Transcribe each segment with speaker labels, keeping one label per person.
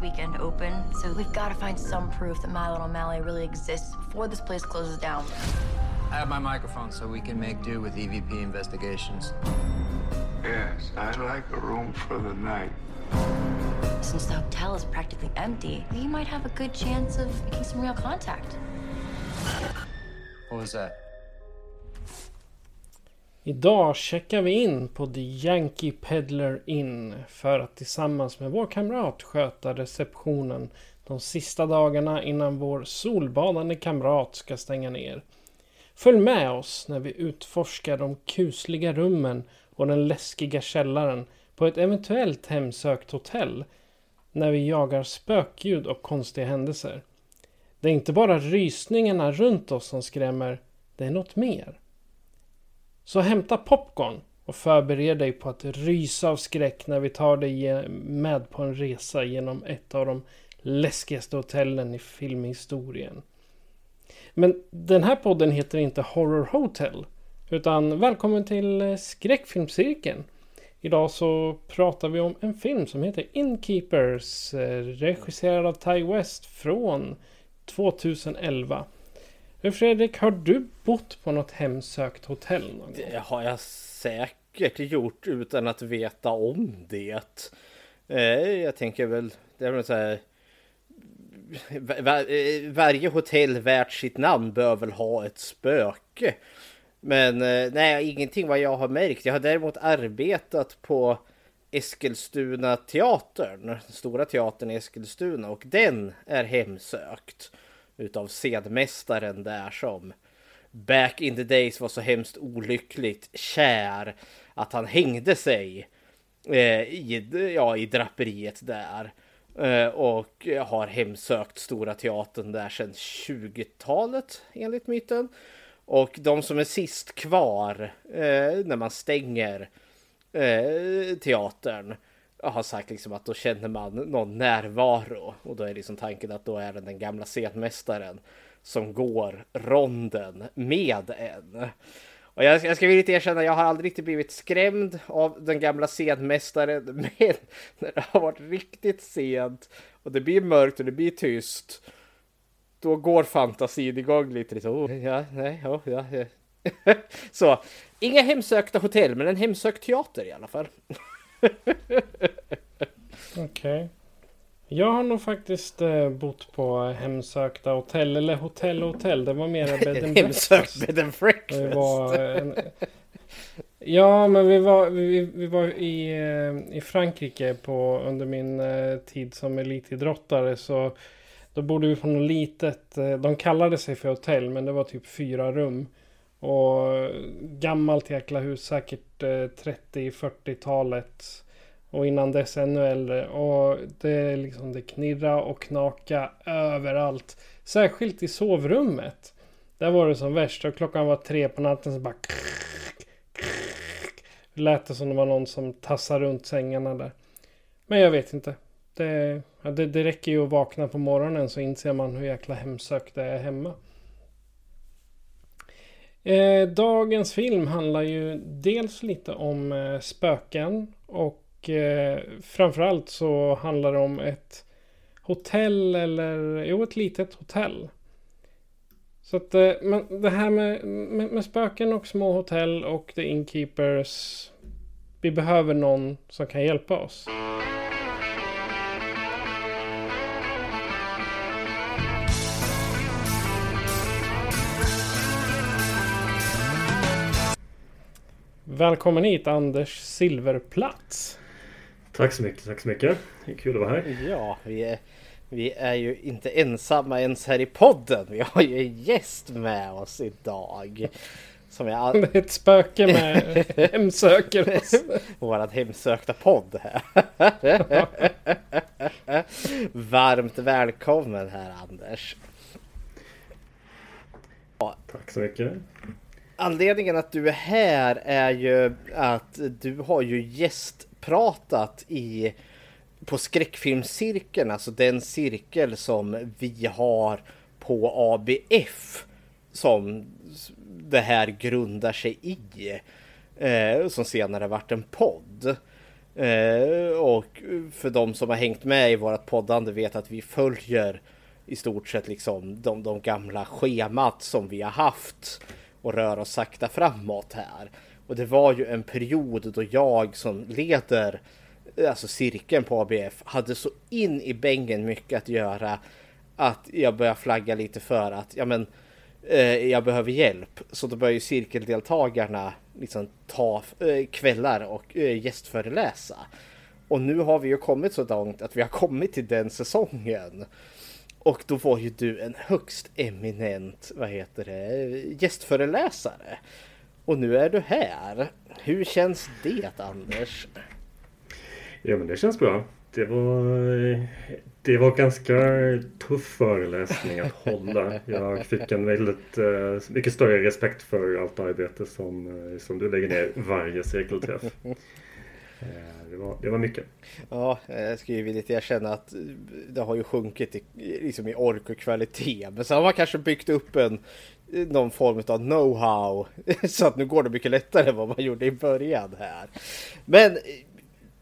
Speaker 1: Last weekend open, so we've got to find some proof that My Little Mallet really exists before this place closes down.
Speaker 2: I have my microphone so we can make do with EVP investigations.
Speaker 3: Yes, I'd like a room for the night.
Speaker 1: Since the hotel is practically empty, we might have a good chance of making some real contact.
Speaker 2: What was that?
Speaker 4: Idag checkar vi in på The Yankee Peddler Inn för att tillsammans med vår kamrat sköta receptionen de sista dagarna innan vår solbadande kamrat ska stänga ner. Följ med oss när vi utforskar de kusliga rummen och den läskiga källaren på ett eventuellt hemsökt hotell när vi jagar spökljud och konstiga händelser. Det är inte bara rysningarna runt oss som skrämmer, det är något mer. Så hämta popcorn och förbered dig på att rysa av skräck när vi tar dig med på en resa genom ett av de läskigaste hotellen i filmhistorien. Men den här podden heter inte Horror Hotel. Utan välkommen till eh, skräckfilmscirkeln. Idag så pratar vi om en film som heter Inkeepers eh, Regisserad av Ty West från 2011. Men Fredrik, har du bott på något hemsökt hotell någon gång?
Speaker 5: Det har jag säkert gjort utan att veta om det. Eh, jag tänker väl, det är väl så här. Eh, varje hotell värt sitt namn bör väl ha ett spöke. Men eh, nej, ingenting vad jag har märkt. Jag har däremot arbetat på Eskilstuna teatern, den stora teatern i Eskilstuna och den är hemsökt utav sedmästaren där som back in the days var så hemskt olyckligt kär att han hängde sig eh, i, ja, i draperiet där. Eh, och har hemsökt Stora Teatern där sedan 20-talet enligt myten. Och de som är sist kvar eh, när man stänger eh, teatern har sagt liksom att då känner man någon närvaro och då är liksom tanken att då är det den gamla scenmästaren som går ronden med en. Och jag, jag ska villigt erkänna, jag har aldrig riktigt blivit skrämd av den gamla scenmästaren, men när det har varit riktigt sent och det blir mörkt och det blir tyst, då går fantasin igång lite. lite oh, ja, nej, oh, ja, ja. Så, inga hemsökta hotell, men en hemsökt teater i alla fall.
Speaker 4: Okej. Jag har nog faktiskt eh, bott på hemsökta hotell, eller hotell och hotell. Det var mera bed and
Speaker 5: Hemsökt bed and
Speaker 4: Det
Speaker 5: breakfast.
Speaker 4: var en... Ja, men vi var, vi, vi var i, eh, i Frankrike på, under min eh, tid som elitidrottare. Så då bodde vi på något litet, eh, de kallade sig för hotell, men det var typ fyra rum. Och gammalt jäkla hus, säkert eh, 30-40-talet. Och innan dess ännu äldre. Och det, liksom, det knirra och knaka överallt. Särskilt i sovrummet. Där var det som värst. Och klockan var tre på natten så bara... Lät det som det var någon som tassade runt sängarna där. Men jag vet inte. Det, ja, det, det räcker ju att vakna på morgonen så inser man hur jäkla hemsökt det är hemma. Eh, dagens film handlar ju dels lite om eh, spöken och eh, framförallt så handlar det om ett hotell eller jo ett litet hotell. Så att eh, men det här med, med, med spöken och små hotell och the Inkeepers. Vi behöver någon som kan hjälpa oss. Välkommen hit Anders Silverplats.
Speaker 6: Tack så mycket, tack så mycket. Det är kul att vara här.
Speaker 5: Ja, vi är, vi är ju inte ensamma ens här i podden. Vi har ju en gäst med oss idag. Som jag all...
Speaker 4: Det är ett spöke med hemsöker oss.
Speaker 5: Våran hemsökta podd här. Varmt välkommen här Anders.
Speaker 6: Tack så mycket.
Speaker 5: Anledningen att du är här är ju att du har ju gästpratat i på skräckfilmscirkeln, alltså den cirkel som vi har på ABF som det här grundar sig i. Eh, som senare varit en podd. Eh, och för de som har hängt med i vårat poddande vet att vi följer i stort sett liksom de, de gamla schemat som vi har haft och rör oss sakta framåt här. Och det var ju en period då jag som leder alltså cirkeln på ABF hade så in i bängen mycket att göra att jag började flagga lite för att ja men eh, jag behöver hjälp. Så då började ju cirkeldeltagarna liksom ta eh, kvällar och eh, gästföreläsa. Och nu har vi ju kommit så långt att vi har kommit till den säsongen. Och då var ju du en högst eminent, vad heter det, gästföreläsare. Och nu är du här. Hur känns det Anders?
Speaker 6: Ja men det känns bra. Det var, det var ganska tuff föreläsning att hålla. Jag fick en väldigt eh, mycket större respekt för allt arbete som, eh, som du lägger ner varje cirkelträff. Eh, det, var, det var mycket.
Speaker 5: Ja, jag ska ju villigt erkänna att eh, det har ju sjunkit i, liksom i ork och kvalitet. Men så har man kanske byggt upp en någon form av know-how. Så att nu går det mycket lättare än vad man gjorde i början här. Men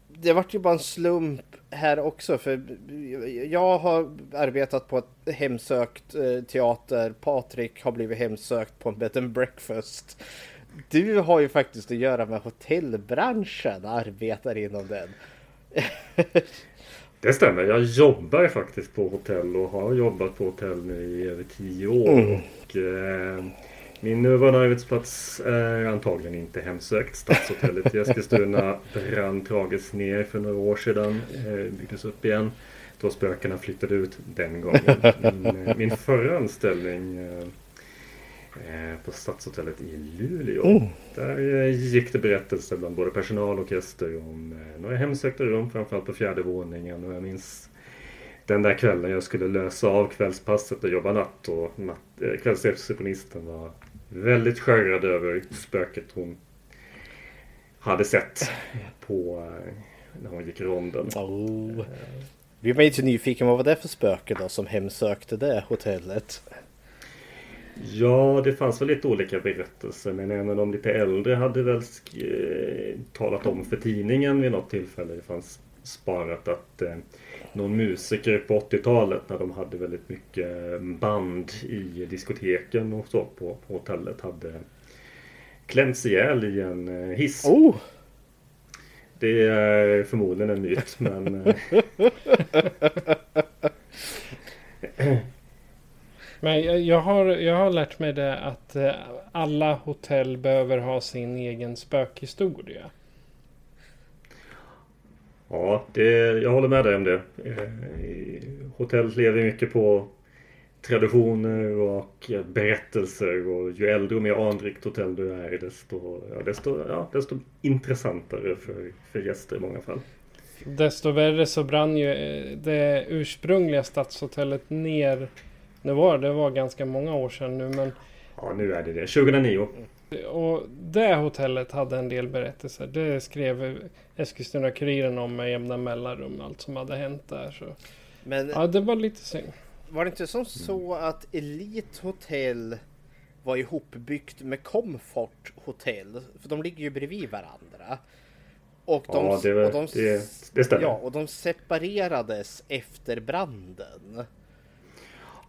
Speaker 5: det vart ju bara en slump här också för jag har arbetat på ett hemsökt teater. Patrik har blivit hemsökt på en bed and breakfast. Du har ju faktiskt att göra med hotellbranschen, arbetar inom den.
Speaker 6: Det stämmer. Jag jobbar faktiskt på hotell och har jobbat på hotell nu i över tio år. Mm. Och, eh, min nuvarande arbetsplats är antagligen inte hemsökt. Stadshotellet i Eskilstuna brann tragiskt ner för några år sedan. Eh, byggdes upp igen. Då spökena flyttade ut den gången. Min, eh, min förra anställning eh, på Stadshotellet i Luleå. Mm. Där gick det berättelser bland både personal och gäster om några hemsökta rum, framförallt på fjärde våningen. Och jag minns den där kvällen jag skulle lösa av kvällspasset och jobba natt och kvällsreceptionisten var väldigt skärrad över spöket hon hade sett på när hon gick ronden.
Speaker 5: Oh. Blir man inte nyfiken vad var det för spöke då som hemsökte det hotellet?
Speaker 6: Ja, det fanns väl lite olika berättelser men en av de lite äldre hade väl talat om för tidningen vid något tillfälle. Det fanns sparat att eh, någon musiker på 80-talet när de hade väldigt mycket band i diskoteken och så på, på hotellet hade klämts ihjäl i en eh, hiss.
Speaker 5: Oh.
Speaker 6: Det är förmodligen en myt men...
Speaker 4: Men jag har, jag har lärt mig det att eh, alla hotell behöver ha sin egen spökhistoria.
Speaker 6: Ja, det, jag håller med dig om det. Eh, hotell lever mycket på traditioner och berättelser och ju äldre och mer anrikt hotell du är desto, ja, desto, ja, desto intressantare för, för gäster i många fall.
Speaker 4: Desto värre så brann ju eh, det ursprungliga stadshotellet ner. Det var, det var ganska många år sedan nu men
Speaker 6: Ja nu är det det. 2009.
Speaker 4: Och det hotellet hade en del berättelser. Det skrev Eskilstuna-Kuriren om med jämna mellanrum. Allt som hade hänt där. Så. Men ja, det var lite synd.
Speaker 5: Var det inte som så att Elite Hotel var ihopbyggt med Comfort Hotel? För de ligger ju bredvid varandra. Och de,
Speaker 6: ja, det, och de, det, det stämmer.
Speaker 5: Ja, och de separerades efter branden.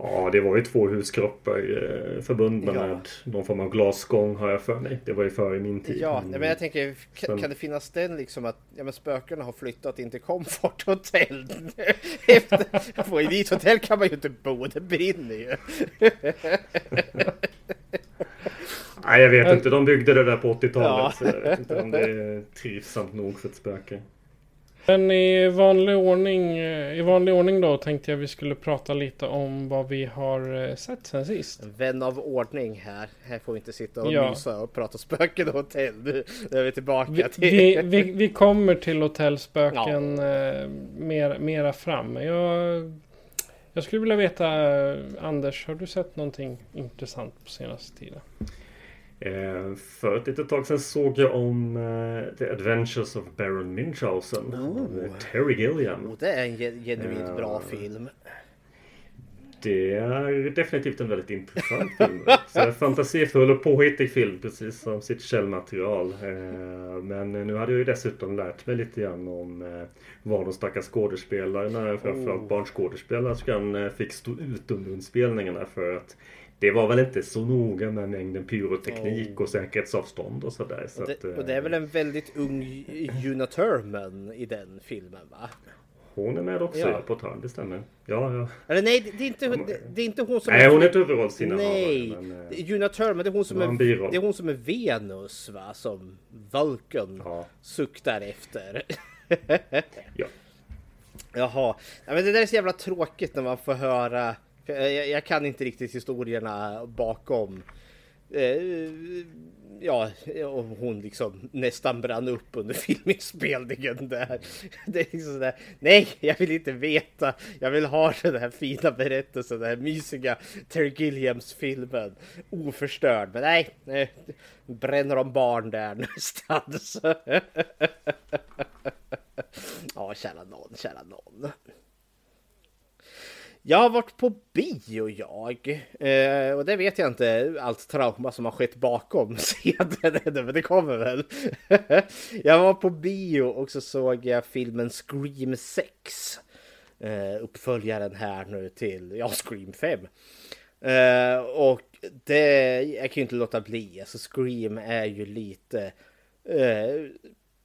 Speaker 6: Ja, det var ju två huskroppar eh, förbundna ja. med någon form av glasgång har jag för mig. Det var ju före min tid.
Speaker 5: Ja, men jag tänker, kan, kan det finnas den liksom att ja, men spökena har flyttat in till Comfort Hotel? Efter, på Elite Hotel kan man ju inte bo, det brinner ju.
Speaker 6: Nej, jag vet inte. De byggde det där på 80-talet. Ja. Så jag vet inte om det är trivsamt nog för ett spöke.
Speaker 4: Men i vanlig ordning, eh, i vanlig ordning då tänkte jag vi skulle prata lite om vad vi har eh, sett sen sist.
Speaker 5: Vän av ordning här. Här får vi inte sitta och
Speaker 4: Ja.
Speaker 5: mysa och prata spöken och hotell. Nu nu är vi tillbaka
Speaker 4: Vi,
Speaker 5: till...
Speaker 4: vi, vi, vi kommer till hotellspöken eh, mer, mera fram. Jag, jag skulle vilja veta, Anders, har du sett någonting intressant på senaste tiden?
Speaker 6: Eh, för ett litet tag sedan såg jag om eh, The Adventures of Baron Munchausen. av eh, Terry Gilliam.
Speaker 5: Oh, det är en ge- genuint bra film.
Speaker 6: Det är definitivt en väldigt intressant film. Så fantasifull och påhittig film precis som sitt källmaterial. Men nu hade jag ju dessutom lärt mig lite grann om vad de stackars skådespelarna, framförallt barnskådespelerskan, eh, fick stå ut under inspelningarna för att det var väl inte så noga med mängden pyroteknik och säkerhetsavstånd och sådär. Så
Speaker 5: Och det,
Speaker 6: att, eh,
Speaker 5: och det är väl en väldigt ung Una Thurman i den filmen va?
Speaker 6: Hon är med också
Speaker 5: Ja.
Speaker 6: på ett hörn, det stämmer. Ja, ja.
Speaker 5: Eller nej, det är inte, det, det är inte hon som...
Speaker 6: Nej, hon är ett huvudrollsinnehavare.
Speaker 5: Nej,
Speaker 6: men, eh,
Speaker 5: det är Una Thurman, det är hon som är, det är hon som är Venus va? Som Vulcan
Speaker 6: Ja.
Speaker 5: suktar efter.
Speaker 6: Ja.
Speaker 5: Jaha, ja, men det där är så jävla tråkigt när man får höra. Eh, jag, jag kan inte riktigt historierna bakom. Eh, ja, och hon liksom nästan brann upp under filminspelningen där. Det är liksom sådär, nej, jag vill inte veta. Jag vill ha den här fina berättelsen, den här mysiga Terry Gilliams-filmen. Oförstörd, men nej, nej bränner de barn där någonstans. Ja, kära någon, kära någon. Jag har varit på bio jag. Eh, och det vet jag inte allt trauma som har skett bakom scenen men det kommer väl. jag var på bio och så såg jag filmen Scream 6. Eh, uppföljaren här nu till, ja, Scream 5. Eh, och det, jag kan ju inte låta bli, alltså Scream är ju lite eh,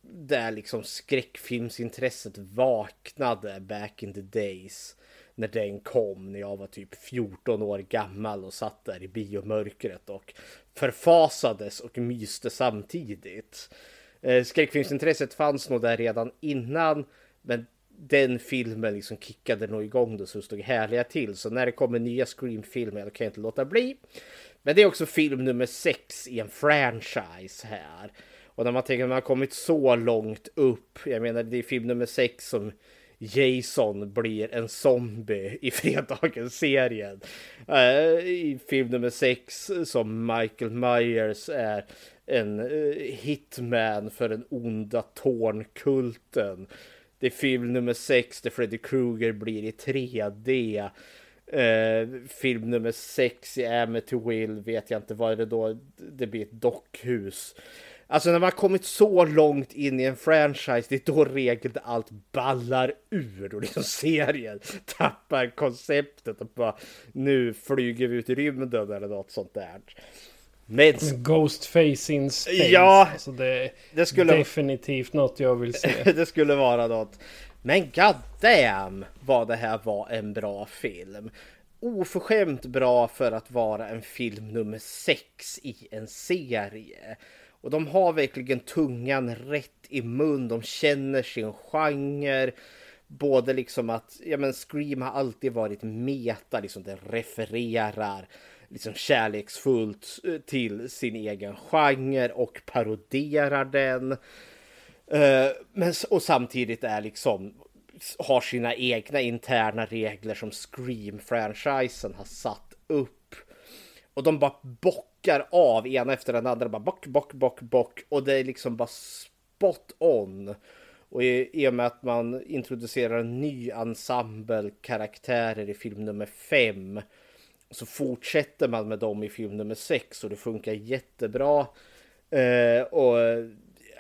Speaker 5: där liksom skräckfilmsintresset vaknade back in the days. När den kom när jag var typ 14 år gammal och satt där i biomörkret och förfasades och myste samtidigt. Eh, skräckfilmsintresset fanns nog där redan innan men den filmen liksom kickade nog igång det så det stod härliga till. Så när det kommer nya Scream-filmer kan jag inte låta bli. Men det är också film nummer sex i en franchise här. Och när man tänker att man har kommit så långt upp. Jag menar det är film nummer sex som Jason blir en zombie i fredagens-serien. Eh, I film nummer 6 som Michael Myers är en eh, hitman för den onda Tornkulten. Det är film nummer 6 där Freddy Krueger blir i 3D. Uh, eh, film nummer 6 i Amityville vet jag inte vad är det då. Det blir ett dockhus. Alltså när man kommit så långt in i en franchise, det är då regeln allt ballar ur och liksom serien tappar konceptet och bara nu flyger vi ut i rymden eller något sånt där. Men
Speaker 4: Ghostface in space.
Speaker 5: Ja,
Speaker 4: alltså det,
Speaker 5: det skulle-
Speaker 4: definitivt något jag vill se.
Speaker 5: det skulle vara något. Men god damn vad det här var en bra film. Oförskämt bra för att vara en film nummer sex i en serie. Och de har verkligen tungan rätt i mun. De känner sin genre. Både liksom att, ja men Scream har alltid varit meta, liksom det refererar liksom kärleksfullt eh, till sin egen genre och paroderar den. Eh, men, och samtidigt är liksom har sina egna interna regler som Scream-franchisen har satt upp. Och de bara bockar av ena efter den andra. Bara bock, bock, bock, bock. Och det är liksom bara spot on. Och i, i och med att man introducerar en ny ensemble karaktärer i film nummer fem. Så fortsätter man med dem i film nummer sex och det funkar jättebra. Eh, och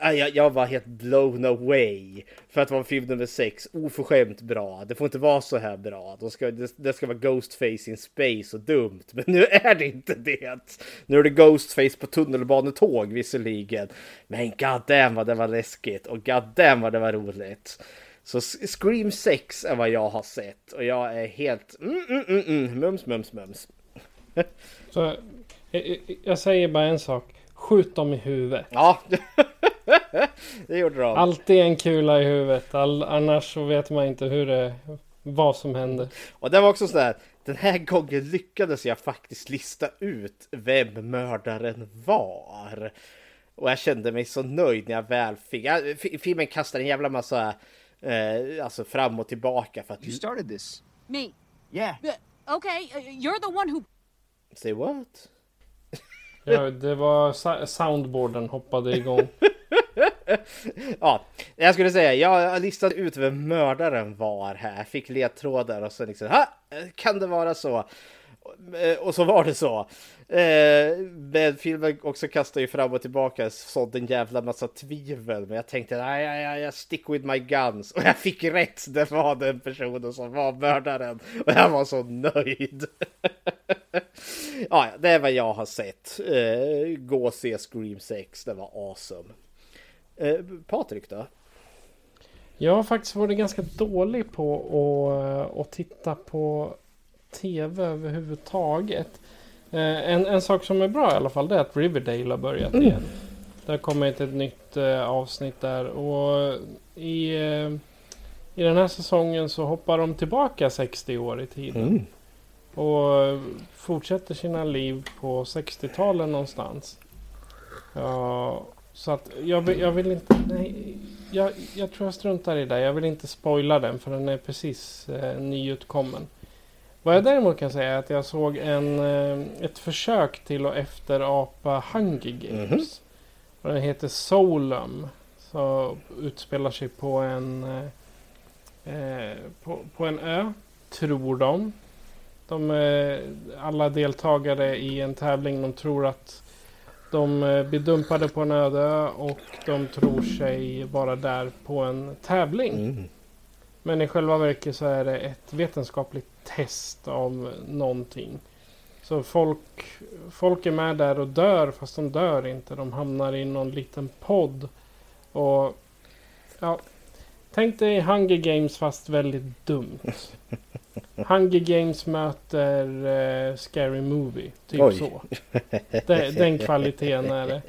Speaker 5: jag, jag var helt blown away. För att vara film nummer sex, oförskämt bra. Det får inte vara så här bra. De ska, det, det ska vara Ghostface in space och dumt. Men nu är det inte det. Nu är det Ghostface på tunnelbanetåg visserligen. Men god damn vad det var läskigt och god damn vad det var roligt. Så Scream 6 är vad jag har sett och jag är helt mm, mm, mm, mm, mums, mums, mums.
Speaker 4: Så, jag, jag säger bara en sak. Skjut dem i huvudet.
Speaker 5: Ja, det gjorde de.
Speaker 4: Alltid en kula i huvudet. All, annars så vet man inte hur det, vad som händer.
Speaker 5: Och det var också sådär, den här gången lyckades jag faktiskt lista ut vem mördaren var. Och jag kände mig så nöjd när jag väl fick... Ja, filmen kastar en jävla massa eh, alltså fram och tillbaka för att...
Speaker 7: You started this.
Speaker 8: Me.
Speaker 7: Yeah.
Speaker 8: Okay, uh, you're the one who.
Speaker 5: Say what?
Speaker 4: Ja, det var soundboarden hoppade igång.
Speaker 5: ja, jag skulle säga, jag listade ut vem mördaren var här. Fick ledtrådar och så liksom, ha, kan det vara så? Eh, och så var det så. Eh, men filmen också kastar ju fram och tillbaka sådde en jävla massa tvivel. Men jag tänkte, nej, nej, nej, jag stick with my guns. Och jag fick rätt, det var den personen som var mördaren. Och jag var så nöjd. ja, det är vad jag har sett. Eh, gå och se Scream 6, det var awesome. Eh, Patrik då?
Speaker 4: Jag har faktiskt varit ganska dålig på att, att titta på tv överhuvudtaget. Eh, En, en sak som är bra i alla fall det är att Riverdale har börjat igen. Det har kommit ett nytt eh, avsnitt där och i, eh, i den här säsongen så hoppar de tillbaka 60 år i tiden. Och fortsätter sina liv på 60-talet någonstans. Ja, så att jag vill, jag vill inte... Nej, jag, jag tror jag struntar i det. Jag vill inte spoila den för den är precis eh, nyutkommen. Vad jag däremot kan säga är att jag såg en, eh, ett försök till att efterapa Hunger Games. Och den heter Solum. Så utspelar sig på en, eh, eh, på, på en ö, tror de. De, eh, alla deltagare i en tävling, de tror att de eh, blir dumpade på en öde och de tror sig vara där på en tävling. Men i själva verket så är det ett vetenskapligt test av någonting. Så folk, folk är med där och dör fast de dör inte. De hamnar i någon liten podd. Och ja, tänk dig Hunger Games fast väldigt dumt. Hunger Games möter eh, Scary Movie. Typ
Speaker 5: Oj.
Speaker 4: så. Den, den kvaliteten är det.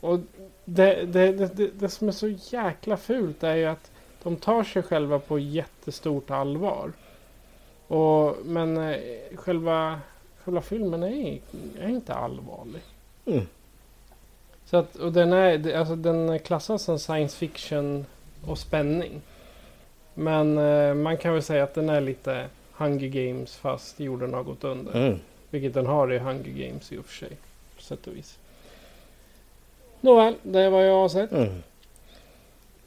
Speaker 4: Och, och det, det, det, det, som är så jäkla fult är ju att de tar sig själva på jättestort allvar. Och, men eh, själva, själva filmen är, är inte allvarlig.
Speaker 5: Mm.
Speaker 4: Så att, och den, är, alltså, den klassas som science fiction och spänning. Men eh, man kan väl säga att den är lite Hunger Games fast jorden har gått under.
Speaker 5: Mm.
Speaker 4: Vilket den har i Hunger Games i och för sig. På sätt och vis. Nåväl, det är vad jag har sett.
Speaker 5: Mm.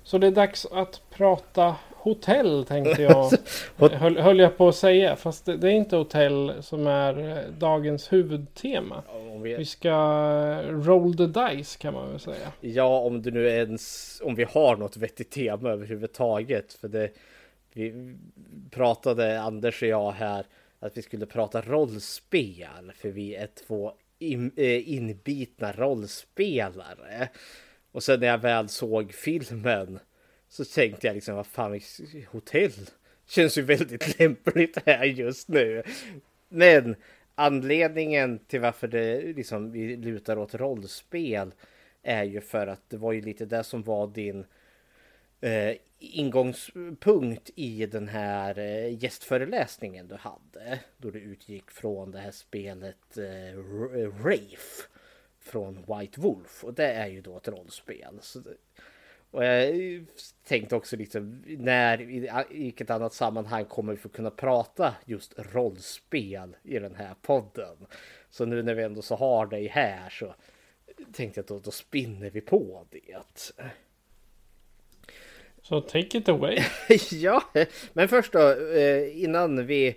Speaker 4: Så det är dags att prata hotell tänkte jag. Höll, höll jag på att säga. Fast det, det är inte hotell som är eh, dagens huvudtema. Vi
Speaker 5: vi,
Speaker 4: ska roll the dice kan man väl säga.
Speaker 5: ja, om du nu ens, om vi har något vettigt tema överhuvudtaget. För det, vi pratade Anders och jag här att vi skulle prata rollspel. För vi är två in, eh, inbitna rollspelare. Och sen när jag väl såg filmen så tänkte jag liksom vad fan, hotell känns ju väldigt lämpligt här just nu. Men anledningen till varför det liksom vi lutar åt rollspel är ju för att det var ju lite det som var din eh, ingångspunkt i den här eh, gästföreläsningen du hade. Då du utgick från det här spelet eh, Rafe från White Wolf och det är ju då ett rollspel. Så det, och jag tänkte också liksom när i vilket annat sammanhang kommer vi få kunna prata just rollspel i den här podden. Så nu när vi ändå så har dig här så tänkte jag att då, då spinner vi på det.
Speaker 4: Så take it away.
Speaker 5: ja, men först då eh, innan vi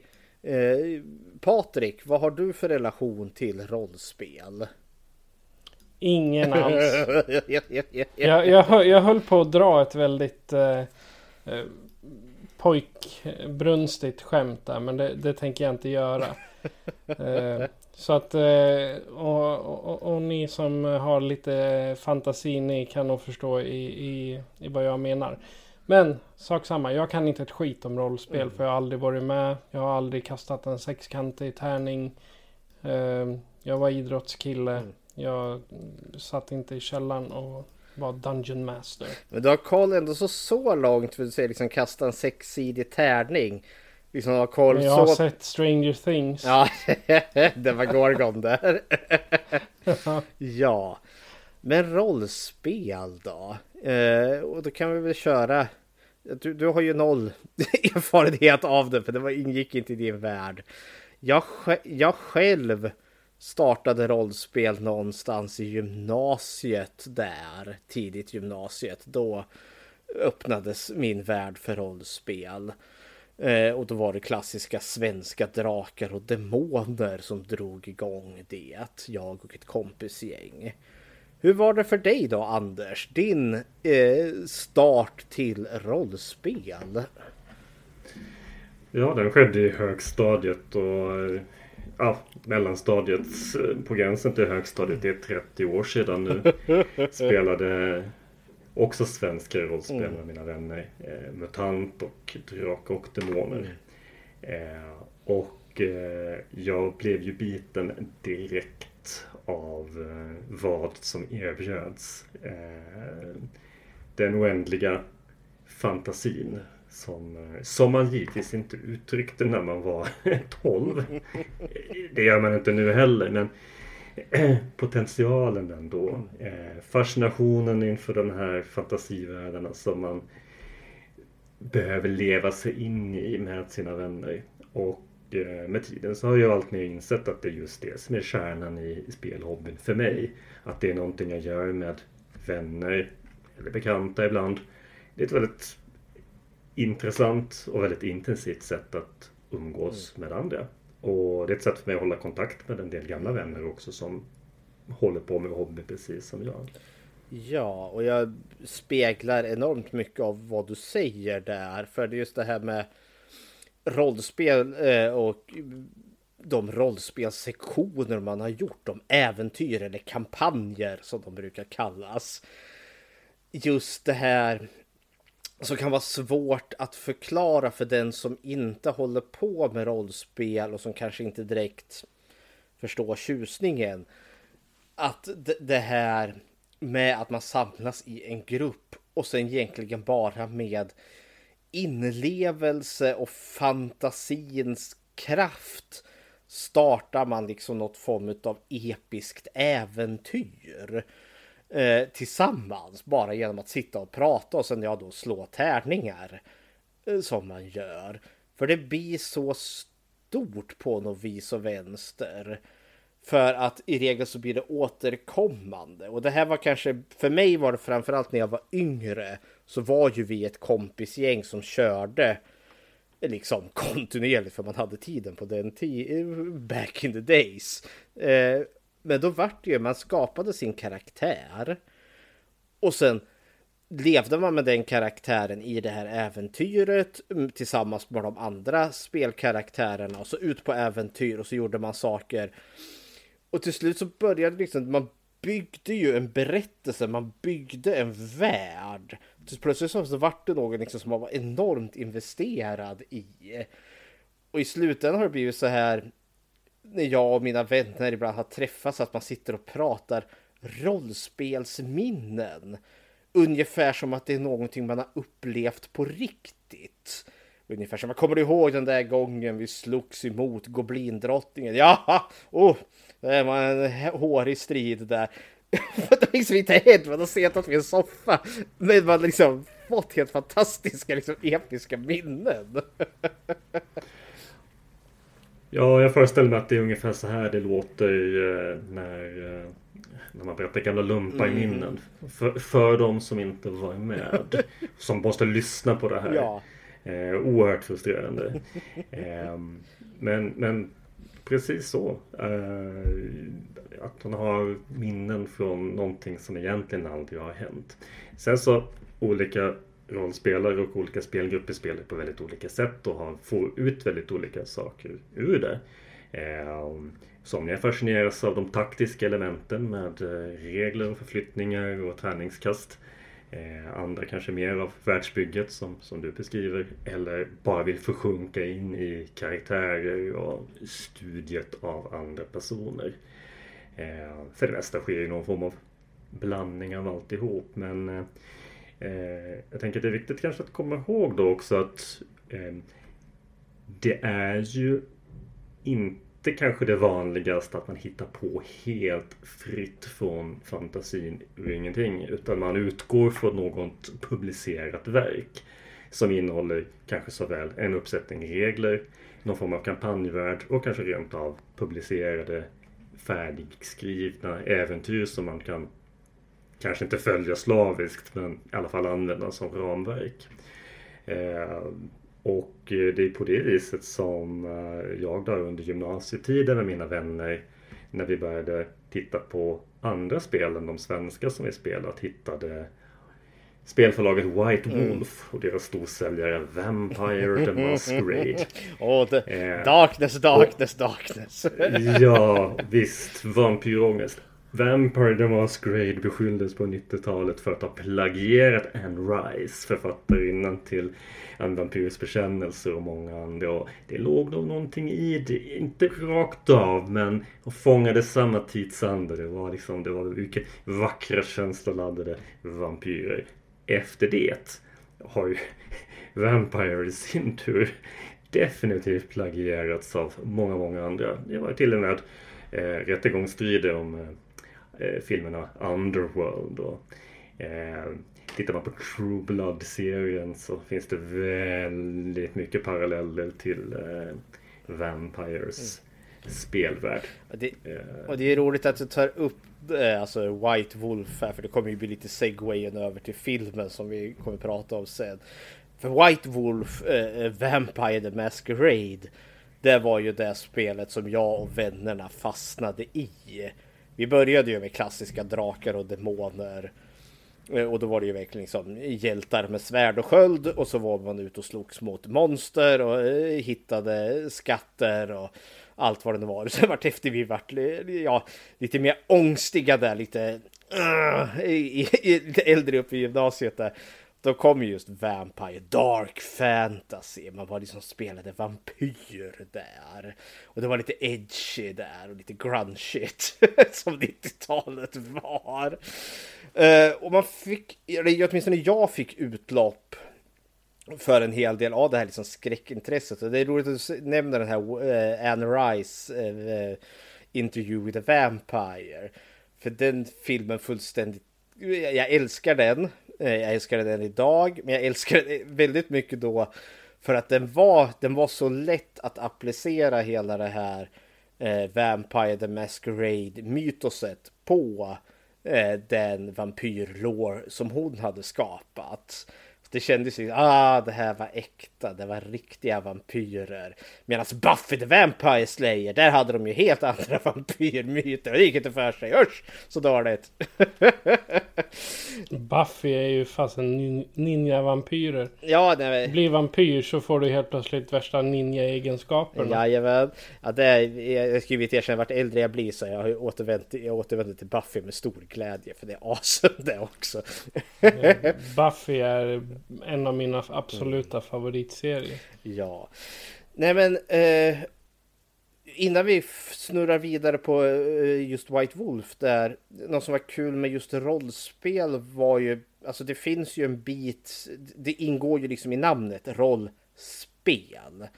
Speaker 5: eh, Patrik, vad har du för relation till rollspel?
Speaker 4: Ingen alls.
Speaker 5: ja, ja, ja, ja.
Speaker 4: Jag, jag, hö- jag höll på att dra ett väldigt eh, eh, pojkbrunstigt skämt där. Men det, det tänker jag inte göra. Eh, så att eh, och, och, och ni som har lite fantasi ni kan nog förstå i, i, i vad jag menar. Men sak samma, jag kan inte ett skit om rollspel för jag har aldrig varit med. Jag har aldrig kastat en sexkantig tärning. Eh, jag var idrottskille. Jag satt inte i källaren och vara Dungeon Master.
Speaker 5: Men du har koll ändå så, så långt för att säga liksom kasta en sexsidig tärning. Liksom har koll
Speaker 4: Men jag har
Speaker 5: så...
Speaker 4: sett Stranger Things.
Speaker 5: Ja, det var Gorgon där. ja. Men rollspel då? Eh, och då kan vi väl köra... Du, du har ju noll erfarenhet av det för det var, ingick inte i din värld. Jag, jag själv startade rollspel någonstans i gymnasiet där, tidigt gymnasiet. Då öppnades min värld för rollspel. Eh, och då var det klassiska svenska drakar och demoner som drog igång det. Jag och ett kompisgäng. Hur var det för dig då Anders? Din eh, start till rollspel?
Speaker 6: Ja, den skedde i högstadiet och eh, ja, mellanstadiet eh, på gränsen till högstadiet. Det är 30 år sedan nu. Spelade också svenska rollspel med mina vänner. Eh, Mutant och Drakar och Demoner. Eh, och eh, jag blev ju biten direkt av eh, vad som erbjöds. Eh, den oändliga fantasin som, eh, som man givetvis inte uttryckte när man var 12. Det gör man inte nu heller men potentialen ändå. Eh, fascinationen inför de här fantasivärldarna som man behöver leva sig in i med sina vänner. Och eh, med tiden så har jag alltmer insett att det är just det som är kärnan i spelhobbyn för mig. Att det är någonting jag gör med vänner eller bekanta ibland. Det är ett väldigt intressant och väldigt intensivt sätt att umgås med andra. Och det är ett sätt för mig att hålla kontakt med en del gamla vänner också som håller på med hobby precis som jag.
Speaker 5: Ja, och jag speglar enormt mycket av vad du säger där. För det är just det här med rollspel eh, och de rollspelsektioner man har gjort. De äventyr eller kampanjer som de brukar kallas. Just det här som kan vara svårt att förklara för den som inte håller på med rollspel och som kanske inte direkt förstår tjusningen. Att det- här med att man samlas i en grupp och sen egentligen bara med inlevelse och fantasins kraft startar man liksom något form av episkt äventyr eh, tillsammans bara genom att sitta och prata och sen ja då slå tärningar eh, som man gör. För det blir så stort på något vis och vänster. För att i regel så blir det återkommande. Och det här var kanske, för mig var det framförallt när jag var yngre. Så var ju vi ett kompisgäng som körde eh, liksom kontinuerligt för man hade tiden på den tiden, eh, back in the days. Eh, men då vart det ju, man skapade sin karaktär. Och sen levde man med den karaktären i det här äventyret tillsammans med de andra spelkaraktärerna och så ut på äventyr och så gjorde man saker. Och till slut så började liksom, man byggde ju en berättelse, man byggde en värld. Så plötsligt så så vart det någon liksom som man var enormt investerad i. Och i slutändan har det blivit så här när jag och mina vänner ibland har träffats att man sitter och pratar rollspelsminnen. Ungefär som att det är någonting man har upplevt på riktigt. Ungefär som, kommer du ihåg den där gången vi slogs emot Goblindrottningen? Ja, oh, det var en hårig strid där. det har liksom inte hänt, man har suttit vid en soffa. Men man har liksom fått helt fantastiska, liksom episka minnen.
Speaker 6: Ja, jag föreställer mig att det är ungefär så här det låter eh, när, eh, när man berättar gamla lumpa i minnen. För, för de som inte var med. Som måste lyssna på det här.
Speaker 5: Ja.
Speaker 6: Eh, oerhört frustrerande. eh, men, men precis så. Eh, att man har minnen från någonting som egentligen aldrig har hänt. Sen så olika rollspelare och olika spelgrupper spelar på väldigt olika sätt och har, får ut väldigt olika saker ur det. Ehm, Somliga fascineras av de taktiska elementen med eh, regler och förflyttningar och tärningskast. Ehm, andra kanske mer av världsbygget som, som du beskriver. Eller bara vill försjunka in i karaktärer och studiet av andra personer. Ehm, för det mesta sker i någon form av blandning av alltihop. Men eh, Eh, jag tänker att det är viktigt kanske att komma ihåg då också att eh, det är ju inte kanske det vanligaste att man hittar på helt fritt från fantasin ur ingenting. Utan man utgår från något publicerat verk som innehåller kanske såväl en uppsättning regler, någon form av kampanjvärld och kanske rent av publicerade färdigskrivna äventyr som man kan kanske inte följa slaviskt men i alla fall använda som ramverk. Eh, och det är på det viset som eh, jag där under gymnasietiden med mina vänner när vi började titta på andra spel än de svenska som vi spelat hittade spelförlaget White mm. Wolf och deras storsäljare Vampire the Masquerade.
Speaker 5: oh, the eh, darkness, darkness, och, darkness.
Speaker 6: ja, visst. Vampyrångest. Vampire the Masquerade beskylldes på 90-talet för att ha plagierat Anne Rice, författarinnan till En vampyrs bekännelse och många andra. Och det låg nog någonting i det, inte rakt av men och fångade samma tidsanda. Det var liksom, det var mycket vackra känsloladdade vampyrer. Efter det har ju Vampire i sin tur definitivt plagierats av många, många andra. Det var till och med eh, rättegångsstrider om eh, eh, filmerna Underworld. Och, eh, tittar man på True Blood-serien så finns det väldigt mycket paralleller till eh, Vampires mm. spelvärld.
Speaker 5: Och det, eh. och det är roligt att du tar upp eh, alltså White Wolf här för det kommer ju bli lite segwayen över till filmen som vi kommer prata om sen. För White Wolf, eh, Vampire the Masquerade, det var ju det spelet som jag och vännerna fastnade i. Vi började ju med klassiska drakar och demoner. Eh, och då var det ju verkligen liksom hjältar med svärd och sköld och så var man ute och slogs mot monster och eh, hittade skatter och allt vad det nu var. Sen vart efter vi vart eh, ja, lite mer ångstiga där, lite, uh, i, i, lite äldre upp i gymnasiet där. Då kom just Vampire Dark Fantasy. Man var liksom spelade vampyr där. Och det var lite edgy där och lite grungeigt som 90-talet var. Uh, och man fick, eller åtminstone jag fick utlopp för en hel del av det här liksom skräckintresset. Och det är roligt att du nämner den här uh, Anne Rice uh, Interview with a Vampire. För den filmen fullständigt, jag älskar den. Eh, jag älskade den idag, men jag älskade den väldigt mycket då för att den var, den var så lätt att applicera hela det här eh, Vampire the Masquerade mytoset på eh, den vampyrlår som hon hade skapat. Det kändes ju, ah det här var äkta, det var riktiga vampyrer. Medan Buffy the Vampire Slayer, där hade de ju helt andra vampyrmyter. Det gick inte för sig, usch så dåligt.
Speaker 4: Buffy är ju fasen ninja-vampyrer.
Speaker 5: Ja, nej,
Speaker 4: Blir vampyr så får du helt plötsligt värsta ninja-egenskaperna.
Speaker 5: Jajamän. Ja, det är, jag ska ju erkänna, vart äldre jag blir så jag har återvänt, jag återvänder till Buffy med stor glädje. För det är awesome det också.
Speaker 4: Buffy är en av mina absoluta mm. favoritserier.
Speaker 5: Ja. Nej men eh, innan vi snurrar vidare på eh, just White Wolf där något som var kul med just rollspel var ju alltså det finns ju en bit. Det ingår ju liksom i namnet rollspel.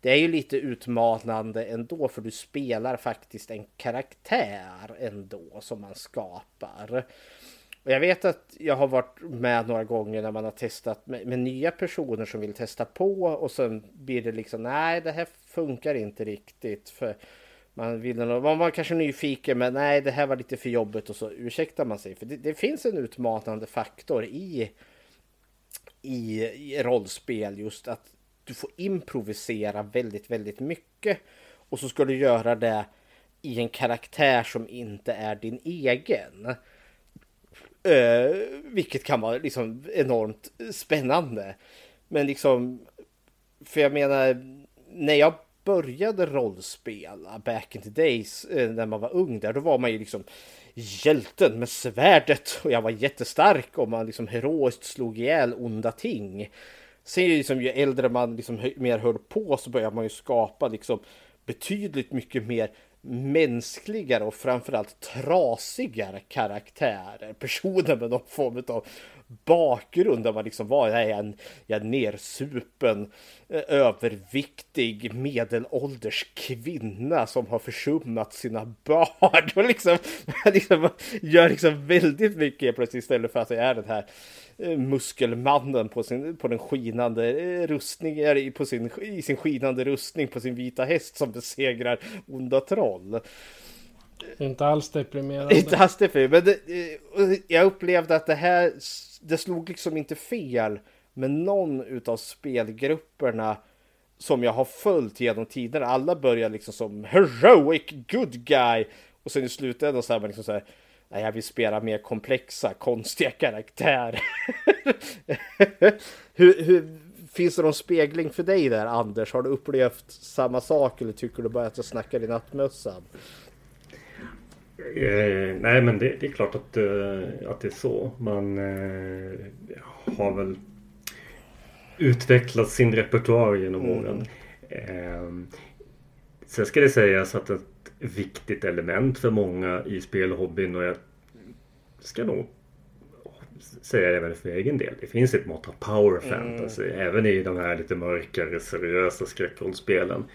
Speaker 5: Det är ju lite utmanande ändå för du spelar faktiskt en karaktär ändå som man skapar. Och jag vet att jag har varit med några gånger när man har testat med, med, nya personer som vill testa på och sen blir det liksom nej det här funkar inte riktigt för man vill man var kanske nyfiken men nej det här var lite för jobbigt och så ursäktar man sig för det, det finns en utmanande faktor i, i, i rollspel just att du får improvisera väldigt väldigt mycket och så ska du göra det i en karaktär som inte är din egen. Eh, vilket kan vara liksom enormt spännande. Men liksom, för jag menar, när jag började rollspela back in the days eh, när man var ung där, då var man ju liksom hjälten med svärdet och jag var jättestark och man liksom heroiskt slog ihjäl onda ting. Sen liksom, ju äldre man liksom mer höll på så började man ju skapa liksom betydligt mycket mer mänskligare och framförallt trasigare karaktärer. Personer med någon form av bakgrund där man liksom var en, en nersupen, eh, överviktig, medelålders kvinna som har försummat sina barn och liksom, liksom gör liksom väldigt mycket plötsligt istället för att det är den här eh, muskelmannen på, sin, på den skinande eh, rustningen, på sin, i sin skinande rustning på sin vita häst som besegrar onda troll.
Speaker 4: Inte alls deprimerande.
Speaker 5: Inte alls deprimerande. Men det, jag upplevde att det här det slog liksom inte fel med någon utav spelgrupperna som jag har följt genom tiderna. Alla börjar liksom som heroic good guy och sen i slutändan så är man liksom så här. Nej, jag vill spela mer komplexa, konstiga karaktärer. hur, hur, finns det någon spegling för dig där, Anders? Har du upplevt samma sak eller tycker du bara att jag snackar i nattmössan?
Speaker 6: Eh, nej men det, det, är klart att, eh, att det är så. Man eh, har väl utvecklat sin repertoar genom mm. åren. Eh, sen ska det sägas att ett viktigt element för många i spelhobbyn och jag ska nog säga även för egen del. Det finns ett mått av power mm. fantasy mm. även i de här lite mörkare seriösa skräckrollspelen. Eh,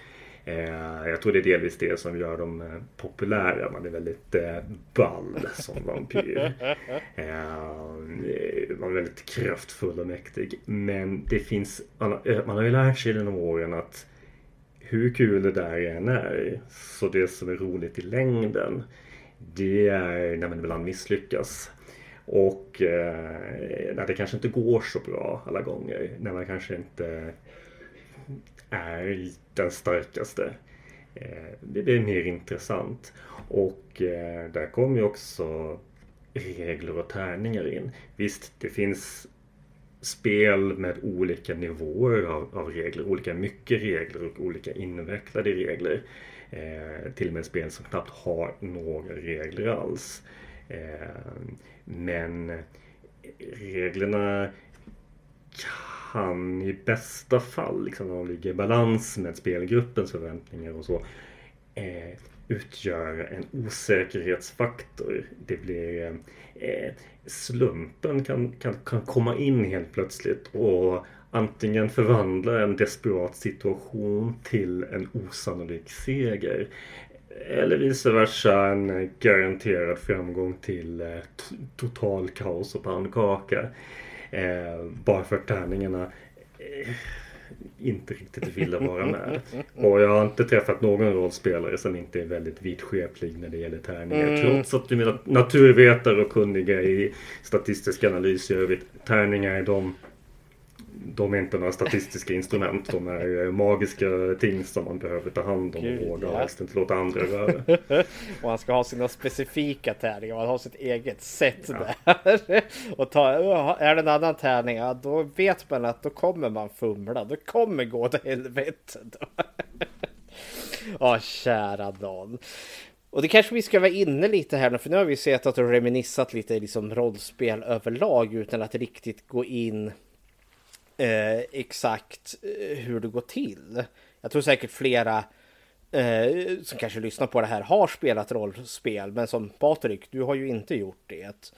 Speaker 6: jag tror det är delvis det som gör dem eh, populära. Man är väldigt eh, ball som vampyr. man är väldigt kraftfull och mäktig. Men det finns, man har ju lärt sig genom åren att hur kul det där än är, så det som är roligt i längden, det är när man ibland misslyckas. Och eh, när det kanske inte går så bra alla gånger. När man kanske inte är den starkaste. Eh, det är mer intressant. Och eh, där kommer ju också regler och tärningar in. Visst, det finns spel med olika nivåer av, av regler, olika mycket regler och olika invecklade regler. Eh, till och med spel som knappt har några regler alls. Eh, men reglerna han i bästa fall, liksom, när de ligger i balans med spelgruppens förväntningar och så, eh, utgöra en osäkerhetsfaktor. Det blir eh, slumpen kan, kan, kan komma in helt plötsligt och antingen förvandla en desperat situation till en osannolik seger. Eller vice versa en garanterad framgång till eh, total kaos och pannkaka. Eh, bara för att tärningarna eh, inte riktigt ville vara med. Och jag har inte träffat någon rollspelare som inte är väldigt vidskeplig när det gäller tärningar. Mm. Trots att de är naturvetare och kunniga i statistisk analys i övrigt. Tärningar är de de är inte några statistiska instrument. De är eh, magiska ting som man behöver ta hand om Gud, och vårda och helst inte låta andra röra.
Speaker 5: och han ska ha sina specifika tärningar. Han har sitt eget sätt ja. där. och ta, är det en annan tärning, ja, då vet man att då kommer man fumla. Då kommer gå åt helvete. Ja, kära någon. Och det kanske vi ska vara inne lite här nu, för nu har vi sett att och reminissat lite liksom rollspel överlag utan att riktigt gå in eh, exakt eh, hur det går till. Jag tror säkert flera eh, som kanske lyssnar på det här har spelat rollspel, men som Patrik, du har ju inte gjort det.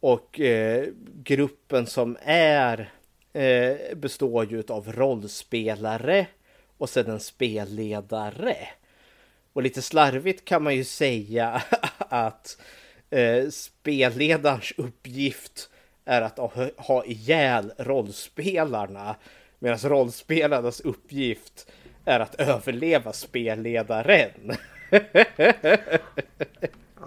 Speaker 5: Och eh, gruppen som är eh, består ju av rollspelare och sedan en spelledare. Och lite slarvigt kan man ju säga att eh, spelledarens uppgift är att ha ihjäl rollspelarna. Medan rollspelarnas uppgift är att överleva spelledaren.
Speaker 6: ja,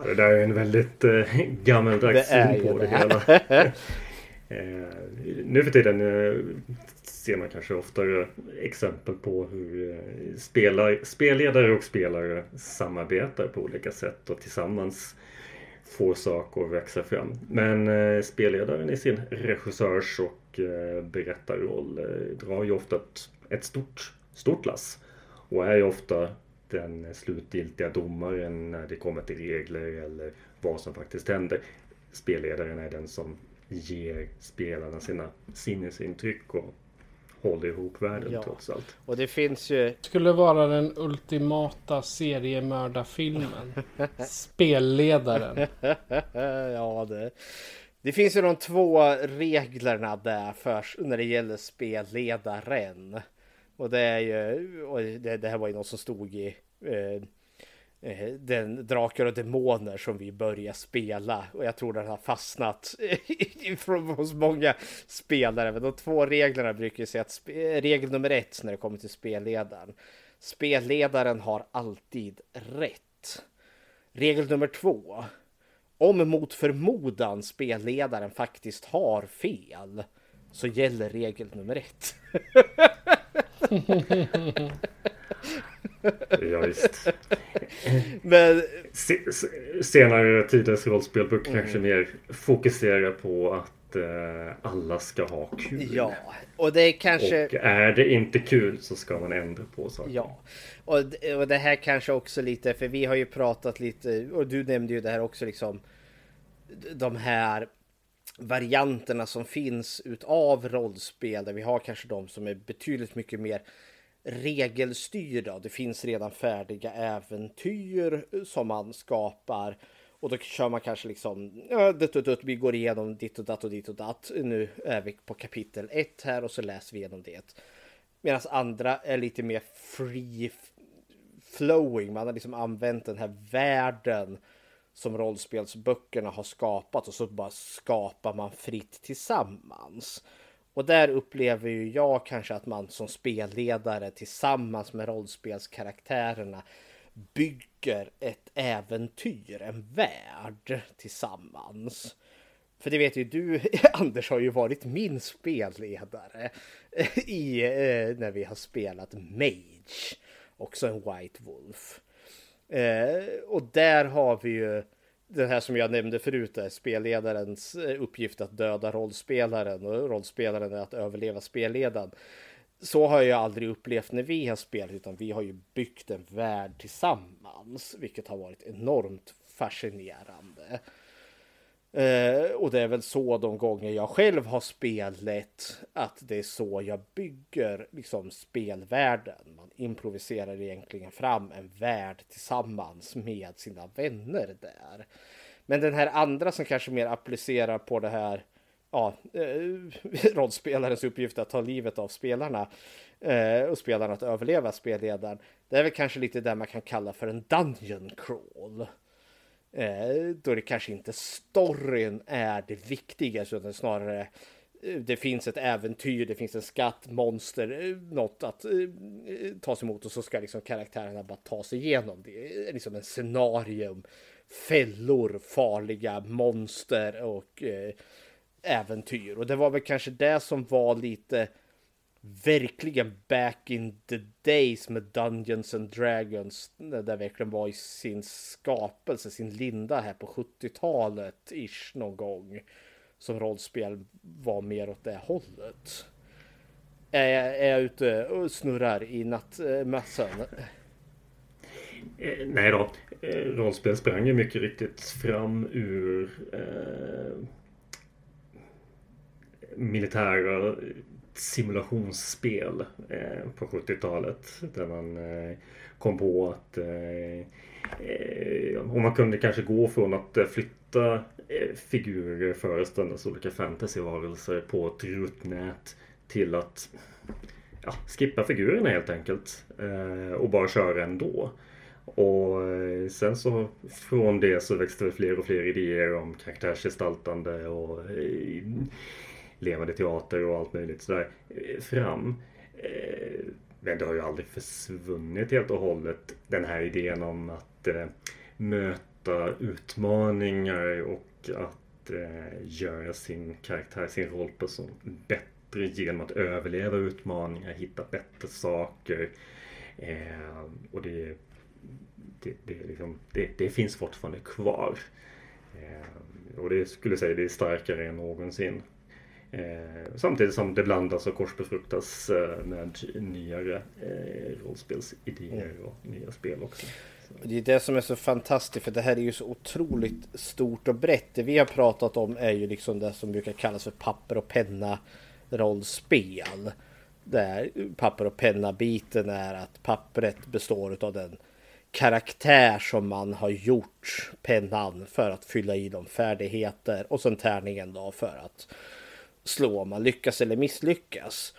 Speaker 6: det där är en väldigt eh, gammaldags syn på det, det hela. eh, nu för tiden eh, ser man kanske oftare exempel på hur eh, spelar, spelledare och spelare samarbetar på olika sätt och tillsammans får saker att växa fram. Men eh, spelledaren i sin regissörs och eh, berättarroll eh, drar ju ofta ett, ett stort, stort lass och är ju ofta den slutgiltiga domaren när det kommer till regler eller vad som faktiskt händer. Spelledaren är den som ger spelarna sina sinnesintryck och håller ihop världen
Speaker 5: Ja.
Speaker 6: trots allt.
Speaker 5: Och det finns ju...
Speaker 4: Skulle vara den ultimata seriemördarfilmen. Spelledaren.
Speaker 5: ja, det... Det finns ju de två reglerna där för när det gäller spelledaren. Och det är ju, och det, det här var ju något som stod i eh, Eh, den Drakar och Demoner som vi började spela. Och jag tror den har fastnat från hos många spelare. Men de två reglerna brukar ju säga att eh, regel nummer ett när det kommer till spelledaren. Spelledaren har alltid rätt. Regel nummer två. Om mot förmodan spelledaren faktiskt har fel så gäller regel nummer ett.
Speaker 6: Ja, visst.
Speaker 5: Men
Speaker 6: Se, se- senare tiders rollspelböcker
Speaker 5: Mm.
Speaker 6: kanske mer fokuserar på att eh, alla ska ha kul.
Speaker 5: ja, och det är kanske...
Speaker 6: Och är det inte kul så ska man ändra på saker.
Speaker 5: Ja, och, och det här kanske också lite, för vi har ju pratat lite, och du nämnde ju det här också liksom, de här varianterna som finns utav rollspel, där vi har kanske de som är betydligt mycket mer regelstyrda. Det finns redan färdiga äventyr eh, som man skapar. Och då kör man kanske liksom, ja, dutt, dutt, dutt, vi går igenom ditt och datt och ditt och datt. Nu är vi på kapitel 1 här och så läser vi igenom det. Medan andra är lite mer free flowing. Man har liksom använt den här världen som rollspelsböckerna har skapat och så bara skapar man fritt tillsammans. Och där upplever ju jag kanske att man som spelledare tillsammans med rollspelskaraktärerna bygger ett äventyr, en värld tillsammans. För det vet ju du, Anders har ju varit min spelledare i, eh, när vi har spelat Mage, också en White Wolf. Eh, och där har vi ju det här som jag nämnde förut, där spelledarens eh, uppgift att döda rollspelaren och rollspelaren är att överleva spelledaren. Så har jag aldrig upplevt när vi har spelat, utan vi har ju byggt en värld tillsammans, vilket har varit enormt fascinerande. Eh, och det är väl så de gånger jag själv har spelat att det är så jag bygger liksom spelvärlden. Man improviserar egentligen fram en värld tillsammans med sina vänner där. Men den här andra som kanske mer applicerar på det här ja, eh, rollspelarens uppgift att ta livet av spelarna eh, och spelarna att överleva spelledaren. Det är väl kanske lite det man kan kalla för en dungeon crawl. Eh, då det kanske inte storyn är det viktigaste, utan snarare eh, det finns ett äventyr, det finns en skatt, monster, eh, något att ta sig emot och så ska liksom karaktärerna bara ta sig igenom. Det är liksom en scenarium, fällor, farliga monster och äventyr. Och det var väl kanske det som var lite verkligen back in the days med Dungeons and Dragons. Där det verkligen var i sin skapelse, sin linda här på 70-talet ish någon gång. Som rollspel var mer åt det hållet. Är jag, är jag ute och snurrar i nattmössan?
Speaker 6: Eh, nej då. Eh, rollspel sprang ju mycket riktigt fram ur eh, militära simulationsspel eh, på 70-talet. Där man eh, kom på att eh, eh om man kunde kanske gå från att eh, flytta eh, figurer föreställandes olika fantasyvarelser på ett rutnät till att ja, skippa figurerna helt enkelt eh, och bara köra ändå. Och eh, sen så från det så växte det fler och fler idéer om karaktärsgestaltande och eh, levande teater och allt möjligt sådär eh, fram. Eh, men det har ju aldrig försvunnit helt och hållet den här idén om att eh, möta utmaningar och att göra sin karaktär, sin rollperson bättre genom att överleva utmaningar, hitta bättre saker. Och det, det, det, liksom, det, det finns fortfarande kvar. Eh, och det skulle jag säga det är starkare än någonsin. Eh, samtidigt som det blandas och korsbefruktas eh, med nyare eh, rollspelsidéer och nya spel också.
Speaker 5: Det är det som är så fantastiskt för det här är ju så otroligt stort och brett. Det vi har pratat om är ju liksom det som brukar kallas för papper och penna rollspel. där papper och penna-biten är att pappret består av den karaktär som man har gjort pennan för att fylla i de färdigheter och sen tärningen då för att slå om man lyckas eller misslyckas.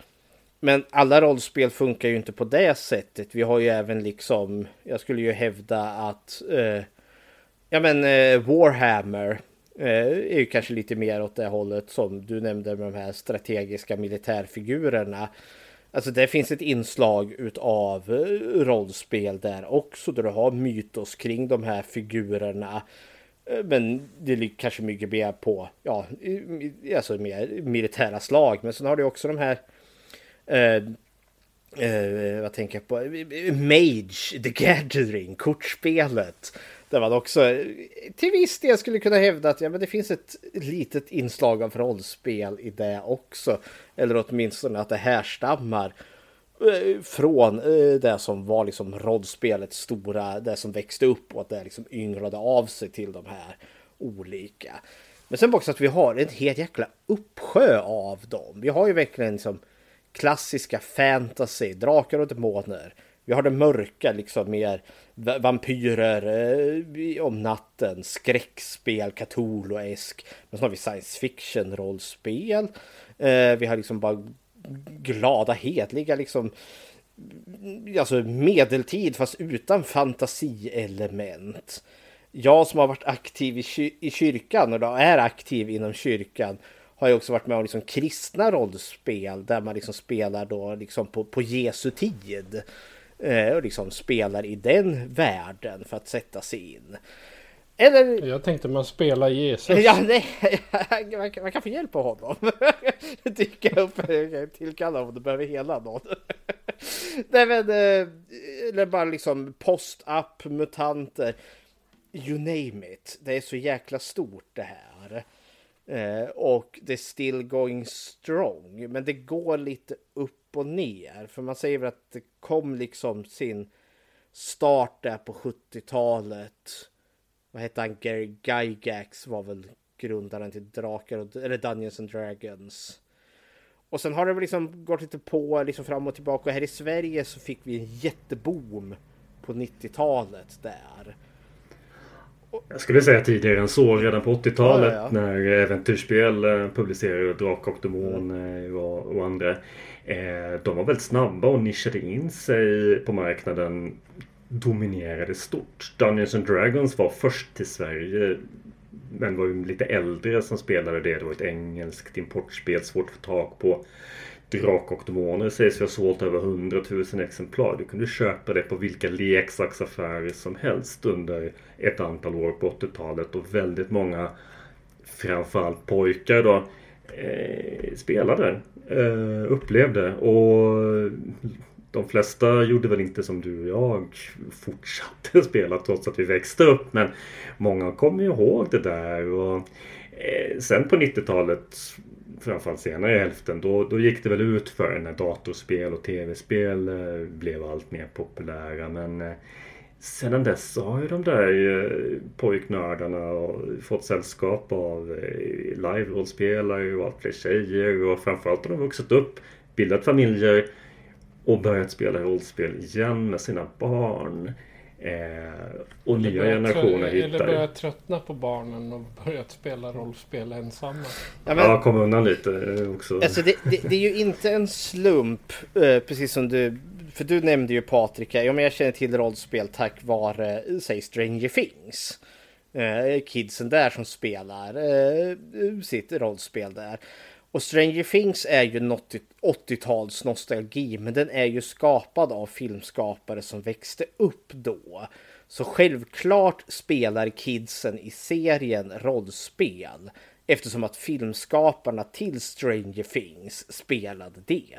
Speaker 5: Men alla rollspel funkar ju inte på det sättet. Vi har ju även liksom, jag skulle ju hävda att, eh, ja men eh, Warhammer eh, är ju kanske lite mer åt det hållet som du nämnde med de här strategiska militärfigurerna. Alltså det finns ett inslag utav eh, rollspel där också, där du har mytos kring de här figurerna. Eh, men det är kanske mycket mer på, ja, alltså mer militära slag. Men sen har du också de här eh, eh, vad tänker jag på? Eh, Mage, The Gathering, kortspelet. Där man också eh, till viss del skulle kunna hävda att ja, men det finns ett litet inslag av rollspel i det också. Eller åtminstone att det härstammar Eh, från eh, det som var liksom rollspelets stora, det som växte upp och att det liksom ynglade av sig till de här olika. Men sen också att vi har en helt jäkla uppsjö av dem. Vi har ju verkligen liksom klassiska fantasy, drakar och demoner. Vi har det mörka, liksom mer vampyrer eh, om natten, skräckspel, Cthulhu-esk. Men så har vi science fiction-rollspel. Eh, vi har liksom bara glada, hedliga liksom alltså medeltid fast utan fantasielement. Jag som har varit aktiv i, kyr i kyrkan och då är aktiv inom kyrkan har ju också varit med om liksom kristna rollspel där man liksom spelar då liksom på, på Jesu tid. Eh, och liksom spelar i den världen för att sätta sig in.
Speaker 4: Eller... Jag tänkte man spelar Jesus.
Speaker 5: Ja, nej, man, man kan få hjälp av honom. Dyka upp, tillkalla om du behöver hela någon. nej men, eh, eller bara liksom post-up, mutanter. You name it. Det är så jäkla stort det här. Eh, och det är still going strong. Men det går lite upp och ner. För man säger väl att det kom liksom sin start där på 70-talet. Vad hette han? Gary Gygax var väl grundaren till Drakar och, eller Dungeons and Dragons. Och sen har det väl liksom gått lite på liksom fram och tillbaka. Och här i Sverige så fick vi en jätteboom på 90-talet där.
Speaker 6: Jag skulle säga tidigare än så, redan på 80-talet ja, ja, när äventyrsspel eh, publicerade Drakar och Demoner och, och andra. Eh, de var väldigt snabba och nischade in sig på marknaden. Dominerade stort. Dungeons and Dragons var först till Sverige. Men var ju lite äldre som spelade det. Det var ett engelskt importspel, svårt att få tag på. Drak och Demoner sägs vi ha sålt över 100 000 exemplar. Du kunde köpa det på vilka leksaksaffärer som helst under ett antal år på 80-talet och väldigt många framförallt pojkar då eh, spelade, eh, upplevde och de flesta gjorde väl inte som du och jag fortsatte spela trots att vi växte upp men många kommer ihåg det där och eh, sen på 90-talet framförallt senare i hälften, då, då gick det väl ut för när datorspel och tv-spel eh, blev allt mer populära. Men eh, sedan dess har ju de där pojknördarna fått sällskap av live-rollspelare och allt fler tjejer och framförallt har de vuxit upp, bildat familjer och börjat spela rollspel igen med sina barn. Eh, och nya generationer hittar.
Speaker 4: Eller börjat tröttna på barnen och börjat spela rollspel ensamma.
Speaker 6: Ja, men, ja kom undan lite eh, också.
Speaker 5: Alltså det, det, det, är ju inte en slump, eh, precis som du, för du nämnde ju Patrik, ja men jag känner till rollspel tack vare, eh, säg Stranger Things. Eh, kidsen där som spelar sitt rollspel där. Och Stranger Things är ju 80-tals nostalgi, men den är ju skapad av filmskapare som växte upp då. Så självklart spelar kidsen i serien rollspel eftersom att filmskaparna till Stranger Things spelade det.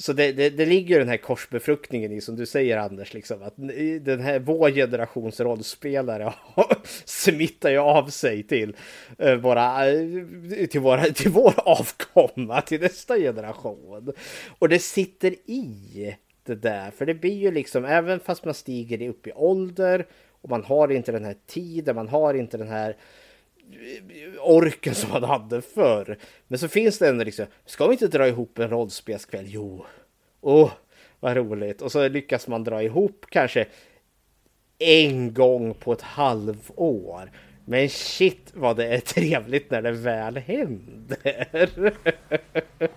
Speaker 5: Så det, det, det ligger den här korsbefruktningen i som du säger Anders, liksom, att den här vår generations rollspelare smittar ju av sig till, eh, våra, eh, till, våra, till vår avkomma, till nästa generation. Och det sitter i det där, för det blir ju liksom, även fast man stiger upp i ålder och man har inte den här tiden, man har inte den här orken som han hade förr. Men så finns det ändå liksom, ska vi inte dra ihop en rollspelskväll? Jo, åh, oh, vad roligt. Och så lyckas man dra ihop kanske en gång på ett halvår. Men shit vad det är trevligt när det väl händer.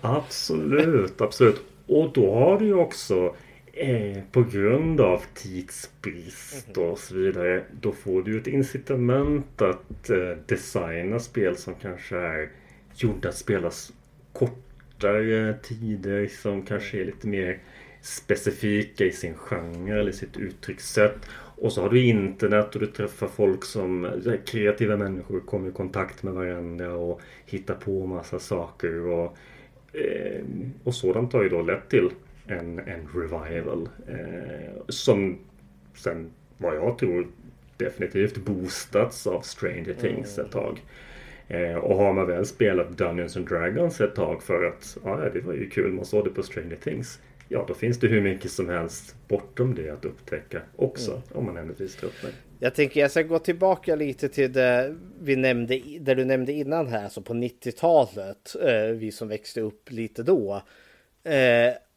Speaker 6: absolut, absolut. Och då har du ju också eh, på grund av tidsbrist och så vidare. Då får du ett incitament att eh, designa spel som kanske är gjorda att spelas kortare tider. Som kanske är lite mer specifika i sin genre eller sitt uttryckssätt. Och så har du internet och du träffar folk som eh, kreativa människor kommer i kontakt med varandra och hittar på massa saker. Och, eh, och sådant har ju då lett till en, en revival. Eh, som sen vad jag tror definitivt boostats av Stranger Things ett tag. Eh, och har man väl spelat Dungeons and Dragons ett tag för att ja, det var ju kul, man såg det på Stranger Things ja då finns det hur mycket som helst bortom det att upptäcka också. Mm. Om man händelsevis tröttnar.
Speaker 5: Jag tänker jag ska gå tillbaka lite till det vi nämnde, där du nämnde innan här, alltså på 90-talet. Eh, vi som växte upp lite då.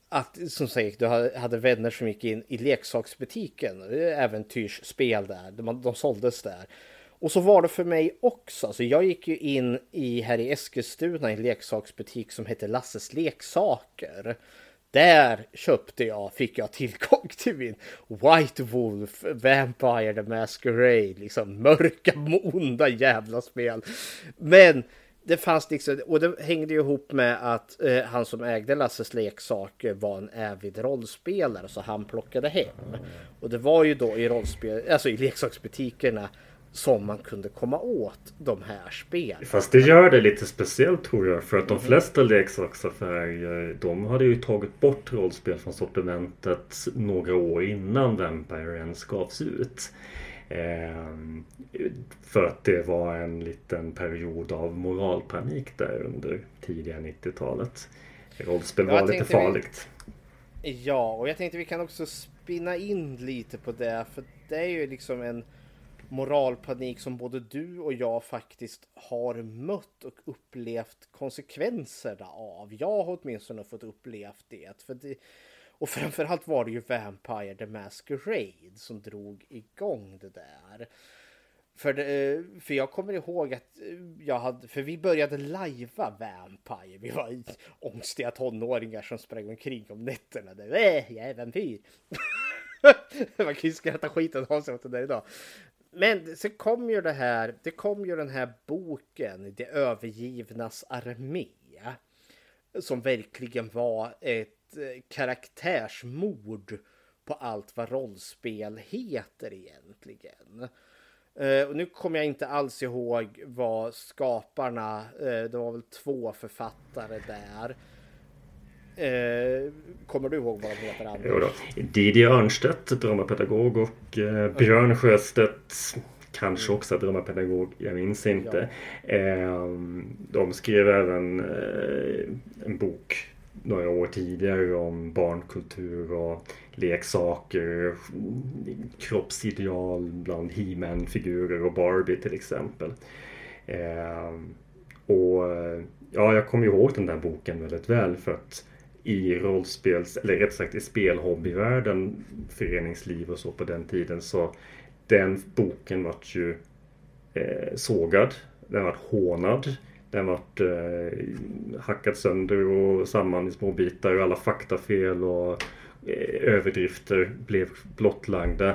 Speaker 5: Att som sagt, du hade vänner som gick in i leksaksbutiken, eh, äventyrsspel där, de, de såldes där. Och så var det för mig också. Alltså jag gick ju in i här i Eskilstuna i en leksaksbutik som hette Lasses leksaker. Där köpte jag, fick jag tillgång till min White Wolf, Vampire the Masquerade, liksom mörka, onda jävla spel. Men det fanns liksom, och det hängde ju ihop med att eh, han som ägde Lasses leksaker var en ävid rollspelare så han plockade hem. Och det var ju då i rollspel, alltså i leksaksbutikerna som man kunde komma åt de här spelen.
Speaker 6: Fast det gör det lite speciellt tror jag. För att de mm. flesta leksaksaffärer de hade ju tagit bort rollspel från sortimentet några år innan Vampire ens gavs ut. Eh, för att det var en liten period av moralpanik där under tidiga 90-talet. Rollspel var lite farligt.
Speaker 5: Vi, ja, och jag tänkte vi kan också spinna in lite på det. För det är ju liksom en moralpanik som både du och jag faktiskt har mött och upplevt konsekvenserna av. Jag har åtminstone fått upplevt det. För det och framförallt var det ju Vampire the Masquerade som drog igång det där. För, det, för jag kommer ihåg att eh, jag hade, för vi började lajva Vampire. Vi var ångstiga tonåringar som sprang omkring om nätterna. Det, äh, jag är vampyr. Man kan ju skratta skiten av sig åt det där idag. Men så kom ju det här, det kom ju den här boken, Det övergivnas armé. Som verkligen var ett eh, karaktärsmord på allt vad rollspel heter egentligen. Uh, och nu kommer jag inte alls ihåg vad skaparna, uh, det var väl två författare där. Eh, kommer du ihåg vad de heter? Anders? Jo då.
Speaker 6: Didi Örnstedt, dramapedagog och eh, Björn Sjöstedt Kanske också dramapedagog, jag minns inte. Ja. Eh, de skrev även en bok några år tidigare om barnkultur och leksaker, kroppsideal bland He-Man-figurer och Barbie till exempel. Eh, och ja, jag kommer ihåg den där boken väldigt väl för att i rollspels, eller rätt sagt i spelhobbyvärlden, föreningsliv och så på den tiden så den boken vart ju eh, sågad, den vart hånad, den vart eh, hackad sönder och samman i små bitar och alla faktafel och eh, överdrifter blev blottlagda.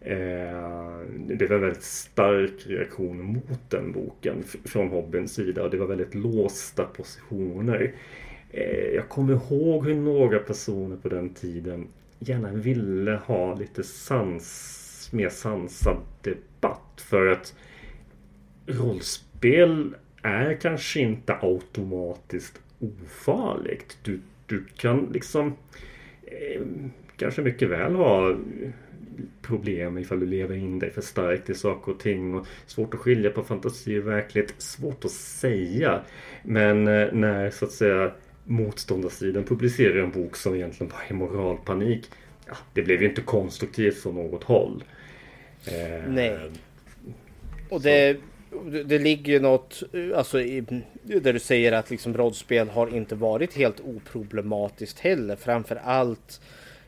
Speaker 6: Eh, det var en väldigt stark reaktion mot den boken från hobbyns sida och det var väldigt låsta positioner. Eh, jag kommer ihåg hur några personer på den tiden gärna ville ha lite sans, mer sansad debatt. För att rollspel är kanske inte automatiskt ofarligt. Du, du kan liksom eh, kanske mycket väl ha problem ifall du lever in dig för starkt i saker och ting. Och svårt att skilja på fantasi och verklighet. Svårt att säga. Men eh, när så att säga motståndarsidan publicerar en bok som egentligen bara är moralpanik. Ja, det blev ju inte konstruktivt från något håll.
Speaker 5: Eh, Nej. Och det, det, det ligger ju något, eh, alltså i, där du säger att liksom rollspel har inte varit helt oproblematiskt heller. Framför allt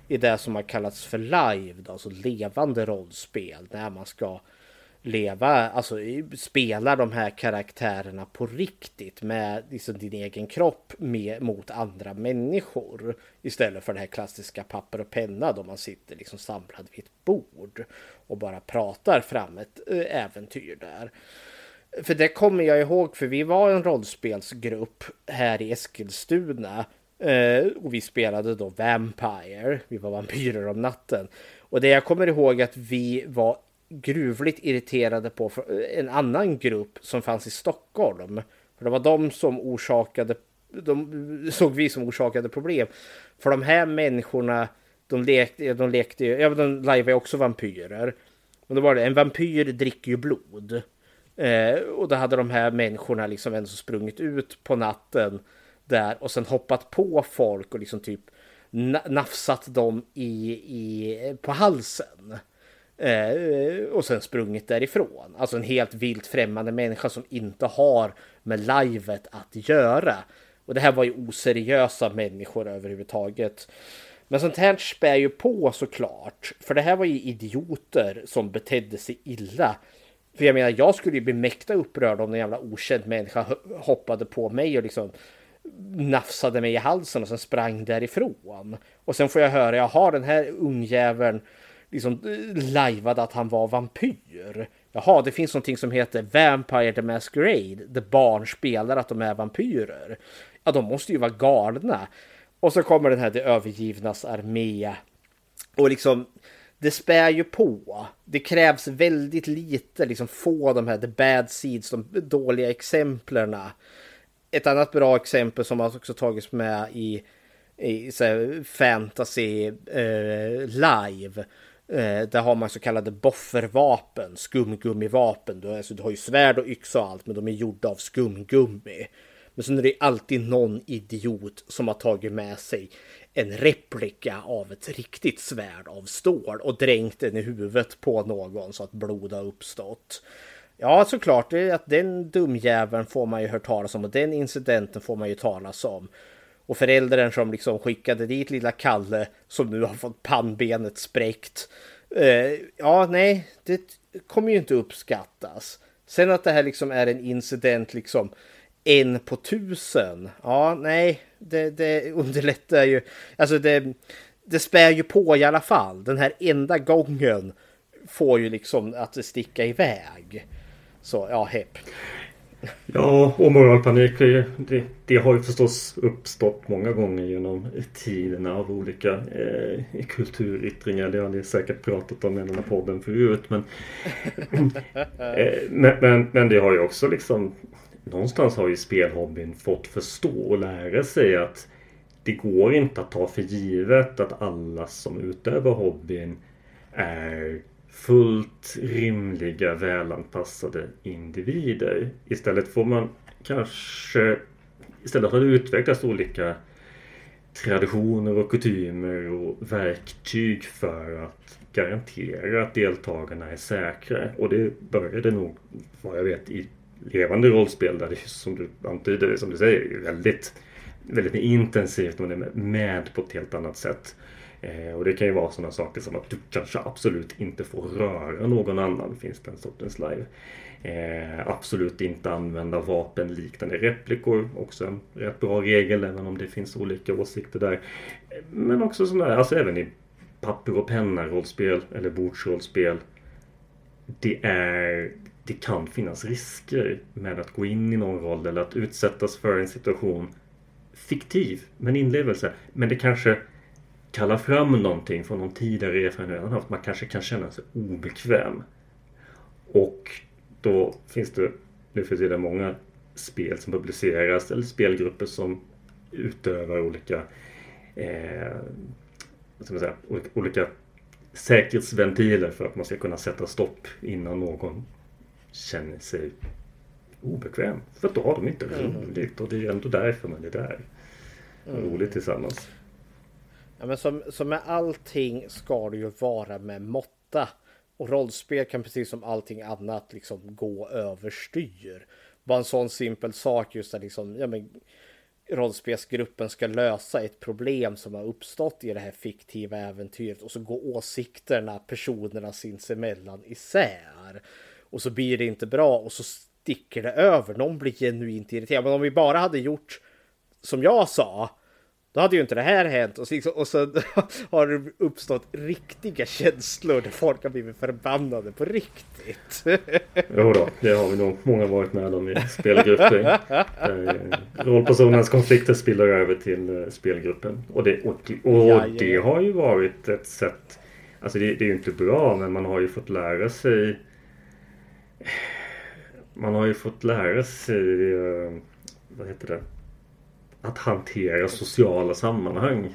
Speaker 5: i det som har kallats för live, alltså levande rollspel. När man ska leva, alltså spela de här karaktärerna på riktigt med liksom din egen kropp med, mot andra människor. Istället för det här klassiska papper och penna då man sitter liksom samlad vid ett bord och bara pratar fram ett eh, äventyr där. För det kommer jag ihåg, för vi var en rollspelsgrupp här i Eskilstuna eh, och vi spelade då Vampire. Vi var vampyrer om natten. Och det jag kommer ihåg att vi var gruvligt irriterade på eh, en annan grupp som fanns i Stockholm. För det var de som orsakade, de eh, såg vi som orsakade problem. För de här människorna, de lekte, de lekte ja de lajvade också vampyrer. Men då var det, en vampyr dricker ju blod. Eh, och då hade de här människorna liksom ändå sprungit ut på natten där och sen hoppat på folk och liksom typ nafsat dem i, i, på halsen. Eh, och sen sprungit därifrån. Alltså en helt vilt främmande människa som inte har med livet att göra. Och det här var ju oseriösa människor överhuvudtaget. Men sånt här spär ju på såklart. För det här var ju idioter som betedde sig illa. För jag menar, jag skulle ju bli mäkta upprörd om en jävla okänd människa hoppade på mig och liksom nafsade mig i halsen och sen sprang därifrån. Och sen får jag höra, jaha den här ungjäveln liksom eh, lajvade att han var vampyr. Jaha, det finns någonting som heter Vampire the Masquerade, där barn spelar att de är vampyrer. Ja, de måste ju vara galna. Och så kommer den här Det övergivnas armé. Och liksom, det spär ju på. Det krävs väldigt lite, liksom få de här the bad seeds, de dåliga exemplen. Ett annat bra exempel som har också tagits med i, i så fantasy eh, live Eh, där har man så kallade boffervapen, skumgummivapen. Du, alltså, du har ju svärd och yxa och allt, men de är gjorda av skumgummi. Men sen är det alltid någon idiot som har tagit med sig en replika av ett riktigt svärd av stål och dränkt den i huvudet på någon så att blod har uppstått. Ja, såklart, det är att den dumjäveln får man ju hört talas om och den incidenten får man ju talas om. Och föräldern som liksom skickade dit lilla Kalle som nu har fått pannbenet spräckt. Eh, ja, nej, det kommer ju inte uppskattas. Sen att det här liksom är en incident liksom en på tusen. Ja, nej, det, det underlättar ju. Alltså det, det spär ju på i alla fall. Den här enda gången får ju liksom att det sticka iväg. Så ja, hepp.
Speaker 6: Ja, och moralpanik det, det, har ju förstås uppstått många gånger genom tiderna av olika eh, kulturyttringar. Det har ni säkert pratat om i den här podden förut. Men, eh, men, men, men, det har ju också liksom någonstans har ju spelhobbyn fått förstå och lära sig att det går inte att ta för givet att alla som utövar hobbyn är fullt rimliga, välanpassade individer. Istället får man kanske Istället har det utvecklats olika traditioner och kutymer och verktyg för att garantera att deltagarna är säkra. Och det började nog, vad jag vet, i levande rollspel där det som du antyder, som du säger, väldigt, väldigt intensivt. Man är med på ett helt annat sätt. Eh, och det kan ju vara sådana saker som att du kanske absolut inte får röra någon annan, finns den sortens live. Eh, absolut inte använda vapenliknande replikor, också en rätt bra regel även om det finns olika åsikter där. Men också sådana här, alltså även i papper och penna rollspel eller bordsrollspel. Det är det kan finnas risker med att gå in i någon roll eller att utsättas för en situation fiktiv, men inlevelse. Men det kanske kallar fram någonting från någon tidigare erfarenhet man haft. Man kanske kan känna sig obekväm. Och då finns det nu för tiden många spel som publiceras eller spelgrupper som utövar olika eh, ska man säga, olika, olika säkerhetsventiler för att man ska kunna sätta stopp innan någon känner sig obekväm. För då har de inte mm. roligt och det är ändå därför man är där. Mm. Roligt tillsammans.
Speaker 5: Ja, men som, som med allting ska det ju vara med måtta. Och rollspel kan precis som allting annat liksom gå överstyr. Bara en sån simpel sak just att liksom, ja men rollspelsgruppen ska lösa ett problem som har uppstått i det här fiktiva äventyret och så går åsikterna personerna sinsemellan isär. Och så blir det inte bra och så sticker det över. Någon blir genuint irriterad. Men om vi bara hade gjort som jag sa då hade ju inte det här hänt och så, liksom, och så har det uppstått riktiga känslor där folk har blivit förbannade på riktigt.
Speaker 6: Jo då, det har vi nog många varit med om i spelgrupper. Rollpersonens konflikter spiller över till eh, spelgruppen. Och det, och, och det har ju varit ett sätt, alltså det, det är ju inte bra men man har ju fått lära sig man har ju fått lära sig, eh, vad heter det? att hantera sociala sammanhang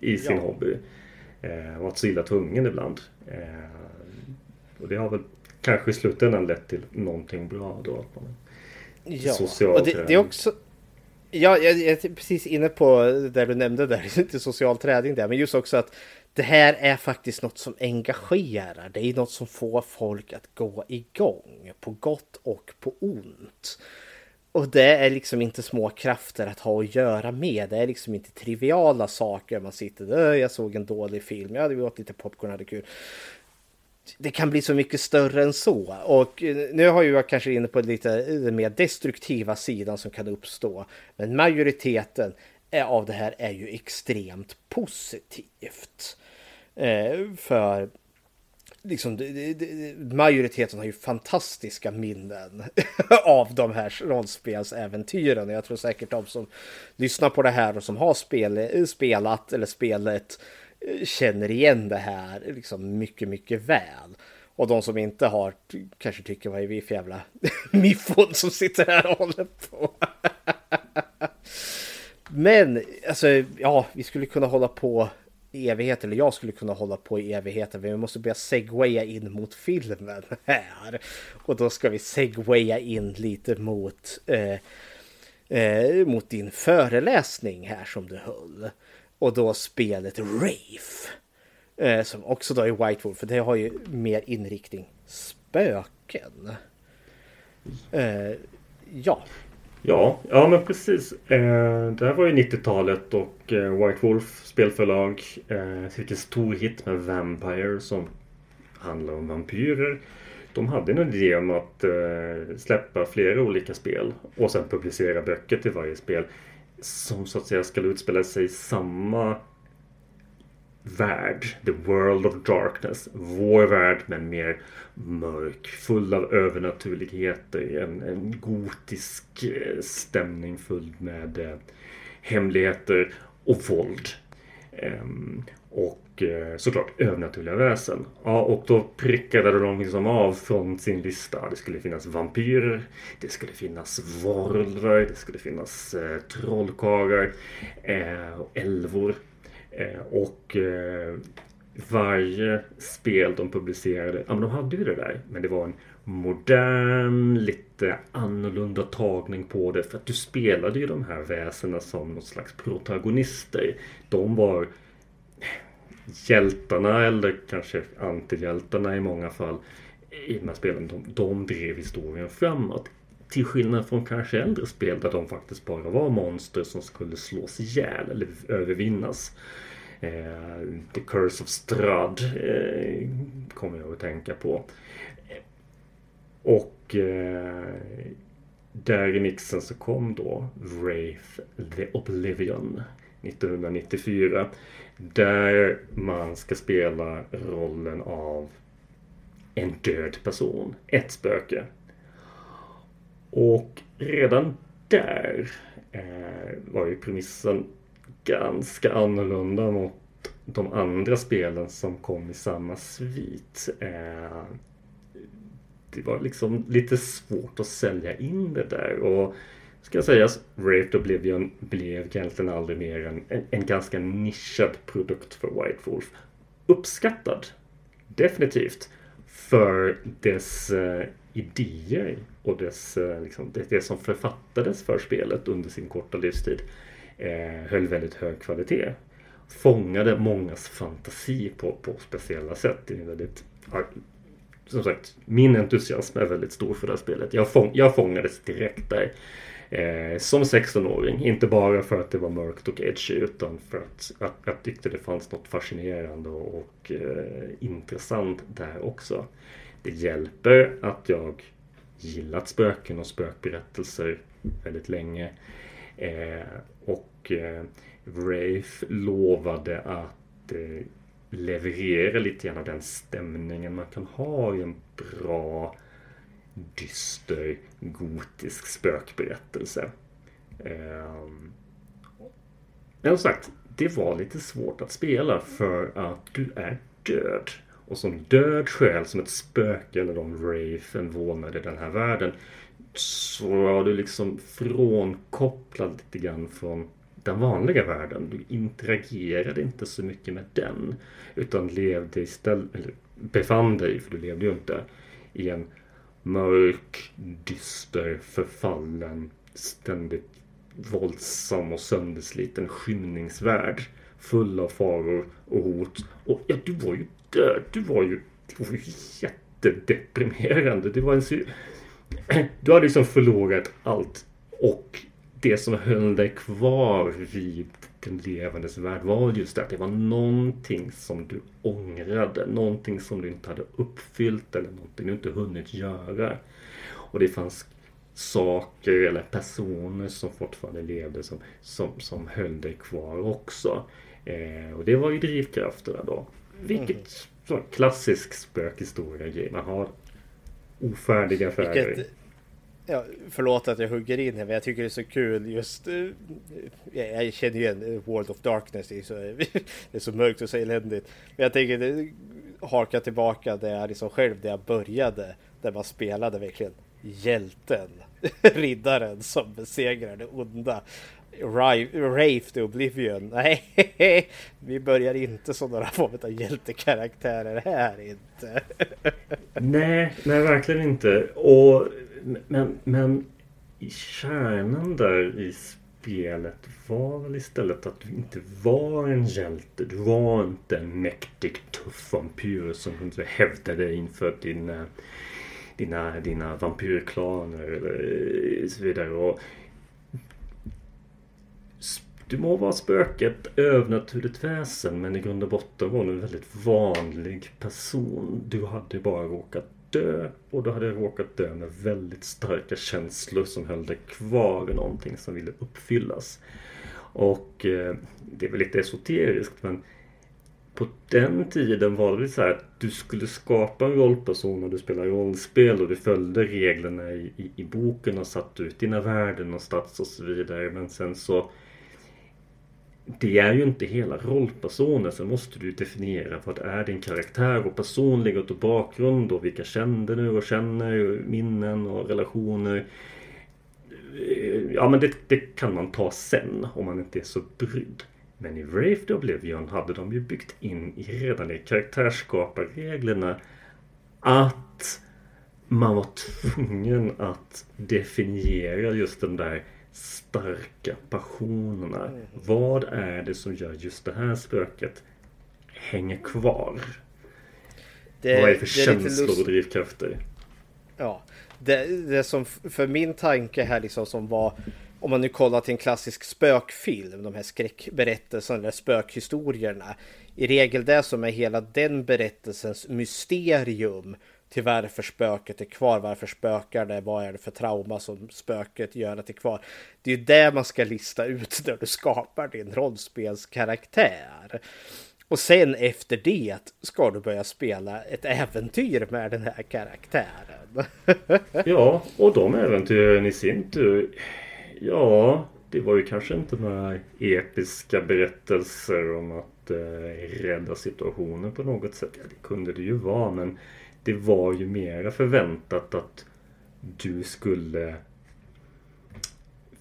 Speaker 6: i sin ja. hobby. Eh, och att så illa tvungen ibland. Eh, och det har väl kanske i slutändan lett till någonting bra då. Att man
Speaker 5: ja, och det, det, är också... Ja, jag, jag är precis inne på det du nämnde där, inte social träning där, men just också att det här är faktiskt något som engagerar. Det är något som får folk att gå igång på gott och på ont. Och det är liksom inte små krafter att ha att göra med. Det är liksom inte triviala saker. Man sitter där, jag såg en dålig film, jag hade åt lite popcorn, hade kul. Det kan bli så mycket större än så. Och eh, nu har jag kanske inne på lite den mer destruktiva sidan som kan uppstå. Men majoriteten Eh, av det här är ju extremt positivt. Eh, för liksom, majoriteten har ju fantastiska minnen av de här rollspelsäventyren. Jag tror säkert de som lyssnar på det här och som har spel, eh, spelat eller spelet känner igen det här liksom mycket, mycket väl. Och de som inte har kanske tycker vad är vi för jävla miffon som sitter här och håller på. Men alltså, ja, vi skulle kunna hålla på i evigheter, eller jag skulle kunna hålla på i evigheter, men vi måste börja segwaya in mot filmen här. Och då ska vi segwaya in lite mot, eh, eh, mot din föreläsning här som du höll. Och då spelet Rafe. Eh, som också då är White Wolf, för det har ju mer inriktning spöken. Eh, ja,
Speaker 6: Ja, ja men precis. Eh, det här var ju 90-talet och eh, White Wolf spelförlag eh, fick en stor hit med Vampire som handlar om vampyrer. De hade en idé om att eh, släppa flera olika spel och sen publicera böcker till varje spel som så att säga skulle utspela sig i samma värld, the world of darkness, vår värld men mer mörk, full av övernaturligheter, en, en gotisk eh, stämning full med eh, hemligheter och våld. Ehm, och eh, såklart övernaturliga väsen. Ja, och då prickade de liksom av från sin lista. Det skulle finnas vampyrer, det skulle finnas varulvar, det skulle finnas eh, trollkarlar eh, och älvor. Eh, och eh, varje spel de publicerade, ja men de hade ju det där. Men det var en modern, lite annorlunda tagning på det. För att du spelade ju de här väsena som något slags protagonister. De var hjältarna eller kanske antihjältarna i många fall i de här spelen. De, de drev historien framåt. Till skillnad från kanske äldre spel där de faktiskt bara var monster som skulle slås ihjäl eller övervinnas. Eh, The Curse of Strad eh, kommer jag att tänka på. Och eh, där i mixen så kom då Wraith the Oblivion 1994. Där man ska spela rollen av en död person, ett spöke. Och redan där eh, var ju premissen ganska annorlunda mot de andra spelen som kom i samma svit. Eh, det var liksom lite svårt att sälja in det där. Och ska sägas, Raved Oblivion blev egentligen aldrig mer än en, en ganska nischad produkt för White Wolf. Uppskattad, definitivt, för dess eh, idéer och dess, eh, liksom, det, det, som författades för spelet under sin korta livstid eh, höll väldigt hög kvalitet. Fångade mångas fantasi på, på speciella sätt Det är väldigt som sagt, min entusiasm är väldigt stor för det här spelet. Jag, fång, jag fångades direkt där. Eh, som 16-åring, inte bara för att det var mörkt och edgy utan för att, att jag tyckte det fanns något fascinerande och, och eh, intressant där också. Det hjälper att jag gillat spöken och spökberättelser väldigt länge. Eh, och eh, Rafe lovade att eh, leverera lite grann av den stämningen man kan ha i en bra dyster gotisk spökberättelse. Eh, men som sagt, det var lite svårt att spela för att du är död. Och som död själ, som ett spöke eller de Rafe, en vålnad i den här världen, så var du liksom frånkopplad lite grann från den vanliga världen. Du interagerade inte så mycket med den. Utan levde istället, eller befann dig, för du levde ju inte, i en mörk, dyster, förfallen, ständigt våldsam och söndersliten skymningsvärld. Full av faror och hot. Och ja, du var ju död. Du var ju, du var ju jättedeprimerande. Det var en Du hade liksom förlorat allt. Och det som höll dig kvar vid den levandes värld var just det att det var någonting som du ångrade. Någonting som du inte hade uppfyllt eller någonting du inte hunnit göra. Och det fanns saker eller personer som fortfarande levde som, som, som höll dig kvar också. Eh, och det var ju drivkrafterna då. Vilket mm. klassisk spökhistoria-grej. Man har ofärdiga färger. Vilket,
Speaker 5: Ja, förlåt att jag hugger in här, men jag tycker det är så kul just... Uh, jag känner ju igen World of Darkness, det är så, det är så mörkt och så eländigt. Men jag tänker det harka tillbaka där jag liksom själv, där jag började, där man spelade verkligen hjälten, riddaren som besegrar det onda. Rafe the Oblivion. Nej, vi börjar inte som några form av hjältekaraktärer här inte.
Speaker 6: nej, nej verkligen inte. Och men, men kärnan där i spelet var väl istället att du inte var en hjälte. Du var inte en mäktig tuff vampyr som kunde hävda dig inför dina, eh, dina, dina vampyrklaner eller så vidare. Och du må vara spöket, övernaturligt väsen men i grund och botten var du en väldigt vanlig person. Du hade bara råkat dö och du hade råkat dö med väldigt starka känslor som höll dig kvar i någonting som ville uppfyllas. Och eh, det är väl lite esoteriskt men på den tiden var det så här att du skulle skapa en rollperson och du spelade rollspel och du följde reglerna i, i, i boken och satte ut dina värden och stats och så vidare. Men sen så det är ju inte hela rollpersonen. Sen måste du definiera vad är din karaktär och personlighet och bakgrund och vilka kände du och känner, minnen och relationer. Ja men det, det kan man ta sen om man inte är så brydd. Men i Wraith the Oblivion hade de ju byggt in redan i karaktärsskaparreglerna att man var tvungen att definiera just den där starka passionerna. Mm. Vad är det som gör just det här spöket hänger kvar? Det, Vad är det för det känslor och drivkrafter?
Speaker 5: Ja, det, det som för min tanke här liksom som var om man nu kollar till en klassisk spökfilm, de här skräckberättelserna eller spökhistorierna. I regel det som är hela den berättelsens mysterium till varför spöket är kvar, varför spökar det, vad är det för trauma som spöket gör att det är kvar. Det är ju det man ska lista ut när du skapar din rollspelskaraktär. Och sen efter det ska du börja spela ett äventyr med den här karaktären.
Speaker 6: ja, och de äventyren i sin tur. Ja, det var ju kanske inte några episka berättelser om att eh, rädda situationen på något sätt. Ja, det kunde det ju vara, men det var ju mera förväntat att du skulle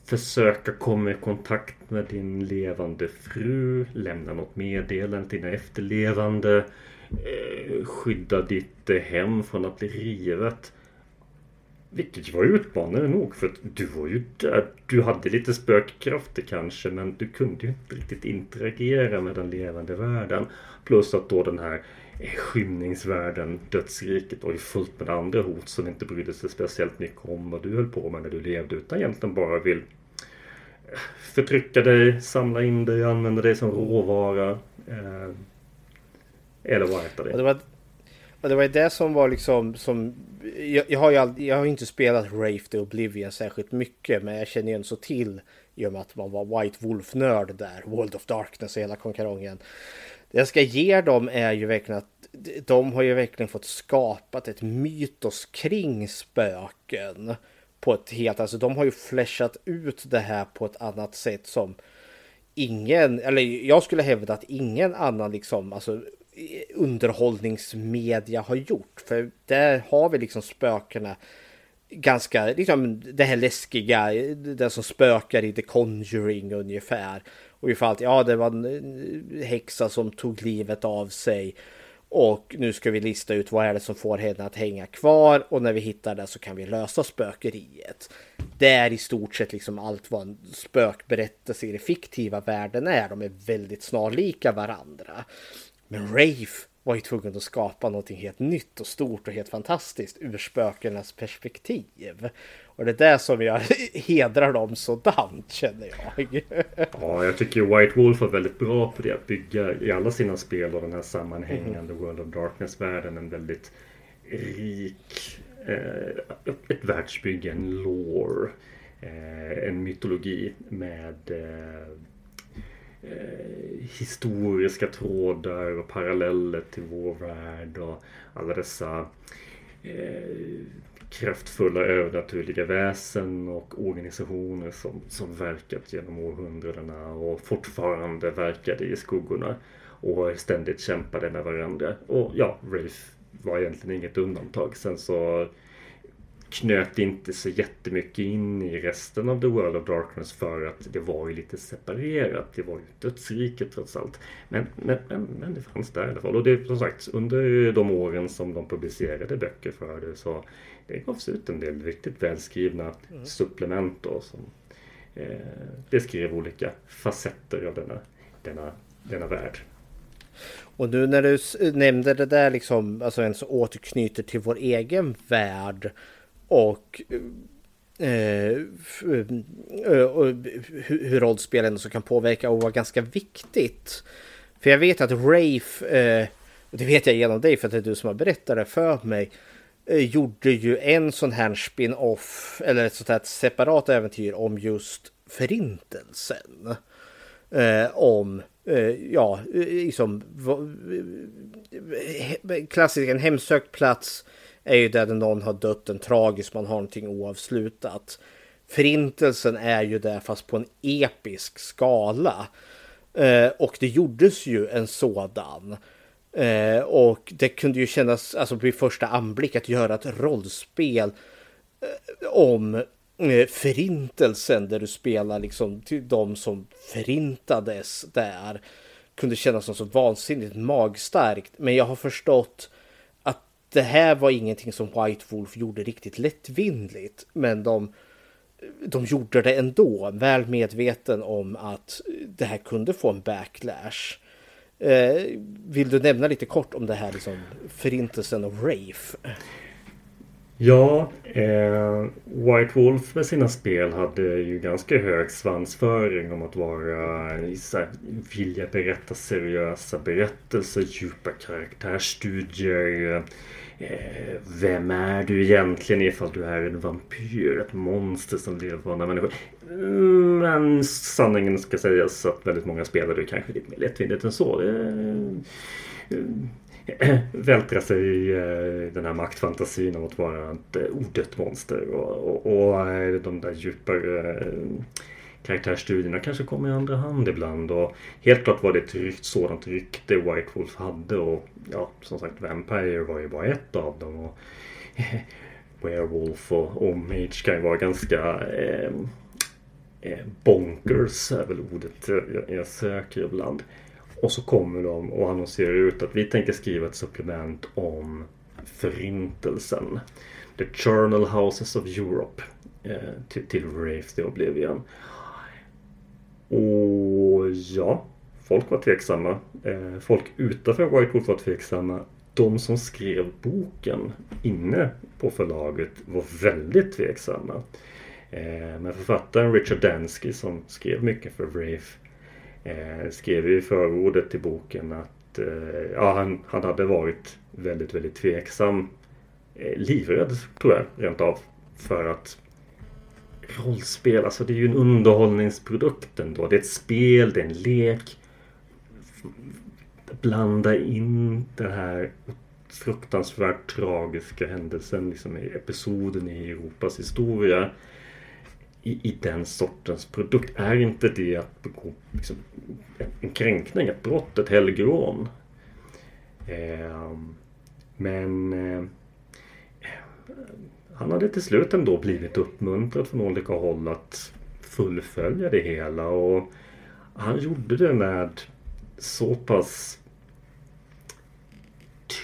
Speaker 6: försöka komma i kontakt med din levande fru, lämna något meddelande till dina efterlevande, eh, skydda ditt eh, hem från att bli rivet. Vilket var utmanande nog för att du var ju där. Du hade lite spökkrafter kanske men du kunde ju inte riktigt interagera med den levande världen. Plus att då den här skymningsvärlden, dödsriket och i fullt med andra hot som inte brydde sig speciellt mycket om vad du höll på med när du levde utan egentligen bara vill eh, förtrycka dig, samla in dig, använda dig som råvara. Eh, eller vad heter dig.
Speaker 5: Och det var, och det var det som var liksom som jag, jag har ju aldrig, jag har inte spelat Rafe the Oblivion särskilt mycket men jag känner ju ändå så till i och med att man var White Wolf-nörd där, World of Darkness och hela konkarongen. Det jag ska ge dem är ju verkligen att de har ju verkligen fått skapat ett mytos kring spöken på ett helt, alltså de har ju flashat ut det här på ett annat sätt som ingen, eller jag skulle hävda att ingen annan liksom, alltså underhållningsmedia har gjort. För där har vi liksom spökena ganska, liksom det här läskiga, det som spökar i The Conjuring ungefär. Och ifall att ja, det var en häxa som tog livet av sig. Och nu ska vi lista ut vad är det som får henne att hänga kvar och när vi hittar det så kan vi lösa spökeriet. Det är i stort sett liksom allt vad en spökberättelse i den fiktiva världen är. De är väldigt snarlika varandra. Men Rafe var ju tvungen att skapa någonting helt nytt och stort och helt fantastiskt ur spökenas perspektiv. Och det är det som jag hedrar dem sådant känner jag.
Speaker 6: Ja, jag tycker White Wolf var väldigt bra på det. Att bygga i alla sina spel och den här sammanhängande mm. World of Darkness-världen en väldigt rik eh, ett världsbygge, en lore, eh, en mytologi med eh, eh, historiska trådar och paralleller till vår värld och alla dessa eh, kraftfulla övernaturliga väsen och organisationer som, som verkat genom århundradena och fortfarande verkade i skuggorna och ständigt kämpade med varandra. Och ja, Rafe var egentligen inget undantag. Sen så knöt inte så jättemycket in i resten av The World of Darkness för att det var ju lite separerat. Det var ju dödsriket trots allt. Men, men, men, men, det fanns där i alla fall. Och det som sagt under de åren som de publicerade böcker för det så det gavs ut en del riktigt välskrivna mm. supplement då som eh, beskrev olika facetter av denna, denna, denna värld.
Speaker 5: Och nu när du nämnde det där liksom, alltså ens återknyter till vår egen värld och eh, och hur rollspel så kan påverka och vara ganska viktigt. För jag vet att Rafe, eh, det vet jag genom dig för att det är du som har berättat det för mig, eh, Eh, gjorde ju en sån här spin-off eller ett sånt här separat äventyr om just förintelsen. Eh, om, eh, ja, eh, liksom eh, klassikern hemsökt plats är ju där någon har dött en tragisk, man har någonting oavslutat. Förintelsen är ju där fast på en episk skala. Eh, och det gjordes ju en sådan. Eh, och det kunde ju kännas, alltså vid första anblick, att göra ett rollspel eh, om eh, förintelsen där du spelar liksom till de som förintades där. Kunde kännas som så vansinnigt magstarkt. Men jag har förstått att det här var ingenting som White Wolf gjorde riktigt lättvindigt. Men de, de gjorde det ändå, väl medveten om att det här kunde få en backlash. Eh, vill du nämna lite kort om det här liksom, förintelsen av Rafe?
Speaker 6: Ja, eh, White Wolf med sina spel hade ju ganska hög svansföring om att vara eh, så vilja berätta seriösa berättelser, djupa karaktärsstudier, Eh, Eh, vem är du egentligen ifall du är en vampyr? Ett monster som lever på andra människor? Mm, men sanningen ska sägas att väldigt många spelare kanske lite mer lättvindigt än så. Eh, vältra sig i den här maktfantasin om att vara ett eh, odött monster och, och, och de där djupare karaktärsstudierna kanske kom i andra hand ibland. Och helt klart var det ett rykt, sådant rykte White Wolf hade. Och ja, som sagt, Vampire var ju bara ett av dem. Och Werewolf och, och Mage kan ju vara ganska eh, eh, bonkers är väl ordet jag, jag söker ibland. Och så kommer de och annonserar ut att vi tänker skriva ett supplement om Förintelsen. The Journal Houses of Europe. Eh, till, till Wraith the Oblivion. Och ja, folk var tveksamma. Eh, folk utanför Whitewood var tveksamma. De som skrev boken inne på förlaget var väldigt tveksamma. Eh, men författaren Richard Dansky som skrev mycket för Wraith eh, skrev i förordet till boken att ja, han, han hade varit väldigt, väldigt tveksam. Livrädd tror jag rent av. För att rollspel, alltså det är ju en underhållningsprodukt ändå. Det är ett spel, det är en lek. Blanda in den här fruktansvärt tragiska händelsen, liksom i episoden i Europas historia. I, i den sortens produkt. Är inte det att begå liksom, en kränkning, ett brott, ett helgerån? Eh, men eh, han hade till slut ändå blivit uppmuntrad från olika håll att fullfölja det hela och han gjorde det med så pass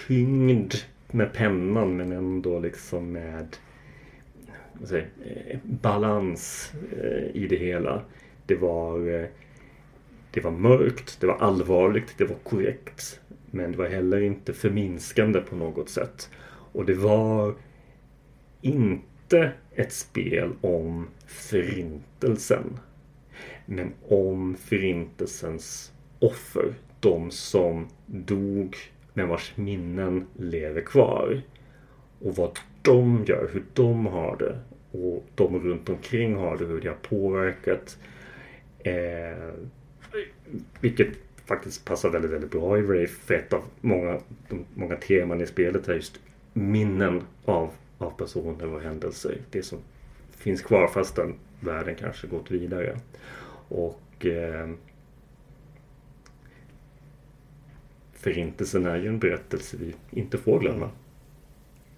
Speaker 6: tyngd med pennan men ändå liksom med säger, balans eh, i det hela. Det var, eh, det var mörkt, det var allvarligt, det var korrekt. Men det var heller inte förminskande på något sätt. Och det var inte ett spel om förintelsen. Men om förintelsens offer. De som dog men vars minnen lever kvar. Och vad de gör, hur de har det och de runt omkring har det, hur det har påverkat. Eh, vilket faktiskt passar väldigt, väldigt bra i Wraith. För ett av många, de, många teman i spelet är just minnen av av personer och händelser. Det som finns kvar fastän världen kanske gått vidare. Och eh, Förintelsen är ju en berättelse vi inte får glömma.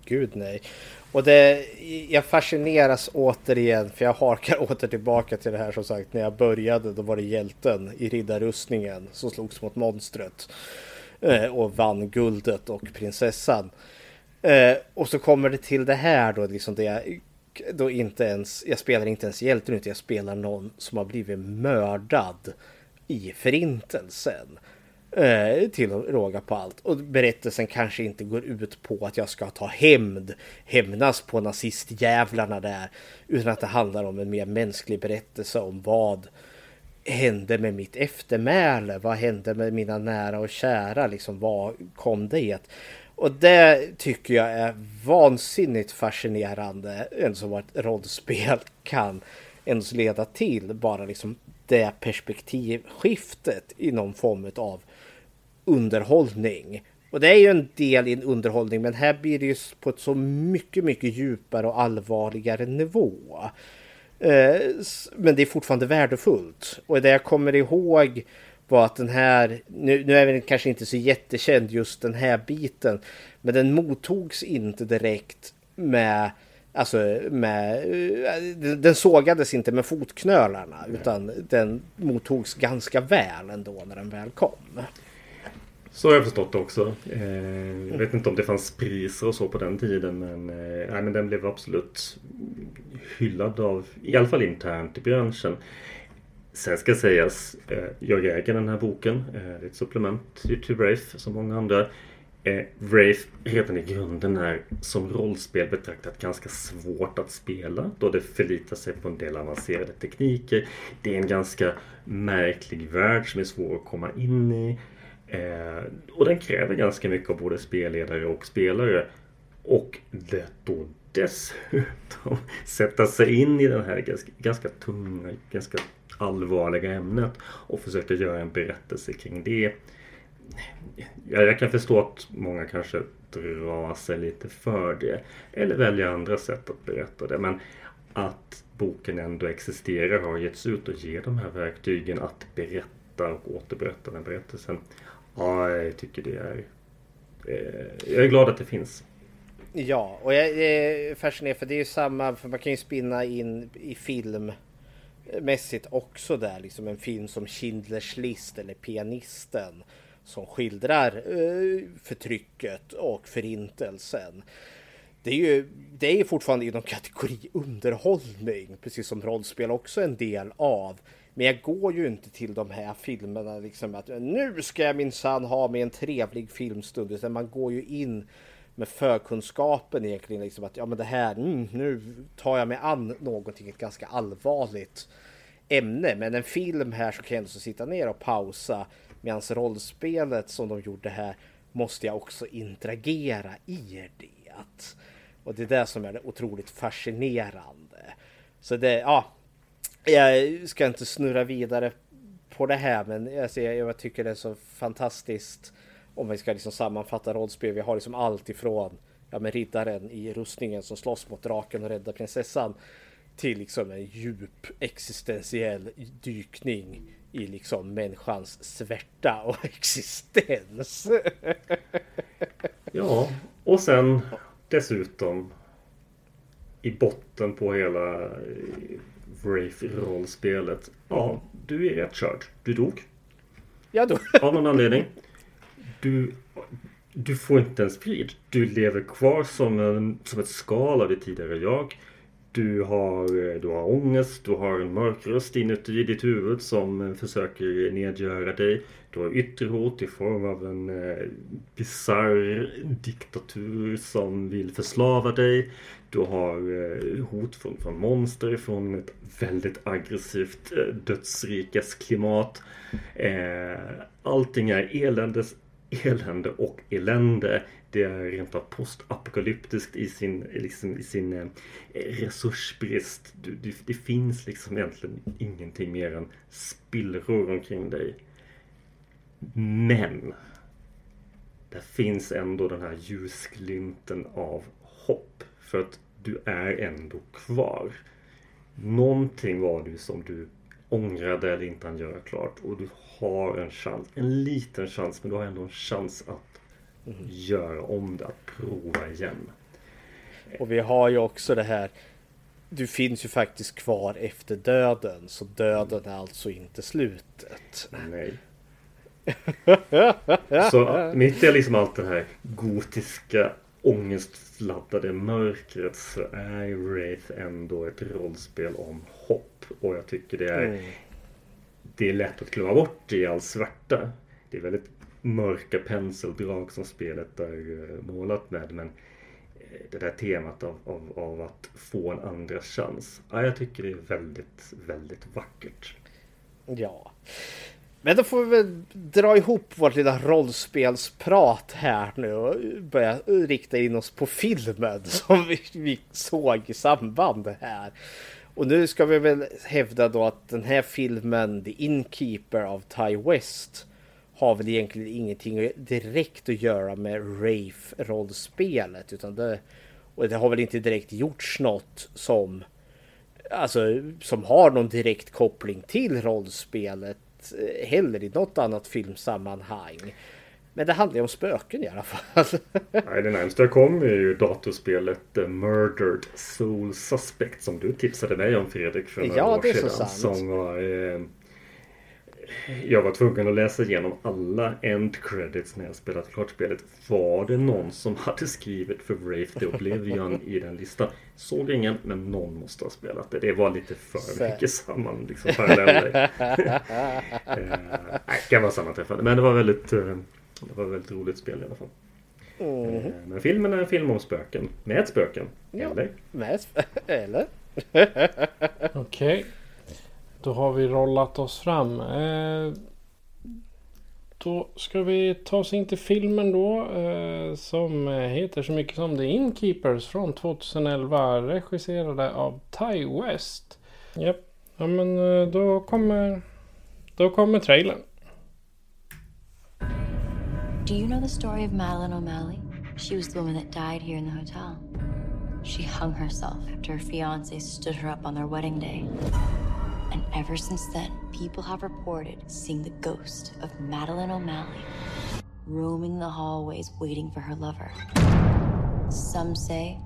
Speaker 5: Gud nej. Och det, jag fascineras återigen, för jag harkar åter tillbaka till det här som sagt. När jag började då var det hjälten i riddarrustningen som slogs mot monstret. Eh, och vann guldet och prinsessan. Eh, och så kommer det till det här då, liksom det jag, då inte ens, jag spelar inte ens hjälten utan jag spelar någon som har blivit mördad i förintelsen. Eh, till att råga på allt. Och berättelsen kanske inte går ut på att jag ska ta hämnd, hämnas på nazistjävlarna där. Utan att det handlar om en mer mänsklig berättelse om vad hände med mitt eftermäle? Vad hände med mina nära och kära? Liksom, vad kom det? Och det tycker jag är vansinnigt fascinerande. En vad ett rollspel kan ens leda till. Bara liksom det perspektivskiftet i någon form av underhållning. Och det är ju en del i en underhållning men här blir det ju på ett så mycket, mycket djupare och allvarligare nivå. Eh, men det är fortfarande värdefullt. Och det jag kommer ihåg var att den här, nu, nu är den kanske inte så jättekänd just den här biten, men den mottogs inte direkt med Alltså med, den sågades inte med fotknölarna utan den mottogs ganska väl ändå när den väl kom.
Speaker 6: Så har jag förstått det också. Eh, jag vet inte om det fanns priser och så på den tiden men, eh, nej, men den blev absolut hyllad av, i alla fall internt i branschen. Sen ska sägas, eh, jag äger den här boken. Eh, det är ett supplement till Wraith som många andra. Eh, Wraith redan i grunden är som rollspel betraktat ganska svårt att spela då det förlitar sig på en del avancerade tekniker. Det är en ganska märklig värld som är svår att komma in i. Eh, och den kräver ganska mycket av både spelledare och spelare. Och det då dessutom sätta sig in i den här ganska, ganska tunga, ganska allvarliga ämnet och försökte göra en berättelse kring det. Ja, jag kan förstå att många kanske drar sig lite för det eller väljer andra sätt att berätta det. Men att boken ändå existerar har getts ut och ger de här verktygen att berätta och återberätta den berättelsen. Ja, jag tycker det är... Eh, jag är glad att det finns.
Speaker 5: Ja, och jag är fascinerad för det är ju samma, för man kan ju spinna in i film mässigt också där. Liksom en film som Schindler's list eller Pianisten. som skildrar eh, förtrycket och förintelsen. Det är ju det är fortfarande inom kategori underhållning, precis som rollspel också en del av. Men jag går ju inte till de här filmerna liksom att nu ska jag minsann ha med en trevlig filmstund, utan man går ju in med förkunskapen egentligen liksom att ja men det här, mm, nu tar jag mig an någonting, ett ganska allvarligt ämne. Men en film här så kan jag ändå sitta ner och pausa medan rollspelet som de gjorde här måste jag också interagera i det. Och det är det som är det otroligt fascinerande. Så det, ja, jag ska inte snurra vidare på det här, men alltså, jag, jag tycker det är så fantastiskt om vi ska liksom sammanfatta rollspel. Vi har liksom allt ifrån ja, men riddaren i rustningen som slåss mot draken och räddar prinsessan till liksom en djup existentiell dykning i liksom människans svärta och existens.
Speaker 6: ja, och sen dessutom i botten på hela Wraith-rollspelet. Ja, du är rätt körd. Du dog.
Speaker 5: Jag dog.
Speaker 6: Av någon anledning. Du, du får inte en sprid. Du lever kvar som, en, som ett skal av ditt tidigare jag. Du har, du har ångest, du har en mörk röst inuti ditt huvud som försöker nedgöra dig. Du har yttre hot i form av en eh, bisarr diktatur som vill förslava dig. Du har eh, hot från, från monster, från ett väldigt aggressivt eh, dödsrikes klimat. Eh, allting är eländes, elände och elände. Det är rent av postapokalyptiskt i sin, liksom, i sin eh, resursbrist. Du, det, det finns liksom egentligen ingenting mer än spillror omkring dig. Men det finns ändå den här ljusglimten av hopp. För att du är ändå kvar. Någonting var det som du ångrade eller inte hann göra klart. Och du har en chans, en liten chans, men du har ändå en chans att mm. göra om det, att prova igen.
Speaker 5: Och vi har ju också det här du finns ju faktiskt kvar efter döden, så döden är alltså inte slutet.
Speaker 6: Nej. så mitt i liksom allt det här gotiska ångestladdade mörkret så är Wraith ändå ett rollspel om hopp. Och jag tycker det är mm. Det är lätt att glömma bort i all svärta. Det är väldigt mörka penseldrag som spelet är eh, målat med. Men eh, det där temat av, av, av att få en andra chans. Ja, jag tycker det är väldigt, väldigt vackert.
Speaker 5: Ja. Men då får vi väl dra ihop vårt lilla rollspelsprat här nu och börja rikta in oss på filmen som vi, vi såg i samband här. Och nu ska vi väl hävda då att den här filmen, The Innkeeper av Ty West, har väl egentligen ingenting direkt att göra med Rafe-rollspelet. Utan det, och det har väl inte direkt gjorts något som, alltså, som har någon direkt koppling till rollspelet eh, heller i något annat filmsammanhang. Men det handlar ju om spöken i alla fall.
Speaker 6: Nej, det närmsta jag kom är ju datorspelet The Murdered Soul Suspect som du tipsade mig om Fredrik för några
Speaker 5: ja,
Speaker 6: år
Speaker 5: det
Speaker 6: sedan.
Speaker 5: Så sant.
Speaker 6: Som var, eh, jag var tvungen att läsa igenom alla end credits när jag spelat klart spelet. Var det någon som hade skrivit för Wraith the Oblivion i den listan? Såg ingen, men någon måste ha spelat det. Det var lite för Så. mycket samman liksom, paralleller. eh, nej, kan vara sammanträffande. Men det var väldigt, eh, det var väldigt roligt spel i alla fall. Mm. Men filmen är en film om spöken. Med spöken. Ja, eller?
Speaker 5: Med eller?
Speaker 4: Okej. Okay. Då har vi rollat oss fram. Eh, då ska vi ta oss in till filmen då. Eh, som heter så mycket som The Innkeepers från 2011. Regisserade av Ty West. Japp. Ja men då kommer... Då kommer trailern.
Speaker 1: Do you know the story of Madeline O'Malley? She was the woman that died here in the hotel. She hung herself after her fiance stood her up on their wedding day. And ever since then, people have reported seeing the ghost of Madeline O'Malley roaming the hallways waiting for her lover. Some say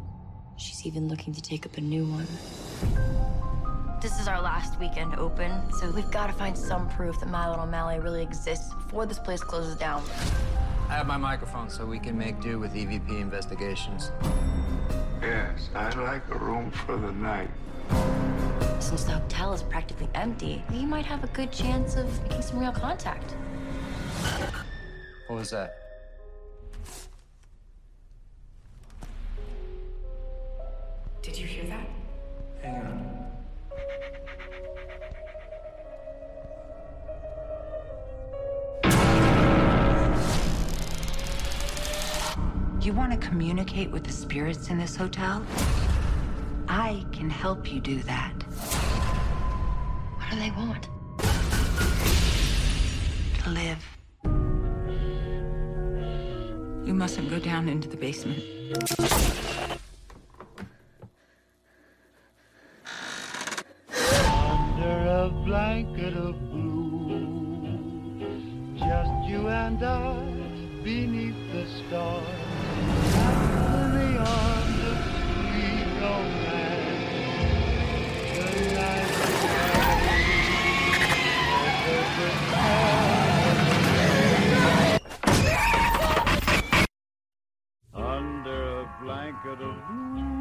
Speaker 1: she's even looking to take up a new one. This is our last weekend open, so we've got to find some proof that Milo O'Malley really exists before this place closes down.
Speaker 2: I have my microphone so we can make do with EVP investigations.
Speaker 3: Yes, I'd like a room for the night.
Speaker 1: Since the hotel is practically empty, we might have a good chance of making some real contact.
Speaker 2: What was that?
Speaker 7: Did you hear that?
Speaker 6: Hang on.
Speaker 7: You want to communicate with the spirits in this hotel? I can help you do that.
Speaker 1: What do they want?
Speaker 7: To live. You mustn't go down into the basement.
Speaker 9: Blanket of blue, just you and I beneath the stars. In the arms of sweet romance, the night Under a blanket of blue.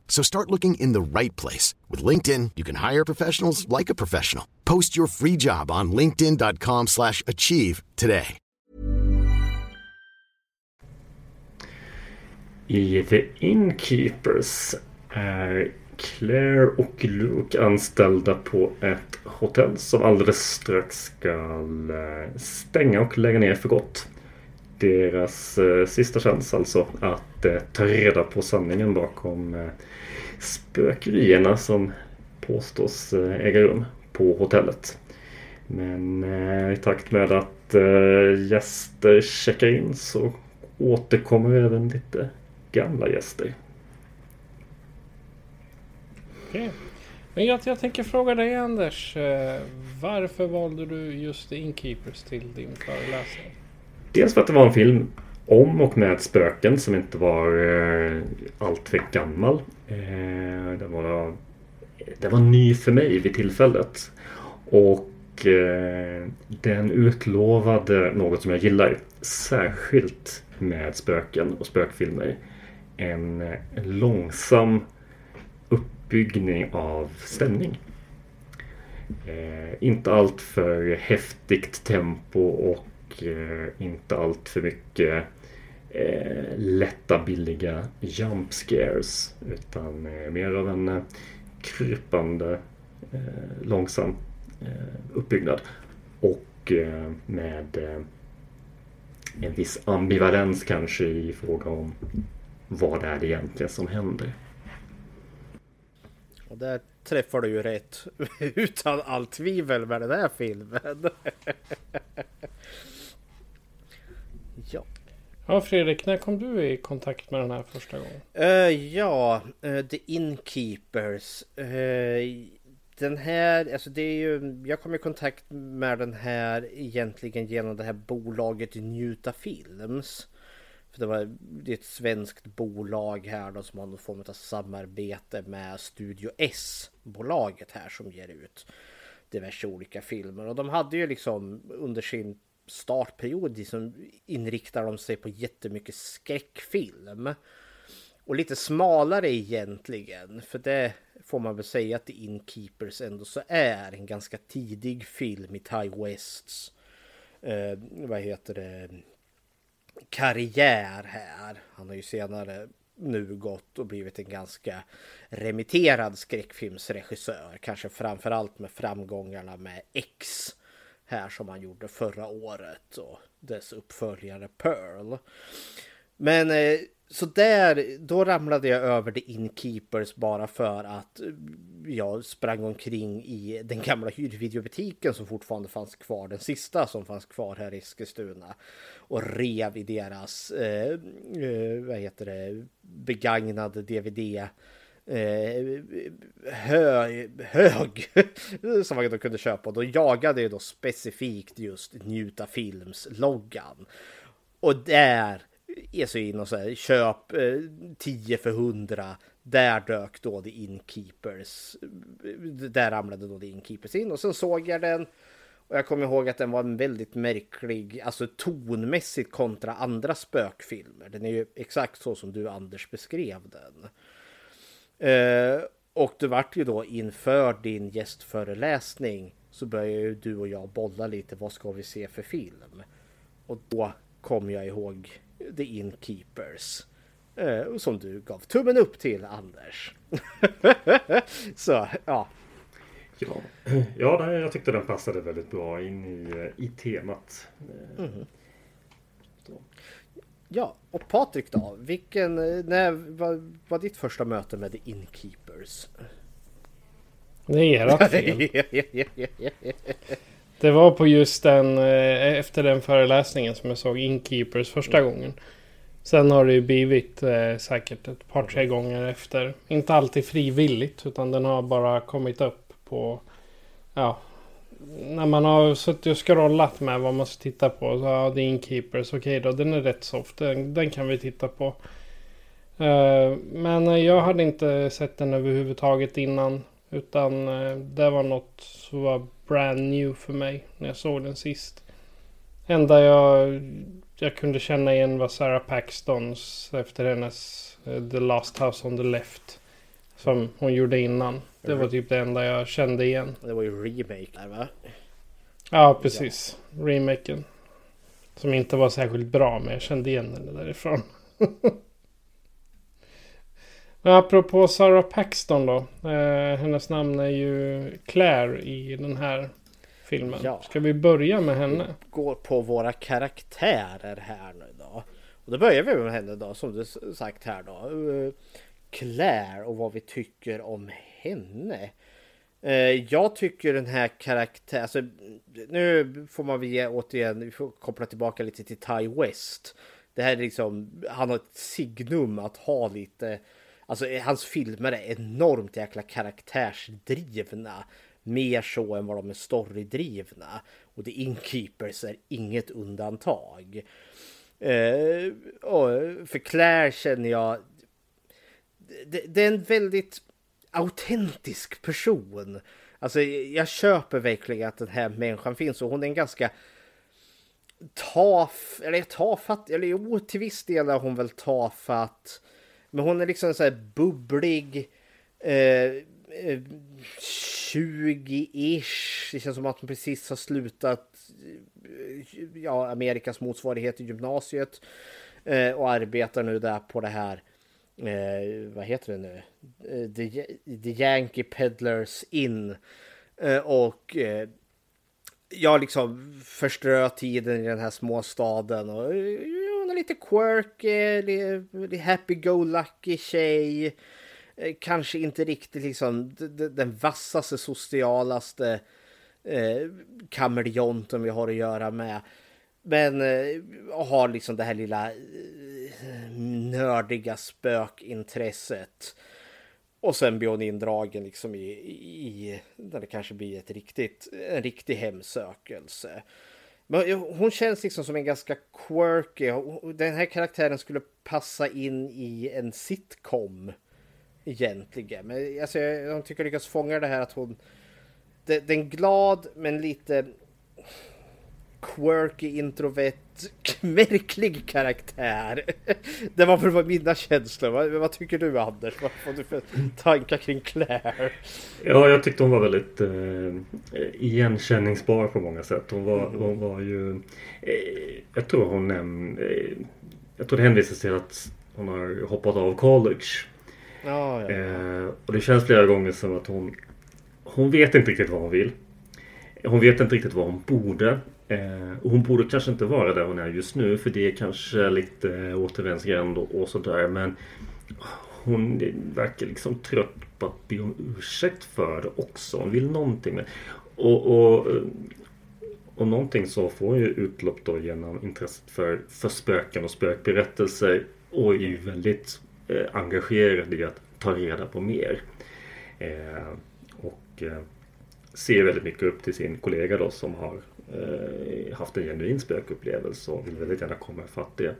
Speaker 10: So start looking in the right place. With LinkedIn, you can hire professionals like a professional. Post your free job on linkedin.com slash achieve today.
Speaker 6: I The Innkeepers är Claire och Luke anställda på ett hotell som alldeles strax ska eh, stänga och lägga ner för gott. Deras eh, sista chans alltså att eh, ta reda på sanningen bakom eh, spökerierna som påstås eh, äga rum på hotellet. Men eh, i takt med att eh, gäster checkar in så återkommer även lite gamla gäster.
Speaker 4: Okej. Men jag, jag tänker fråga dig Anders. Varför valde du just The Innkeepers till din föreläsning?
Speaker 6: Dels för att det var en film om och med spöken som inte var alltför gammal. Eh, det, var, det var ny för mig vid tillfället. Och eh, den utlovade något som jag gillar. Särskilt med spöken och spökfilmer. En, en långsam uppbyggning av stämning. Eh, inte allt för häftigt tempo och eh, inte allt för mycket eh, lätta billiga jump scares. Utan eh, mer av en eh, krypande eh, långsam eh, uppbyggnad. Och eh, med eh, en viss ambivalens kanske i fråga om vad det är egentligen som händer.
Speaker 5: Och där träffar du ju rätt utan allt tvivel med den här filmen. ja.
Speaker 4: Fredrik, när kom du i kontakt med den här första gången?
Speaker 5: Uh, ja, uh, The Inkeepers. Uh, eh, den här, alltså det är ju, jag kom i kontakt med den här egentligen genom det här bolaget Njuta Films. För det, var, det är ett svenskt bolag här då som har någon form av samarbete med Studio S-bolaget här som ger ut diverse olika filmer. Och de hade ju liksom under sin startperiod liksom inriktar de sig på jättemycket skräckfilm. Och lite smalare egentligen. För det får man väl säga att The Inkeepers ändå så är en ganska tidig film i Ty Wests eh, vad heter det karriär här. Han har ju senare nu gått och blivit en ganska remitterad skräckfilmsregissör. Kanske framförallt med framgångarna med X här som han gjorde förra året och dess uppföljare Pearl. Men eh, så där, då ramlade jag över The Inkeepers bara för att eh, jag sprang omkring i den gamla hyrvideobutiken som fortfarande fanns kvar, den sista som fanns kvar här i Eskilstuna. Och rev i deras, eh, eh, vad heter det, begagnade DVD eh, hög, hög som man då kunde köpa. Och då jagade jag då specifikt just Njuta Films loggan. Och där är så in och så här, köp eh, 10 för 100. Där dök då The Inkeepers. Eh, där ramlade då The Inkeepers in och sen såg jag den. Och jag kommer ihåg att den var en väldigt märklig, alltså tonmässigt kontra andra spökfilmer. Den är ju exakt så som du Anders beskrev den. Eh, och det vart ju då inför din gästföreläsning så började ju du och jag bolla lite. Vad ska vi se för film? Och då kom jag ihåg The Innkeepers. Eh, som du gav tummen upp till Anders. så ja.
Speaker 6: Ja, ja jag tyckte den passade väldigt bra in i, i temat. Mm.
Speaker 5: Ja, och Patrik då? Vilken, när var, var ditt första möte med The Innkeepers?
Speaker 4: Det är ert fel. Det var på just den, eh, efter den föreläsningen som jag såg Innkeepers första mm. gången. Sen har det ju blivit eh, säkert ett par tre gånger efter. Inte alltid frivilligt utan den har bara kommit upp på... Ja. När man har suttit och scrollat med vad man ska titta på. Så ja, The Inkeepers, Okej okay då, den är rätt soft. Den, den kan vi titta på. Uh, men eh, jag hade inte sett den överhuvudtaget innan. Utan uh, det var något som var brand new för mig när jag såg den sist. Enda jag, jag kunde känna igen var Sarah Paxtons efter hennes uh, The Last House on the Left. Som hon gjorde innan. Det var typ det enda jag kände igen.
Speaker 5: Det var ju remake där va?
Speaker 4: Ja precis. Ja. Remaken. Som inte var särskilt bra men jag kände igen den därifrån. Men apropå Sarah Paxton då. Eh, hennes namn är ju Claire i den här filmen. Ja. Ska vi börja med henne? Vi
Speaker 5: går på våra karaktärer här nu då. Och då börjar vi med henne då som du sagt här då. Claire och vad vi tycker om henne. Eh, jag tycker den här karaktären, alltså, nu får man väl återigen vi får koppla tillbaka lite till Ty West. Det här är liksom, han har ett signum att ha lite Alltså eh, hans filmer är enormt jäkla karaktärsdrivna. Mer så än vad de är storydrivna. Och The Inkeepers är inget undantag. Eh, och för Claire känner jag... Det, det, är en väldigt autentisk person. Alltså jag köper verkligen att den här människan finns och hon är en ganska taf, eller tafatt, eller jo till viss del är hon väl tafatt. Men hon är liksom så här bubblig. Eh, eh 20-ish. Det känns som att hon precis har slutat eh, ja, Amerikas motsvarighet i gymnasiet. Eh, och arbetar nu där på det här. Eh, vad heter det nu? Eh, The, The Yankee Peddlers In. Eh, och eh, jag liksom förströ tiden i den här småstaden. Och är lite quirky, lite happy-go-lucky tjej. Kanske inte riktigt liksom den vassaste, socialaste eh, kameleonten vi har att göra med. Men och har liksom det här lilla eh, nördiga spökintresset. Och sen blir hon indragen liksom i, i, där det kanske blir ett riktigt, en riktig hemsökelse. Men eh, hon känns liksom som en ganska quirky. Den här karaktären skulle passa in i en sitcom. Egentligen. Men alltså, jag tycker jag lyckas fånga det här att hon... Den glad men lite quirky, introvert, märklig karaktär. Det var väl mina känslor. Vad, vad tycker du Anders? Vad får du för tankar kring Claire?
Speaker 6: Ja, jag tyckte hon var väldigt eh, igenkänningsbar på många sätt. Hon var, mm. hon var ju... Eh, jag tror hon näm, eh, Jag tror det hänvisas till att hon har hoppat av college.
Speaker 5: Ja, ja.
Speaker 6: Eh, och det känns flera gånger som att hon... Hon vet inte riktigt vad hon vill. Hon vet inte riktigt vad hon borde. Eh, hon borde kanske inte vara där hon är just nu för det är kanske lite återvändsgränd och, och sådär. Men hon verkar liksom trött på att be om ursäkt för det också. Hon vill någonting. Med. Och, och, eh, och någonting så får hon ju utlopp då genom intresset för, för spöken och spökberättelser. Och är ju väldigt eh, engagerad i att ta reda på mer. Eh, och eh, ser väldigt mycket upp till sin kollega då som har Eh, haft en genuin spökupplevelse och vill väldigt gärna komma ifatt det.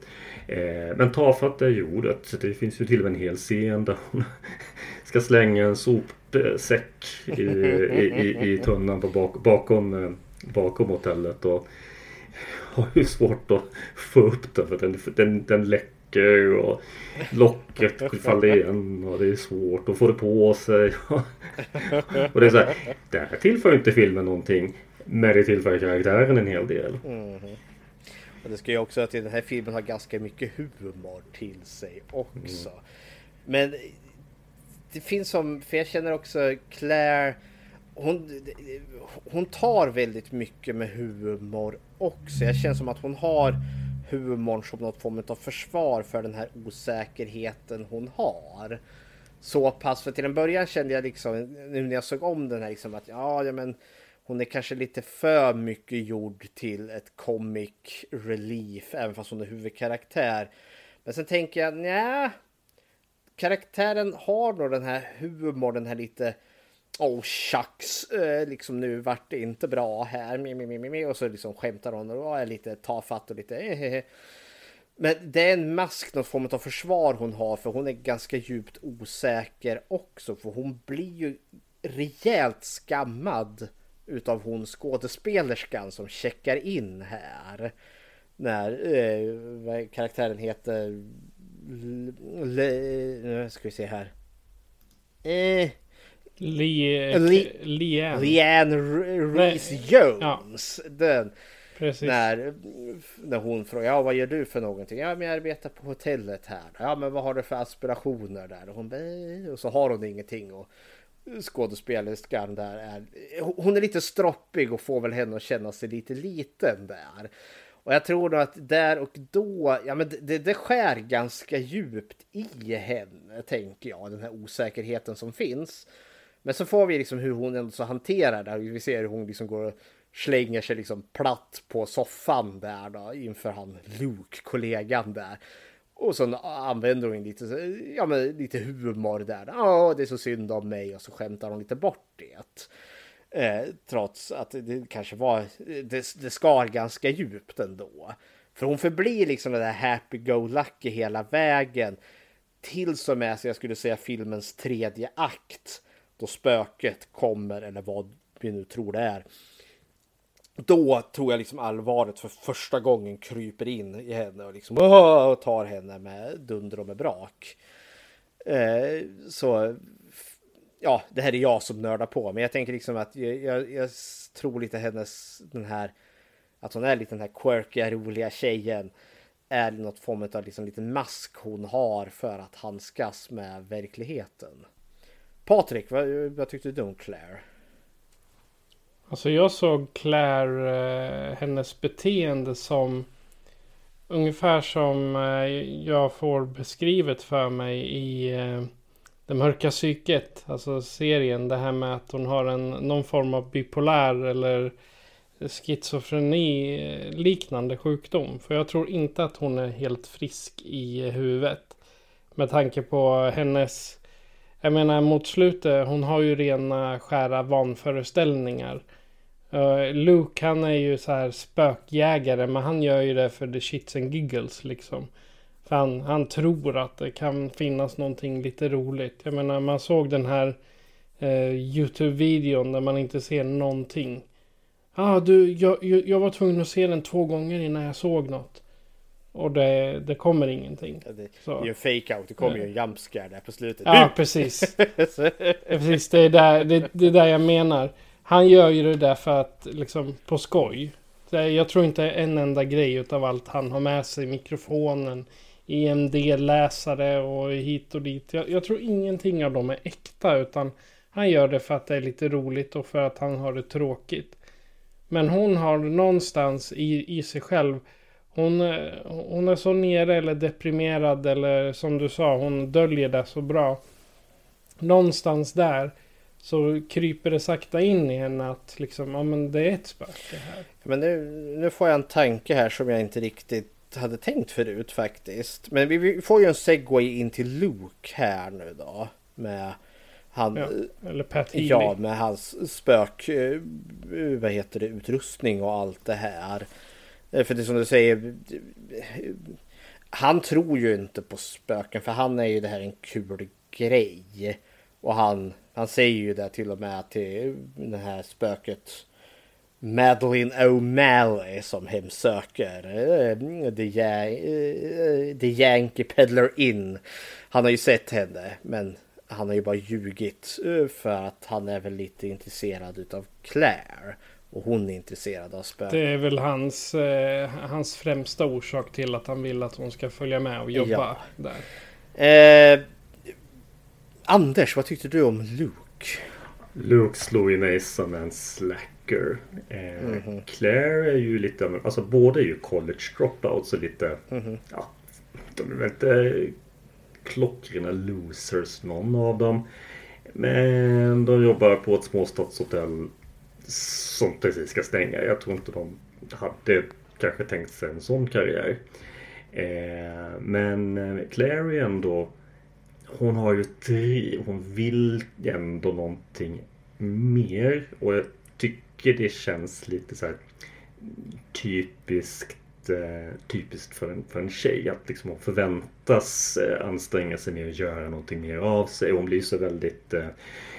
Speaker 6: Eh, men tafatt är ju ordet. Det finns ju till och med en hel scen där hon ska slänga en sopsäck i, i, i, i tunnan på bak, bakom, eh, bakom hotellet. Och har ju svårt att få upp den för den, den, den läcker läcker och locket faller igen och det är svårt att få det på sig. och det är så här, det här tillför inte filmen någonting. Men det tillför karaktären en hel del.
Speaker 5: Mm. Och det ska ju också att den här filmen har ganska mycket humor till sig också. Mm. Men det finns som, för jag känner också Claire hon, hon tar väldigt mycket med humor också. Jag känner som att hon har humorn som något form av försvar för den här osäkerheten hon har. Så pass, för till en början kände jag liksom, nu när jag såg om den här, liksom att ja, ja men hon är kanske lite för mycket gjord till ett comic relief, även fast hon är huvudkaraktär. Men sen tänker jag, nej, karaktären har nog den här humorn, den här lite oh shucks, eh, liksom nu vart det inte bra här, mi, mi, mi, mi, och så liksom skämtar hon och är lite tafatt och lite eh, eh, eh, Men det är en mask, någon form av försvar hon har för hon är ganska djupt osäker också för hon blir ju rejält skammad utav hon skådespelerskan som checkar in här. När eh, karaktären heter... Nu ska vi se här. Eh,
Speaker 4: Leanne
Speaker 5: Leanne Reese Jones. Ja. Den. Precis. När, när hon frågar ja, vad gör du för någonting? Ja, men jag arbetar på hotellet här. Ja, men vad har du för aspirationer där? Och, hon, och så har hon ingenting. Och skådespelerskan där är, hon är lite stroppig och får väl henne att känna sig lite liten där. Och jag tror nog att där och då, ja men det, det skär ganska djupt i henne, tänker jag, den här osäkerheten som finns. Men så får vi liksom hur hon ändå så hanterar det. Vi ser hur hon liksom går och slänger sig liksom platt på soffan där då inför han Luke, kollegan där. Och så använder hon lite, ja, men lite humor där. Ja, det är så synd om mig och så skämtar hon lite bort det. Eh, trots att det kanske var, det, det skar ganska djupt ändå. För hon förblir liksom den där happy-go-lucky hela vägen. Tills och med, så jag skulle säga filmens tredje akt då spöket kommer eller vad vi nu tror det är. Då tror jag liksom allvaret för första gången kryper in i henne och liksom och tar henne med dunder och med brak. Eh, så ja, det här är jag som nördar på, men jag tänker liksom att jag, jag, jag tror lite hennes den här att hon är lite den här quirkiga, roliga tjejen är något form av liksom liten mask hon har för att handskas med verkligheten. Patrik, vad, vad tyckte du om Claire?
Speaker 4: Alltså jag såg Claire, eh, hennes beteende som ungefär som eh, jag får beskrivet för mig i eh, Det mörka psyket. Alltså serien. Det här med att hon har en, någon form av bipolär eller schizofreni eh, liknande sjukdom. För jag tror inte att hon är helt frisk i huvudet. Med tanke på hennes jag menar mot slutet, hon har ju rena skära vanföreställningar. Uh, Luke han är ju så här spökjägare men han gör ju det för the shits and giggles liksom. För han, han tror att det kan finnas någonting lite roligt. Jag menar man såg den här uh, Youtube-videon där man inte ser någonting. ah, du, jag, jag, jag var tvungen att se den två gånger innan jag såg något. Och det, det kommer ingenting.
Speaker 5: Ja, det,
Speaker 4: Så.
Speaker 5: det är ju en fake-out. Det kommer ju en jumpscare där på slutet.
Speaker 4: Ja, precis. Precis, det är, där, det, det är där jag menar. Han gör ju det där för att liksom på skoj. Jag tror inte en enda grej utav allt han har med sig. Mikrofonen, EMD-läsare och hit och dit. Jag, jag tror ingenting av dem är äkta. Utan han gör det för att det är lite roligt och för att han har det tråkigt. Men hon har någonstans i, i sig själv. Hon, hon är så nere eller deprimerad eller som du sa, hon döljer det så bra. Någonstans där så kryper det sakta in i henne att liksom, ja men det är ett spöke här.
Speaker 5: Men nu, nu får jag en tanke här som jag inte riktigt hade tänkt förut faktiskt. Men vi, vi får ju en segway in till Luke här nu då. Med han...
Speaker 4: Ja, eller Pat Healy.
Speaker 5: Ja, med hans spök... eh, Vad heter det? Utrustning och allt det här. Eh, För det är som du säger. Han tror ju inte på spöken för han är ju det här en kul grej. Och han, han säger ju det till och med till det här spöket Madeline O'Malley som hemsöker eh, The, Ja- eh, The Yankee Peddler Inn. Han har ju sett henne men han har ju bara ljugit eh, för att han är väl lite intresserad utav Claire. Och hon är intresserad av spöken.
Speaker 4: Det är väl hans, eh, hans främsta orsak till att han vill att hon ska följa med och jobba
Speaker 5: Ja.
Speaker 4: där.
Speaker 5: Eh, Anders, vad tyckte du om Luke?
Speaker 6: Luke slog ju mig som en slacker. Eh,
Speaker 5: Mhm.
Speaker 6: Claire är ju lite av alltså båda är ju college dropouts och lite,
Speaker 5: Mhm.
Speaker 6: ja, de är väl inte klockrena losers någon av dem. Men de jobbar på ett småstadshotell som precis ska stänga. Jag tror inte de hade kanske tänkt sig en sån karriär. Eh, men eh, Claire är ändå hon har ju ett driv. Hon vill ändå någonting mer. Och jag tycker det känns lite så här typiskt eh, typiskt för en, för en tjej. Att liksom hon förväntas eh, anstränga sig mer och göra någonting mer av sig. Hon blir så väldigt eh,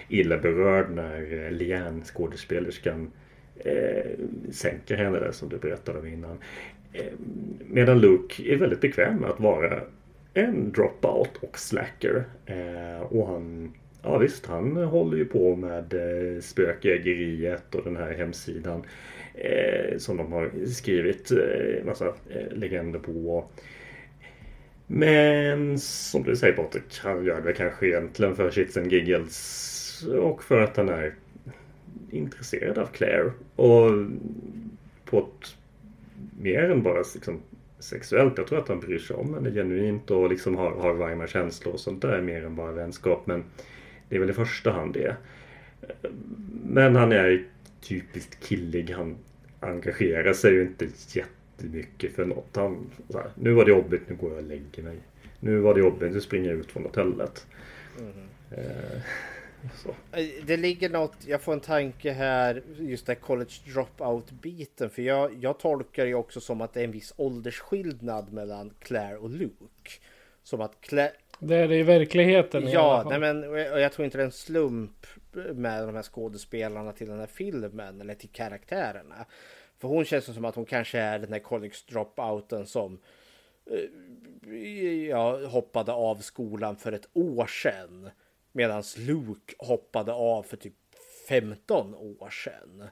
Speaker 6: illa berörd när Lian, Liane, skådespelerskan, eh, sänker henne där som du berättade om innan. Medan Luke är väldigt bekväm med att vara en dropout och slacker. Eh, och han, ja visst, han håller ju på med eh, spökjägeriet och den här hemsidan eh, som de har skrivit eh, massa eh, legender på. Men som du säger Patrik, han gör det kanske egentligen för shits and giggles och för att han är intresserad av Claire. Och på ett mer än bara liksom, sexuellt. Jag tror att han bryr sig om henne genuint och liksom har, har varma känslor och sånt där mer än bara vänskap. Men det är väl i första hand det. Men han är typiskt killig. Han engagerar sig ju inte jättemycket för något. Han, här, nu var det jobbigt, nu går jag och lägger mig. Nu var det jobbigt, nu springer jag ut från hotellet. Eh, så.
Speaker 5: Eh, Det ligger något, jag får en tanke här, just det här college dropout biten. För jag, jag tolkar det också som att det är en viss åldersskillnad mellan Claire och Luke. Som att Claire,
Speaker 4: Det är det i verkligheten i
Speaker 5: Ja,
Speaker 4: fall.
Speaker 5: nej men och jag jag tror inte det är en slump med de här skådespelarna till den här filmen eller till karaktärerna. För hon känns som att hon kanske är den här college dropouten som eh, ja, hoppade av skolan för ett år sedan. Medan Luke hoppade av för typ 15 år sedan.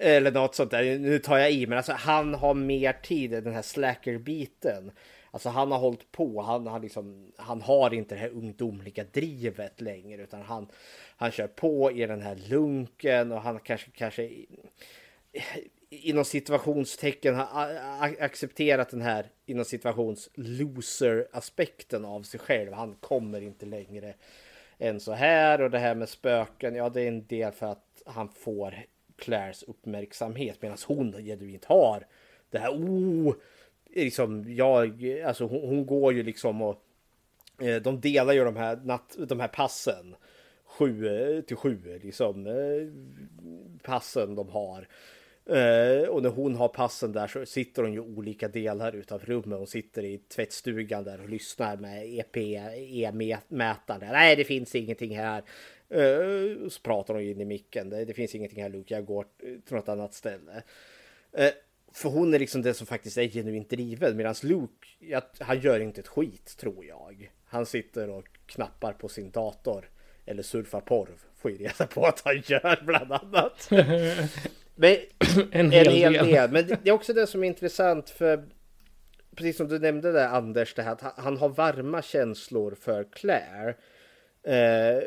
Speaker 5: Eller något sånt där. Nu tar jag i, men alltså han har mer tid, den här slacker-biten. Alltså han har hållit på, han har liksom, han har inte det här ungdomliga drivet längre utan han, han kör på i den här lunken och han kanske, kanske inom situationstecken har accepterat den här inom situations loser aspekten av sig själv. Han kommer inte längre än så här. Och det här med spöken, ja det är en del för att han får Claires uppmärksamhet medan hon genuint har det här oh, liksom jag, alltså hon, hon går ju liksom och eh, de delar ju de här, natt, de här passen. Sju eh, till sju liksom eh, passen de har. Eh, och när hon har passen där så sitter hon ju olika delar utav rummet. Hon sitter i tvättstugan där och lyssnar med EP, E-mätaren. Nej, det finns ingenting här. Eh, så pratar hon in i micken. Det, det, finns ingenting här Luke, jag går till något annat ställe. Eh, för hon är liksom den som faktiskt är genuint driven medan Luke, jag, han gör inte ett skit tror jag. Han sitter och knappar på sin dator eller surfar porr får ju reda på att han gör bland annat. Men, en hel, en hel del. del. Men det är också det som är intressant för precis som du nämnde där Anders, det här att han har varma känslor för Claire. Eh,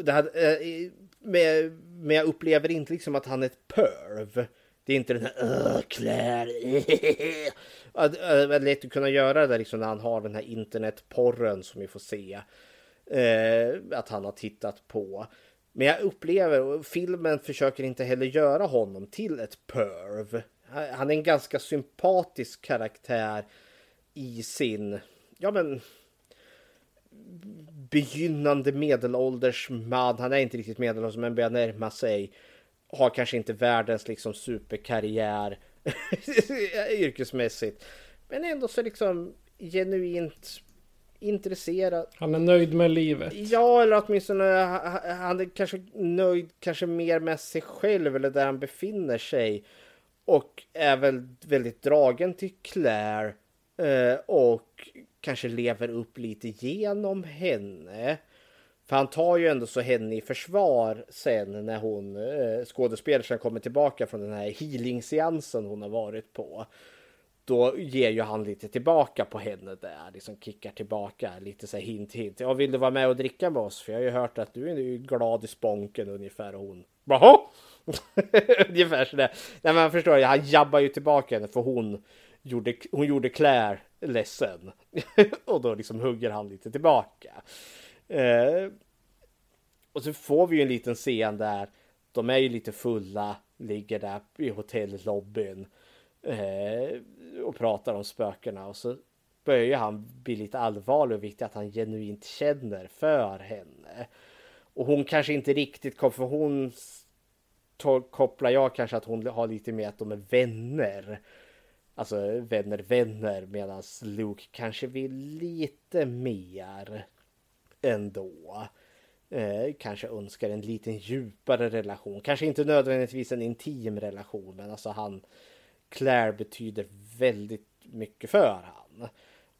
Speaker 5: det här, eh, med, men jag upplever inte liksom att han är ett perv. Det är inte den här Claire. Det är lätt att kunna göra det liksom när han har den här internetporren som vi får se. Eh, att han har tittat på. Men jag upplever, och filmen försöker inte heller göra honom till ett perv. Han är en ganska sympatisk karaktär i sin, ja men, begynnande medelålders man. Han är inte riktigt medelålders men börjar närma sig. Har kanske inte världens liksom superkarriär yrkesmässigt. Men ändå så liksom genuint intresserad.
Speaker 4: Han är nöjd med livet.
Speaker 5: Ja, eller åtminstone han är kanske nöjd kanske mer med sig själv eller där han befinner sig. Och är väl väldigt dragen till Claire. Eh, och kanske lever upp lite genom henne. För han tar ju ändå så henne i försvar sen när hon eh, skådespelerskan kommer tillbaka från den här healing-seansen hon har varit på då ger ju han lite tillbaka på henne där, liksom kickar tillbaka lite så här hint hint. Ja, vill du vara med och dricka med oss? För jag har ju hört att du är ju glad i sponken ungefär och hon. Jaha! ungefär sådär. Nej, men förstår jag, han jabbar ju tillbaka henne för hon gjorde, hon gjorde Claire ledsen. och då liksom hugger han lite tillbaka. Eh, och så får vi ju en liten scen där de är ju lite fulla, ligger där i hotellobbyn. Eh, och pratar om spökena och så börjar han bli lite allvarlig och viktigt att han genuint känner för henne. Och hon kanske inte riktigt kom för hon kopplar jag kanske att hon har lite mer att de är vänner. Alltså vänner, vänner medan Luke kanske vill lite mer ändå. Eh, kanske önskar en lite djupare relation. Kanske inte nödvändigtvis en intim relation men alltså han Claire betyder väldigt mycket för han.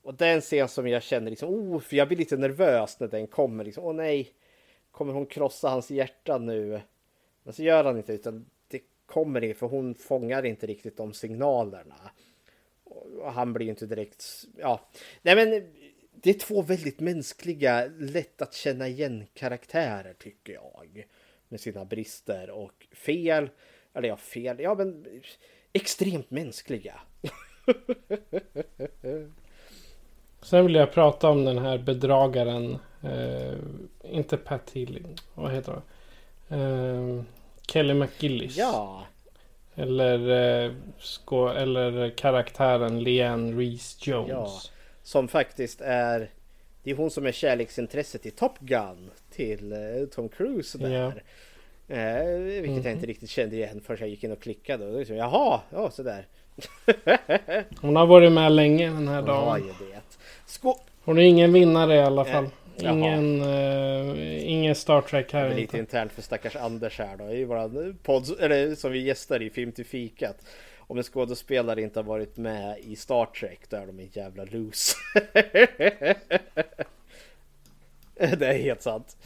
Speaker 5: Och den scen som jag känner liksom, oh, för jag blir lite nervös när den kommer. Liksom, åh nej, kommer hon krossa hans hjärta nu? Men så gör han inte, utan det kommer inte, för hon fångar inte riktigt de signalerna. Och han blir inte direkt, ja, nej men det är två väldigt mänskliga, lätt att känna igen karaktärer tycker jag. Med sina brister och fel, eller ja, fel, ja men extremt mänskliga.
Speaker 4: Sen vill jag prata om den här bedragaren. Eh, inte Pat Healing. Vad heter han? Eh, Kelly McGillis.
Speaker 5: Ja.
Speaker 4: Eller, eh, skå, eller karaktären Leanne Reese Jones. Ja.
Speaker 5: Som faktiskt är... Det är hon som är kärleksintresset i Top Gun till eh, Tom Cruise där. Ja. Eh, vilket mm. jag inte riktigt kände igen förrän jag gick in och klickade. Och liksom, Jaha, ja sådär.
Speaker 4: Hon har varit med länge den här dagen.
Speaker 5: Skå
Speaker 4: Hon är ingen vinnare i alla fall. Ingen, uh, ingen Star Trek här.
Speaker 5: Lite internt för stackars Anders här då. I våran podd, eller som vi gästar i Film till fikat. Om en skådespelare inte har varit med i Star Trek då är de en jävla loose. det är helt sant.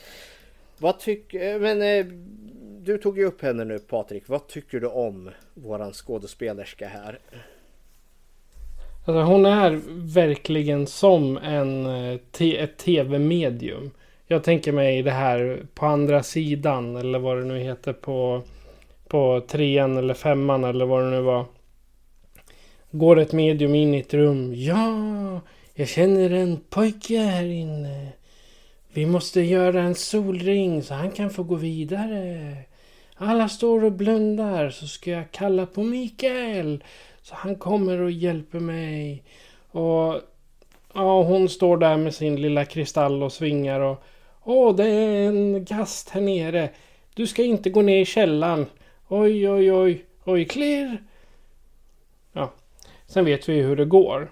Speaker 5: Vad tycker, men eh, du tog ju upp henne nu Patrik. Vad tycker du om våran skådespelerska här?
Speaker 4: Alltså hon är verkligen som en, eh, ett tv-medium. Jag tänker mig det här på andra sidan eller vad det nu heter på, på trean eller femman eller vad det nu var. Går ett medium in i ett rum. Ja, jag känner en pojke här inne. Vi måste göra en solring så han kan få gå vidare. Alla står och blundar så ska jag kalla på Mikael. Så han kommer och hjälper mig. Och ja, hon står där med sin lilla kristall och svingar och Åh, det är en gast här nere. Du ska inte gå ner i källaren. Oj, oj, oj. Oj, klirr. Ja, sen vet vi ju hur det går.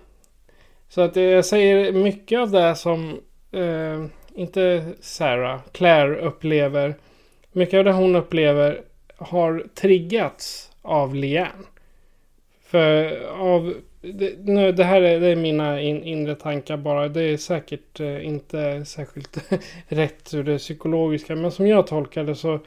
Speaker 4: Så att eh, jag säger mycket av det som eh, inte Sarah, Claire upplever. Mycket av det hon upplever har triggats av Lian. För av... Det, nu, det här är, det är mina in, inre tankar bara. Det är säkert eh, inte särskilt rätt ur det psykologiska. Men som jag tolkar det så...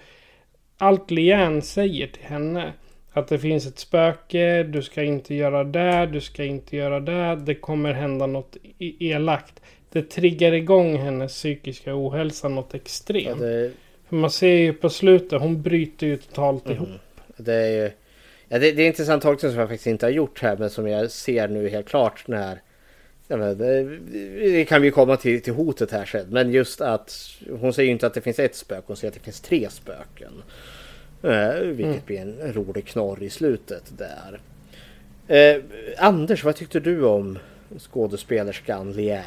Speaker 4: Allt Lian säger till henne. Att det finns ett spöke, du ska inte göra det, du ska inte göra det. Det kommer hända något elakt. Det triggar igång hennes psykiska ohälsa något extremt. Ja, det... Man ser ju på slutet, hon bryter ju totalt mm. ihop.
Speaker 5: Det är ju... Ja, det, det är intressant tolkning som jag faktiskt inte har gjort här men som jag ser nu helt klart när Ja, det, det, kan vi komma till, till hotet här sen. Men just att hon säger ju inte att det finns ett spöke. Hon säger att det finns tre spöken. Eh, vilket mm. blir en rolig knorr i slutet där. Eh, Anders, vad tyckte du om skådespelerskan Liane?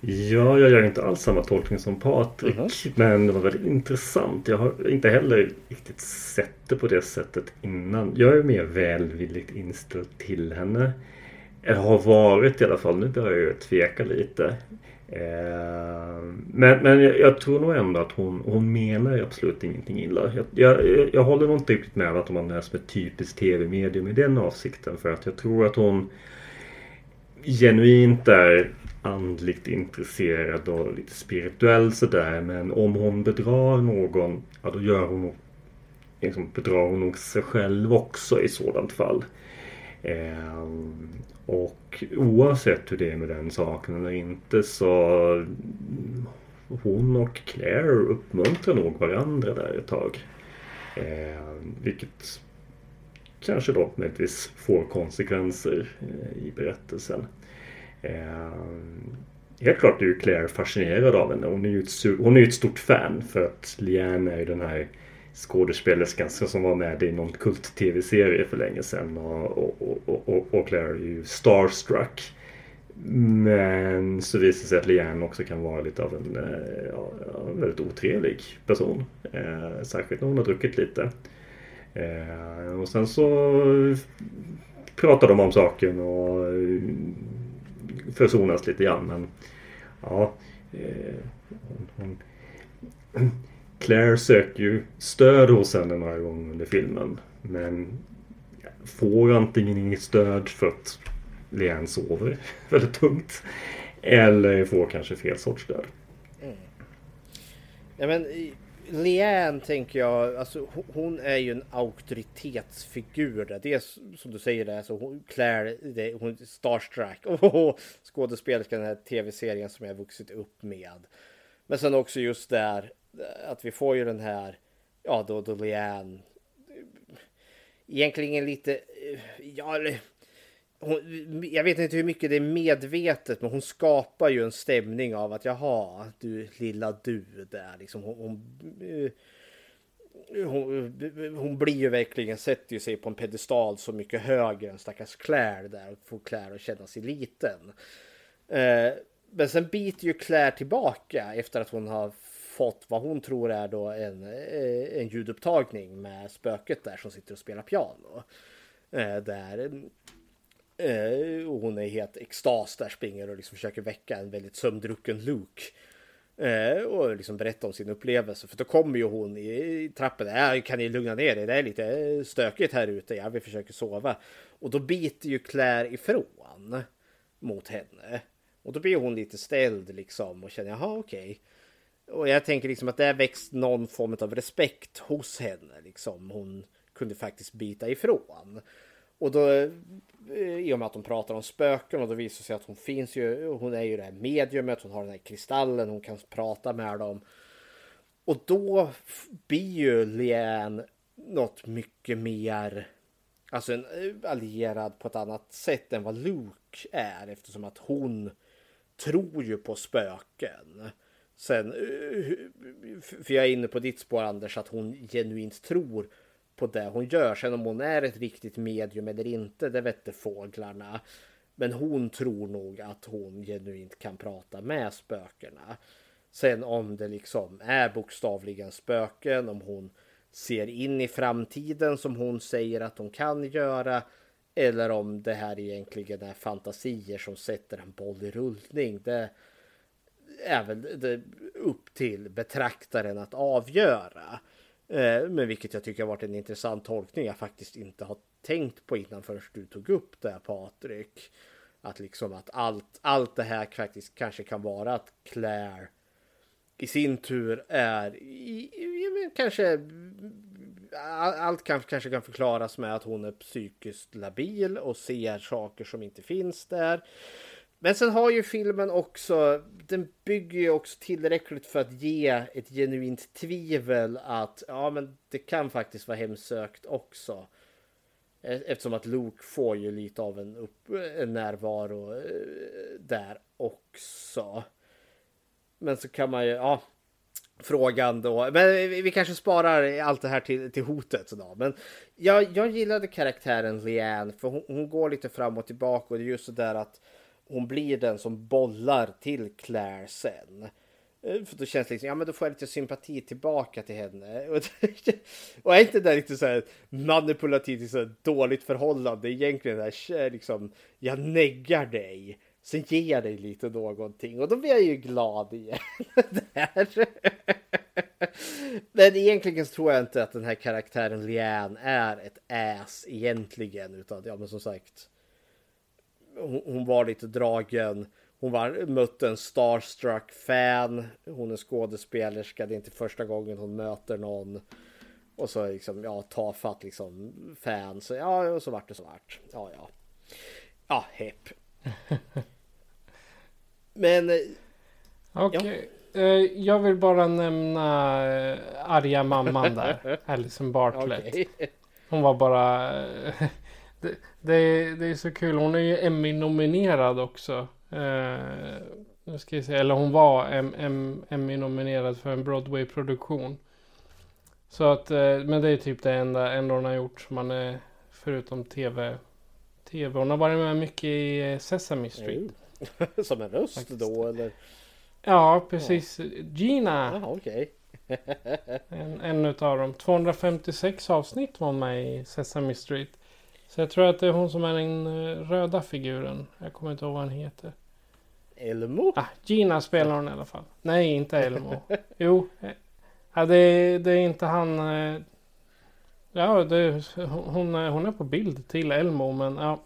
Speaker 6: Ja, jag gör inte alls samma tolkning som Patrik. Mm -hmm. Men det var väldigt intressant. Jag har inte heller riktigt sett det på det sättet innan. Jag är mer välvilligt inställd till henne. Eller har varit i alla fall. Nu börjar jag tveka lite. Eh, men, men jag, jag, tror nog ändå att hon, hon menar absolut ingenting illa. Jag, jag, jag håller nog inte riktigt med att man är som ett typiskt tv-medium i den avsikten. För att jag tror att hon genuint är andligt intresserad och lite spirituell sådär. Men om hon bedrar någon, ja då gör hon liksom bedrar hon nog sig själv också i sådant fall. Eh, och oavsett hur det är med den saken eller inte så hon och Claire uppmuntrar nog varandra där ett tag. Eh, vilket kanske då möjligtvis får konsekvenser eh, i berättelsen. Eh, helt klart är ju Claire fascinerad av henne. Hon är ju ett, hon är ett stort fan för att Liane är ju den här skådespelerskan som var med i någon kult-tv-serie för länge sedan. Och, och, och, och, Claire är ju starstruck. Men så visar det sig att Liane också kan vara lite av en eh, ja, väldigt otrevlig person. Eh, särskilt när hon har druckit lite. Eh, och sen så pratar de om saken och eh, försonas lite grann. Men ja, eh, hon, hon Claire söker ju stöd hos henne några gånger under filmen. Men får antingen inget stöd för att Leanne sover väldigt tungt. Eller får kanske fel sorts stöd. Mm.
Speaker 5: Ja, men Leanne tänker jag, alltså hon är ju en auktoritetsfigur. Där. Det är som du säger, där, alltså, Claire, det, hon är starstruck. Oh, skådespelerskan, den här tv-serien som jag vuxit upp med. Men sen också just där eh, att vi får ju den här, ja då, då Leanne eh, egentligen lite, eh, ja, hon, jag vet inte hur mycket det är medvetet, men hon skapar ju en stämning av att jaha, du lilla du där liksom. Hon, hon, eh, hon, eh, hon blir ju verkligen, sätter ju sig på en pedestal så mycket högre än stackars Claire där och får Claire att känna sig liten. Eh, men sen biter ju Claire tillbaka efter att hon har fått vad hon tror är då en, eh, en ljudupptagning med spöket där som sitter och spelar piano. Eh, där eh, hon är helt extas där, springer och liksom försöker väcka en väldigt sömndrucken Luke. Eh, och liksom berätta om sin upplevelse. För då kommer ju hon i trappen. Äh, kan ni lugna ner er? Det är lite stökigt här ute. Ja, vi försöker sova. Och då biter ju Claire ifrån mot henne. Och då blir hon lite ställd liksom och känner jaha okej. Okay. Och jag tänker liksom att det har växt någon form av respekt hos henne. Liksom. Hon kunde faktiskt bita ifrån. Och då Eh, i och med att de pratar om spöken och då visar sig att hon finns ju. Hon är ju det här mediumet. Hon har den här kristallen. Hon kan prata med dem. Och då blir ju Lian något mycket mer. Alltså en eh, allierad på ett annat sätt än vad Luke är eftersom att hon tror ju på spöken. Sen, eh, för jag är inne på ditt spår Anders, att hon genuint tror på det hon gör. Sen om hon är ett riktigt medium eller inte, det vette fåglarna. Men hon tror nog att hon genuint kan prata med spökena. Sen om det liksom är bokstavligen spöken, om hon ser in i framtiden som hon säger att hon kan göra. Eller om det här egentligen är fantasier som sätter en boll i rullning. Det är väl det upp till betraktaren att avgöra. Eh, men vilket jag tycker har varit en intressant tolkning jag faktiskt inte har tänkt på innan förrän du tog upp det Patrik. Att liksom att allt, allt det här faktiskt kanske kan vara att Claire i sin tur är i, i, kanske allt kan, kanske kan förklaras med att hon är psykiskt labil och ser saker som inte finns där. Men sen har ju filmen också, den bygger ju också tillräckligt för att ge ett genuint tvivel att ja, men det kan faktiskt vara hemsökt också. E-, eftersom att Luke får ju lite av en, upp, en närvaro eh, där också. Men så kan man ju, ja, frågan då. Men vi kanske sparar allt det här till, till hotet. Då. Men jag, jag gillade karaktären Leanne för hon, hon går lite fram och tillbaka och det är just så där att hon blir den som bollar till Claire sen. Eh, för då känns det liksom, ja men då får jag lite sympati tillbaka till henne. Och är inte det lite så här manipulativt, så här dåligt förhållande egentligen där liksom, jag neggar dig. Sen ger jag dig lite någonting och då blir jag ju glad igen. Men egentligen så tror jag inte att den här karaktären Lian är ett ass egentligen. Utan ja men som sagt. Hon, hon var lite dragen. Hon var, mötte en starstruck fan. Hon är skådespelerska. Det är inte första gången hon möter någon. Och så liksom, ja, tafatt liksom fan. Så ja, och så vart det så vart. Ja, ja. Ja, hepp. Men...
Speaker 4: Eh, Okej. Okay. Ja. Eh, jag vill bara nämna eh, arga mamman där. Alison Bartlett. Okay. Hon var bara... Det, är, det är så kul. Hon är ju Emmy-nominerad också. nu ska jag säga. Eller hon var Emmy-nominerad för en Broadway-produktion. Så att, men det är typ det enda, enda hon har gjort som man är förutom tv. TV. Hon har varit med mycket i Sesame Street. Mm.
Speaker 5: Som en röst Faktiskt. då eller?
Speaker 4: Ja precis. Ja. Gina.
Speaker 5: Jaha, okay.
Speaker 4: en, en utav dem. 256 avsnitt var hon med i Sesame Street. Så jag tror att det är hon som är den eh, röda figuren. Jag kommer inte ihåg vad han heter.
Speaker 5: Elmo?
Speaker 4: Ah, Gina spelar hon i alla fall. Nej, inte Elmo. jo. Eh, ja, det, det är inte han. Eh, ja, det, hon, hon är på bild till Elmo men ja.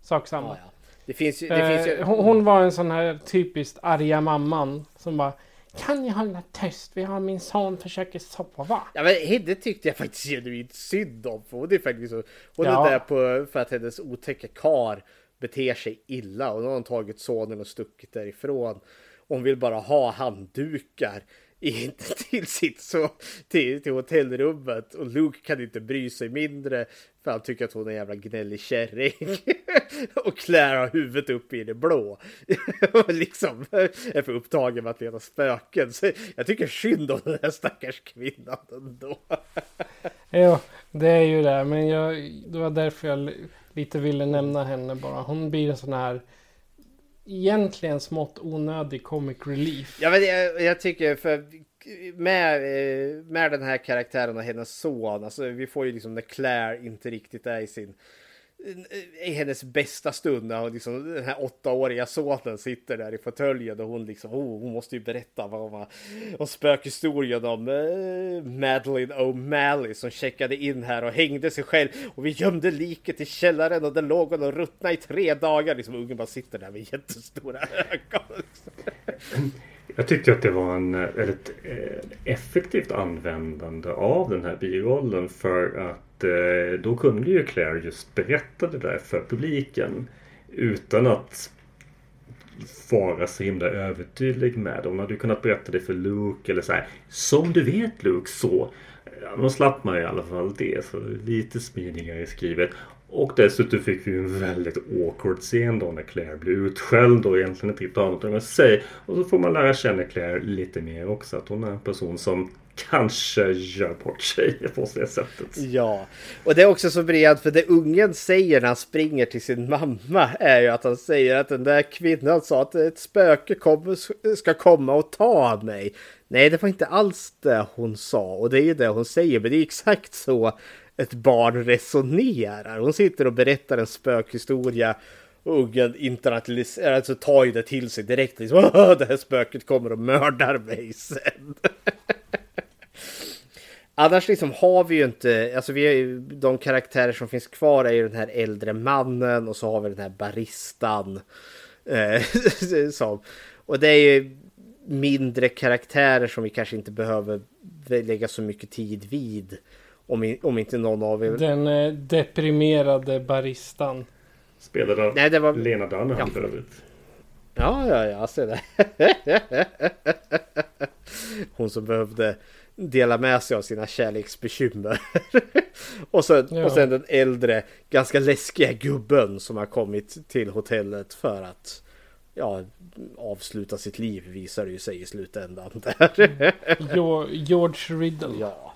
Speaker 4: Sak samma. Ja, ja.
Speaker 5: Det finns det finns ju...
Speaker 4: Eh, hon, hon, var en sån här typiskt arga mamman som bara Kan ni hålla tyst? Vi har min son försöker sova.
Speaker 5: Ja men henne tyckte jag faktiskt genuint synd om. För hon är faktiskt så, Hon ja. är där på, för att hennes otäcka kar beter sig illa. Och nu har hon tagit sonen och stuckit därifrån. Hon vill bara ha handdukar in till sitt så till, till hotellrummet och Luke kan inte bry sig mindre för han tycker att hon är en jävla gnällig kärring. och Claire har huvudet upp i det blå. och liksom är för upptagen med att leta spöken. Så jag tycker synd om den här stackars kvinnan ändå.
Speaker 4: ja, det är ju det. Men jag, det var därför jag lite ville nämna henne bara. Hon blir en sån här egentligen smått onödig comic relief.
Speaker 5: Ja men jag, jag tycker för med, eh, med den här karaktären och hennes son, alltså vi får ju liksom när Claire inte riktigt är i sin eh, i hennes bästa stund när liksom, den här åttaåriga sonen sitter där i fåtöljen och hon liksom, oh, hon måste ju berätta vad om, om spökhistorien om eh, Madeline O'Malley som checkade in här och hängde sig själv och vi gömde liket i källaren och den låg hon och ruttnade i tre dagar. Liksom ungen bara sitter där med jättestora ögon.
Speaker 6: Jag tyckte att det var en eh, väldigt eh, effektivt användande av den här birollen för att eh, då kunde ju Claire just berätta det där för publiken utan att vara så himla övertydlig med det. Hon hade ju kunnat berätta det för Luke eller så här. Som du vet Luke så. Ja, då slapp man i alla fall det. Så lite smidigare skrivet. Och dessutom fick vi en väldigt awkward scen då när Claire blir utskälld och egentligen inte har något att säga. Och så får man lära känna Claire lite mer också. Att hon är en person som kanske gör bort sig på det sättet.
Speaker 5: Ja, och det är också så briljant för det ungen säger när han springer till sin mamma är ju att han säger att den där kvinnan sa att ett spöke kommer, ska komma och ta mig. Nej, det var inte alls det hon sa och det är ju det hon säger, men det är exakt så ett barn resonerar. Hon sitter och berättar en spökhistoria och ungen internaliserar, alltså tar ju det till sig direkt. Liksom, det här spöket kommer och mördar mig sen. Annars liksom har vi ju inte, alltså vi har ju, de karaktärer som finns kvar är ju den här äldre mannen och så har vi den här baristan. Eh, som, och det är ju mindre karaktärer som vi kanske inte behöver lägga så mycket tid vid. Om, om inte någon av er...
Speaker 4: Den eh, deprimerade baristan.
Speaker 6: Spelade av
Speaker 5: Nej, det var...
Speaker 6: Lena Dunham ja. för övrigt.
Speaker 5: Ja, ja, ja, se det. Hon som behövde dela med sig av sina kärleksbekymmer. och, sen, ja. och sen den äldre, ganska läskiga gubben som har kommit till hotellet för att ja, avsluta sitt liv visar det ju sig i slutändan. Där.
Speaker 4: George Riddle.
Speaker 5: Ja.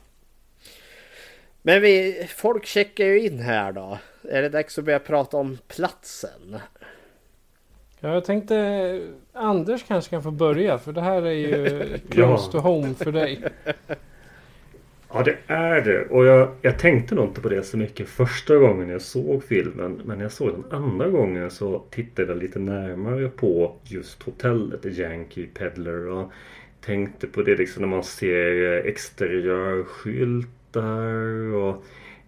Speaker 5: Men vi, folk checkar ju in här då. Är det dags att börja prata om platsen?
Speaker 4: Ja, jag tänkte Anders kanske kan få börja för det här är ju close to home för dig.
Speaker 6: Ja, det är det. Och jag, jag tänkte nog inte på det så mycket första gången jag såg filmen. Men när jag såg den andra gången så tittade jag lite närmare på just hotellet Yankee Peddler. Och tänkte på det liksom när man ser exteriörskyltar. Och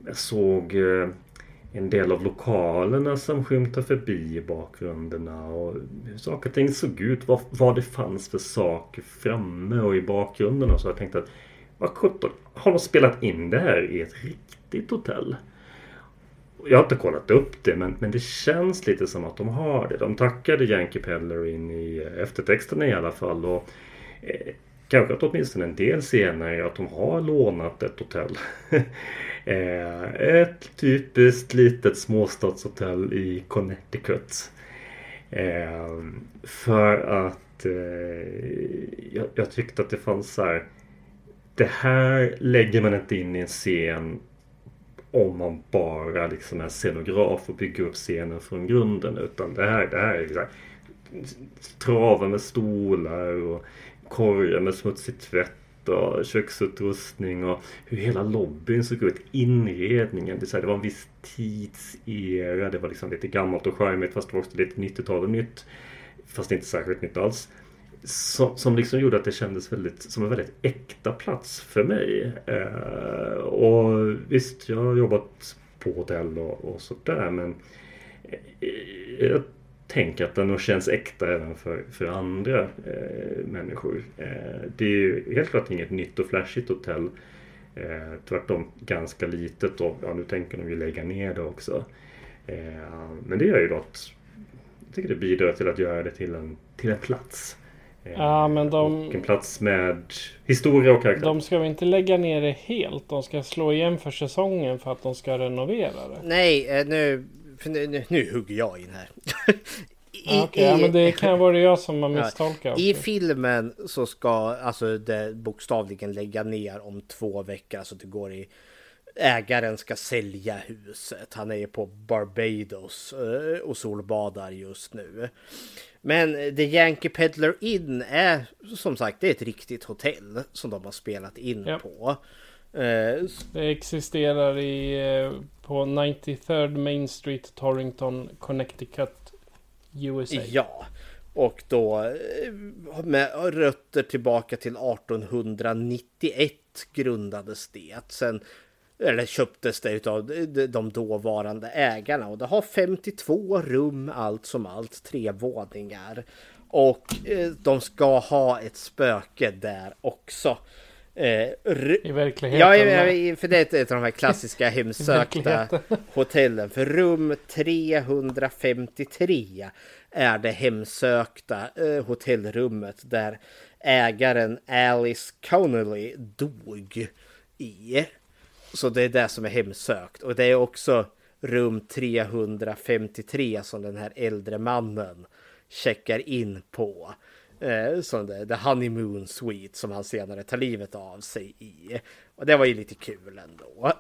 Speaker 6: jag såg eh, en del av lokalerna som skymtade förbi i bakgrunderna och hur saker och ting såg ut. Vad, vad det fanns för saker framme och i bakgrunden. Så jag tänkte att vad sjutton, har de spelat in det här i ett riktigt hotell? Jag har inte kollat upp det men, men det känns lite som att de har det. De tackade Yankee Pellerin in i eftertexterna i alla fall. Och, eh, kanske att åtminstone en del scener är att de har lånat ett hotell. Eh, ett typiskt litet småstadshotell i Connecticut. Eh, för att eh, jag, jag, tyckte att det fanns så här. Det här lägger man inte in i en scen om man bara liksom är scenograf och bygger upp scenen från grunden. Utan det här, det här är liksom, traven med stolar och korgar med smutsig tvätt och köksutrustning och hur hela lobbyn såg ut. Inredningen. Det, så här, det var en viss tidsera. Det var liksom lite gammalt och charmigt fast det var också lite 90-tal och nytt. Fast inte särskilt nytt alls. Som, som liksom gjorde att det kändes väldigt, som en väldigt äkta plats för mig. Eh, och visst, jag har jobbat på hotell och, och sådär men eh, jag tänk att den nog känns äkta även för, för andra eh, människor. Eh, det är ju helt klart inget nytt och flashigt hotell. Eh, tvärtom ganska litet och ja, nu tänker de ju lägga ner det också. Eh, men det gör ju då att jag tycker det bidrar till att göra det till en, till en plats.
Speaker 4: Eh, ja, men de,
Speaker 6: och en plats med historia och karaktär.
Speaker 4: De ska väl inte lägga ner det helt? De ska slå igen för säsongen för att de ska renovera det?
Speaker 5: Nej, eh, nu nu, nu, hugger jag in här.
Speaker 4: I, okay, i, ja, men det kan vara jag som har misstolkat.
Speaker 5: I filmen så ska alltså det bokstavligen lägga ner om två veckor. Alltså det går i ägaren ska sälja huset. Han är på Barbados eh, och solbadar just nu. Men The Yankee Peddler Inn är som sagt det är ett riktigt hotell som de har spelat in ja. på.
Speaker 4: Eh, det existerar i, eh, på 93rd Main Street, Torrington, Connecticut, USA.
Speaker 5: Ja, och då eh, med rötter tillbaka till 1891 grundades det. Sen eller köptes det av de dåvarande ägarna och det har 52 rum allt som allt, tre våningar. Och de ska ha ett spöke där också.
Speaker 4: Eh, I verkligheten?
Speaker 5: Ja, för det är ett av de här klassiska hemsökta hotellen. För rum 353 är det hemsökta eh, hotellrummet där ägaren Alice Connolly dog i. Så det är det som är hemsökt. Och det är också rum 353 som den här äldre mannen checkar in på. Eh, som det, The Honeymoon Suite som han senare tar livet av sig i. Och det var ju lite kul ändå.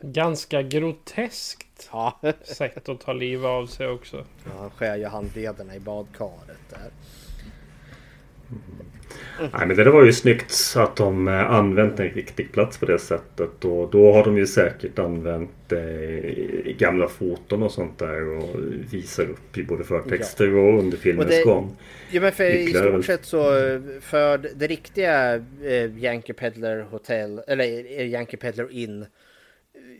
Speaker 4: Ganska groteskt
Speaker 5: ja.
Speaker 4: sätt att ta livet av sig också.
Speaker 5: Ja, han skär ju handlederna i badkaret där.
Speaker 6: Nej, men det var ju snyggt att de eh, använt en riktig plats på det sättet. Och då har de ju säkert använt eh, gamla foton och sånt där och visar upp i både förtexter ja. och under filmens
Speaker 5: det,
Speaker 6: gång.
Speaker 5: Ja men för i stort sett så för det riktiga eh, Yankee Peddler Hotel eller eh, Yankee Peddler Inn.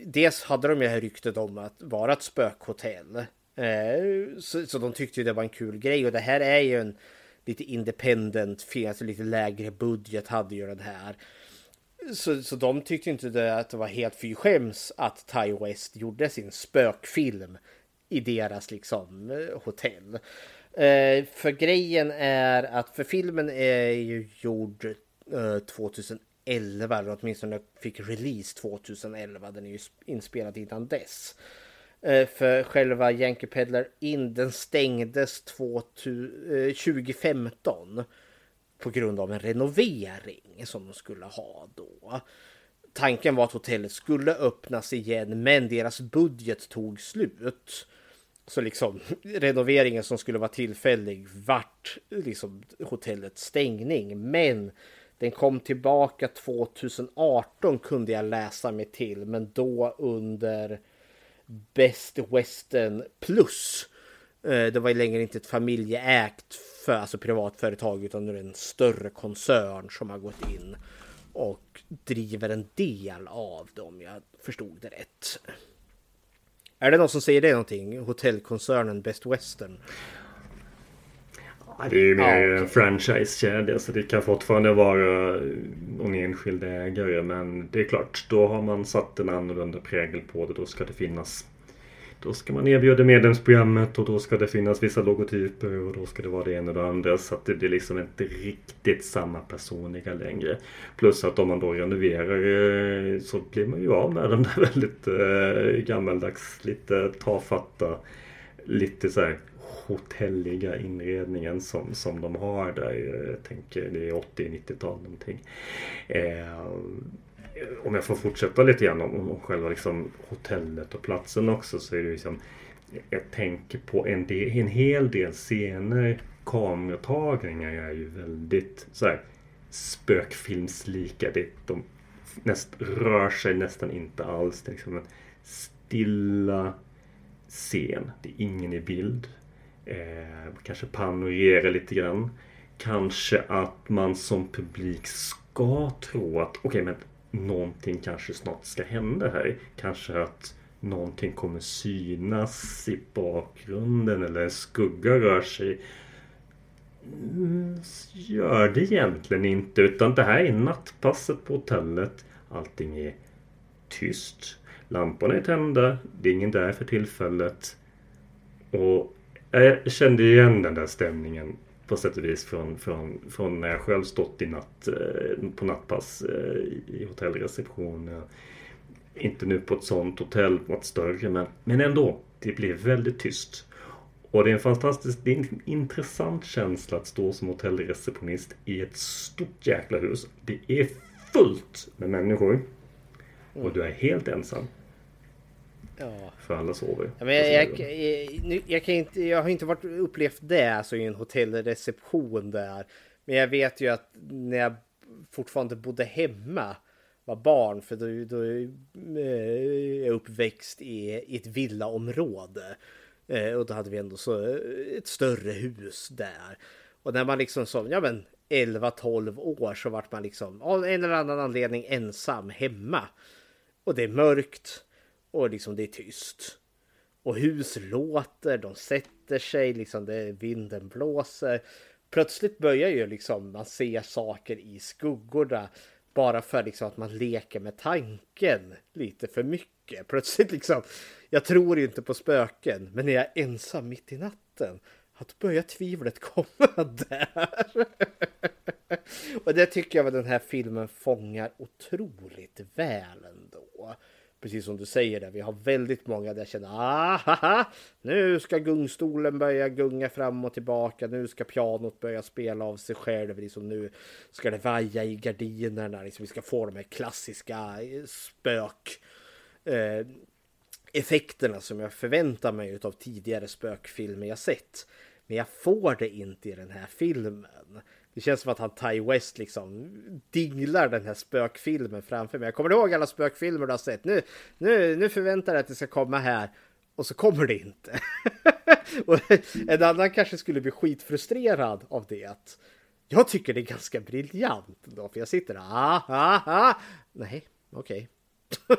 Speaker 5: Dels hade de ju här ryktet om att vara ett spökhotell. Eh, så, så de tyckte ju det var en kul grej och det här är ju en lite independent, alltså lite lägre budget hade ju den här. Så, så de tyckte inte det, att det var helt fy skäms att Ty West gjorde sin spökfilm i deras liksom eh, hotell. Eh, för grejen är att för filmen är ju gjord eh, 2011 eller åtminstone fick release 2011. Den är ju inspelad innan dess. Eh, för själva Yankee Peddler In den stängdes 2015 eh, på grund av en renovering som de skulle ha då. Tanken var att hotellet skulle öppnas igen men deras budget tog slut. Så liksom renoveringen som skulle vara tillfällig vart liksom hotellets stängning. Men den kom tillbaka 2018 kunde jag läsa mig till. Men då under Best Western Plus. Eh, det var ju längre inte ett familjeägt för, alltså privatföretag utan nu är det en större koncern som har gått in och driver en del av dem. Jag förstod det rätt. Är det någon som säger det någonting? Hotellkoncernen Best Western?
Speaker 6: Det är ju mer ja, okay. franchisekedja så det kan fortfarande vara en enskild ägare. Men det är klart, då har man satt en annorlunda prägel på det. Då ska det finnas då ska man erbjuda medlemsprogrammet och då ska det finnas vissa logotyper och då ska det vara det ena och det andra. Så att det blir liksom inte riktigt samma personliga längre. Plus att om man då renoverar eh, så blir man ju av med den där väldigt äh, gammaldags, lite tafatta, lite så här hotelliga inredningen som, som de har där. Jag tänker det är 80-90-tal någonting. Eh, om jag får fortsätta lite grann om, om själva liksom hotellet och platsen också så är det liksom jag tänker på en, del, en hel del scener, kameratagningar är ju väldigt så här, spökfilmslika. Det, de näst, rör sig nästan inte alls. Det är liksom en stilla scen. Det är ingen i bild. Eh, kanske panorera lite grann. Kanske att man som publik ska tro att okej okay, men någonting kanske snart ska hända här. Kanske att någonting kommer synas i bakgrunden eller en skugga rör sig. Mm, gör det egentligen inte utan det här är nattpasset på hotellet. Allting är tyst. Lamporna är tända. Det är ingen där för tillfället. Och jag kände igen den där stämningen på sätt och vis från, från, från när jag själv stått i natt, eh, på nattpass eh, i hotellreception. Inte nu på ett sånt hotell, något större, men, men ändå. Det blev väldigt tyst. Och det är en fantastisk, det är en intressant känsla att stå som hotellreceptionist i ett stort jäkla hus. Det är fullt med människor. Och du är helt ensam.
Speaker 5: Ja.
Speaker 6: För alla sover.
Speaker 5: Ja, men jag, jag, jag, jag, kan inte, jag har inte varit, upplevt det alltså, i en hotellreception där. Men jag vet ju att när jag fortfarande bodde hemma var barn för då, då är jag uppväxt i, i ett villaområde. Eh, och då hade vi ändå så ett större hus där. Och när man liksom som, ja men 11-12 år så vart man liksom av en eller annan anledning ensam hemma. Och det är mörkt och liksom det är tyst. Och hus låter, de sätter sig, liksom det, vinden blåser. Plötsligt börjar ju liksom man se saker i skuggorna. Bara för liksom att man leker med tanken lite för mycket. Plötsligt liksom, jag tror inte på spöken, men när jag är ensam mitt i natten, att börjar tvivlet komma där. Och det tycker jag att den här filmen fångar otroligt väl ändå precis som du säger där, vi har väldigt många där jag känner ah, nu ska gungstolen börja gunga fram och tillbaka, nu ska pianot börja spela av sig själv, liksom nu ska det vaja i gardinerna, liksom vi ska få de här klassiska eh, spök eh, effekterna som jag förväntar mig av tidigare spökfilmer jag sett. Men jag får det inte i den här filmen. Det känns som att han Ty West liksom dinglar den här spökfilmen framför mig. Jag kommer ihåg alla spökfilmer du har sett. Nu, nu, nu förväntar jag att det ska komma här och så kommer det inte. och en annan kanske skulle bli skitfrustrerad av det. Jag tycker det är ganska briljant då, för jag sitter där. Ah, ah, ah. Nej, okej. Okay.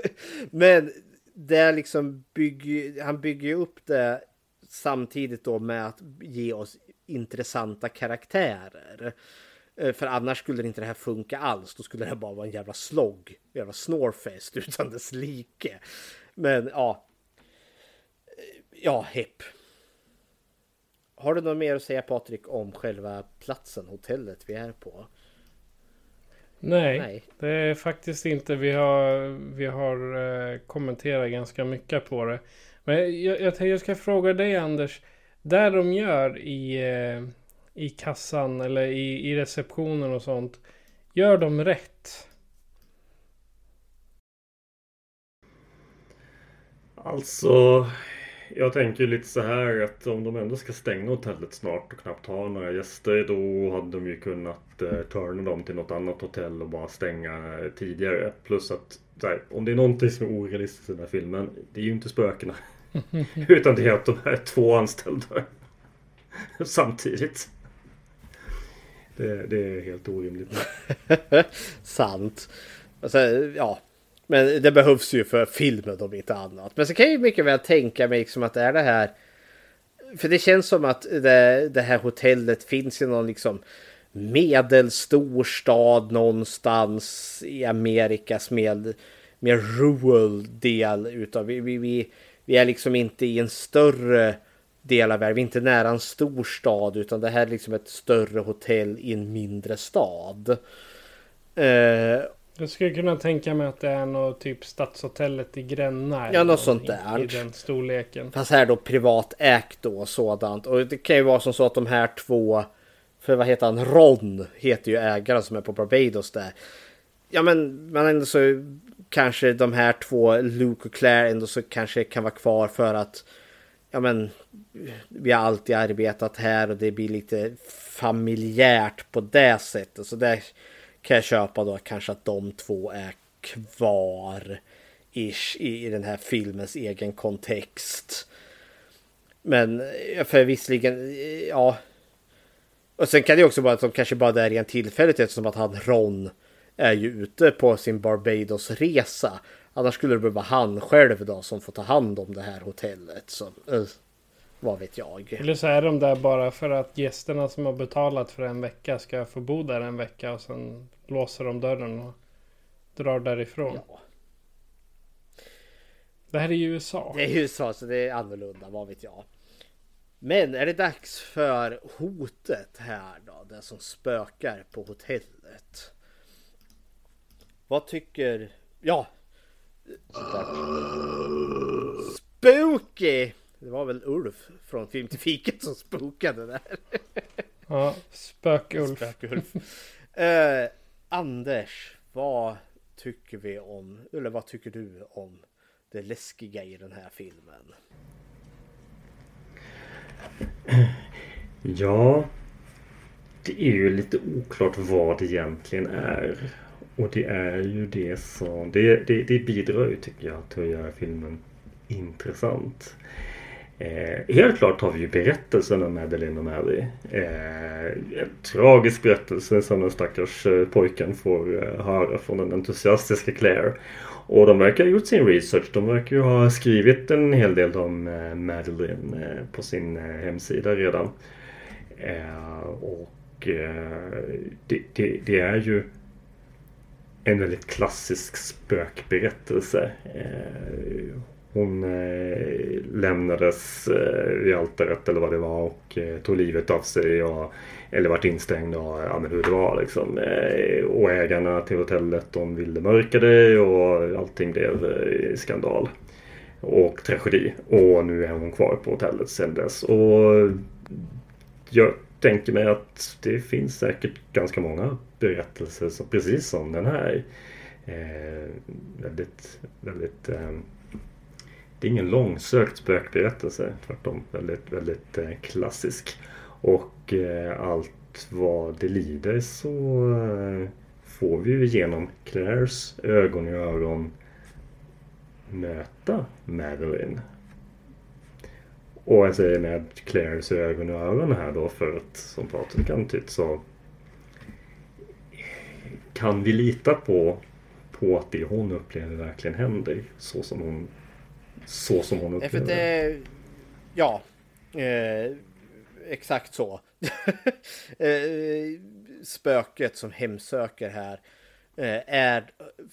Speaker 5: Men det liksom bygger, han bygger upp det samtidigt då med att ge oss intressanta karaktärer. Eh, för annars skulle inte det här funka alls. Då skulle det bara vara en jävla slogg. En jävla snorfest utan dess like. Men ja. Ja, hepp. Har du något mer att säga Patrik om själva platsen, hotellet vi är på?
Speaker 4: Nej, Nej, det är faktiskt inte. Vi har, vi har eh, kommenterat ganska mycket på det. Men jag, jag, jag ska fråga dig Anders. Där de gör i, eh, i kassan eller i, i receptionen och sånt. Gör de rätt?
Speaker 6: Alltså, jag tänker lite så här att om de ändå ska stänga hotellet snart och knappt ha några gäster då hade de ju kunnat eh, turna dem till något annat hotell och bara stänga tidigare. Plus att här, om det är någonting som är orealistiskt i den här filmen, det är ju inte spökena. Utan det är att de är två anställda samtidigt. Det, det, är helt orimligt.
Speaker 5: Sant. Alltså, ja, men det behövs ju för filmen om inte annat. Men så kan jag ju mycket väl tänka mig liksom att det är det här. För det känns som att det, det här hotellet finns i någon liksom medelstor stad någonstans i Amerikas med mer rural del utav vi, vi, vi, vi är liksom inte i en större del av världen. Vi är inte nära en stor stad utan det här är liksom ett större hotell i en mindre stad.
Speaker 4: Uh, jag skulle kunna tänka mig att det är något typ Stadshotellet i Gränna.
Speaker 5: Ja, något sånt där.
Speaker 4: I den storleken.
Speaker 5: Fast här då privatägt då sådant. Och det kan ju vara som så att de här två. För vad heter han? Ron heter ju ägaren som är på Barbados där. Ja men, men ändå så kanske de här två, Luke och Claire, ändå så kanske kan vara kvar för att ja men vi har alltid arbetat här och det blir lite familjärt på det sättet. Så där kan jag köpa då kanske att de två är kvar ish i den här filmens egen kontext. Men för visserligen, ja. Och sen kan det också vara att de kanske bara är rent tillfälligt eftersom att han Ron är ju ute på sin Barbados-resa. Annars skulle det vara han själv då som får ta hand om det här hotellet. Så, uh, vad vet jag.
Speaker 4: Eller så är de där bara för att gästerna som har betalat för en vecka ska få bo där en vecka och sen låser de dörren och drar därifrån. Ja. Det här är ju USA.
Speaker 5: Det är USA så det är annorlunda, vad vet jag. Men är det dags för hotet här då? Det som spökar på hotellet. Vad tycker... Ja! Spooky! Det var väl Ulf från Film till fiket som spokade där.
Speaker 4: Ja, Spök-Ulf.
Speaker 5: Spök-Ulf. uh, Anders, vad tycker vi om, eller vad tycker du om det läskiga i den här filmen?
Speaker 6: Ja, det är ju lite oklart vad det egentligen är. Och det är ju det som... Det, det, det bidrar ju tycker jag till att göra filmen intressant. Eh, helt klart har vi ju berättelsen om Madeleine och Mary. Eh, en tragisk berättelse som den stackars eh, pojken får eh, höra från den entusiastiska Claire. Och de verkar ha gjort sin research. De verkar ju ha skrivit en hel del om eh, Madeleine eh, på sin eh, hemsida redan. och det, det, det är ju en väldigt klassisk spökberättelse. Eh, hon eh, lämnades eh, vid altaret eller vad det var och tog livet av sig. Och, eller vart instängd och ja, men hur det var liksom. Och ägarna till hotellet de ville mörka det och allting blev skandal. Och tragedi. Och nu är hon kvar på hotellet sedan dess. Och jag tänker mig att det finns säkert ganska många berättelser som, precis som den här. Eh, väldigt, väldigt eh, det är ingen långsökt spökberättelse. Tvärtom väldigt, väldigt eh, klassisk. Och eh, allt vad det lider så eh, får vi ju genom Claires ögon i öron möta Madeline. Och jag säger med Claires ögon i öron här då för att som Patrik antytt så kan vi lita på, på att det hon upplever verkligen händer så som hon så som hon upplever
Speaker 5: det. Ja, eh, exakt så. eh, spöket som hemsöker här. Eh, är,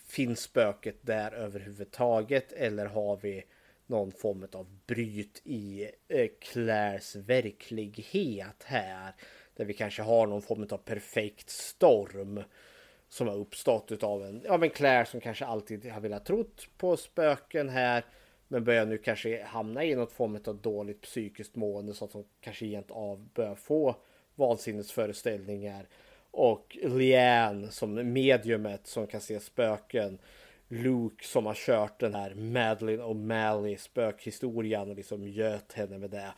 Speaker 5: finns spöket där överhuvudtaget eller har vi någon form av bryt i eh, Claires verklighet här? Där vi kanske har någon form av perfekt storm som har uppstått av en, ja men Claire som kanske alltid har velat trott på spöken här men börjar nu kanske hamna i något form av dåligt psykiskt mående så att hon kanske rent av börjar få vansinnesföreställningar. Och Leanne som mediumet som kan se spöken. Luke som har kört den här Madeline och Mally spökhistorien och liksom göt henne med det.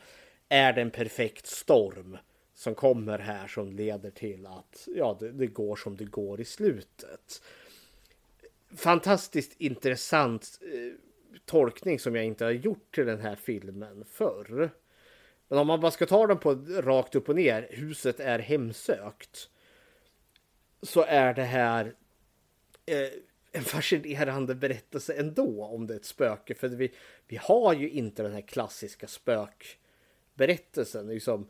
Speaker 5: Är det en perfekt storm som kommer här som leder till att ja, det, det går som det går i slutet. Fantastiskt intressant eh, tolkning som jag inte har gjort till den här filmen förr. Men om man bara ska ta den på rakt upp och ner, huset är hemsökt. Så är det här eh, en fascinerande berättelse ändå om det är ett spöke. För vi, vi har ju inte den här klassiska spökberättelsen. Liksom,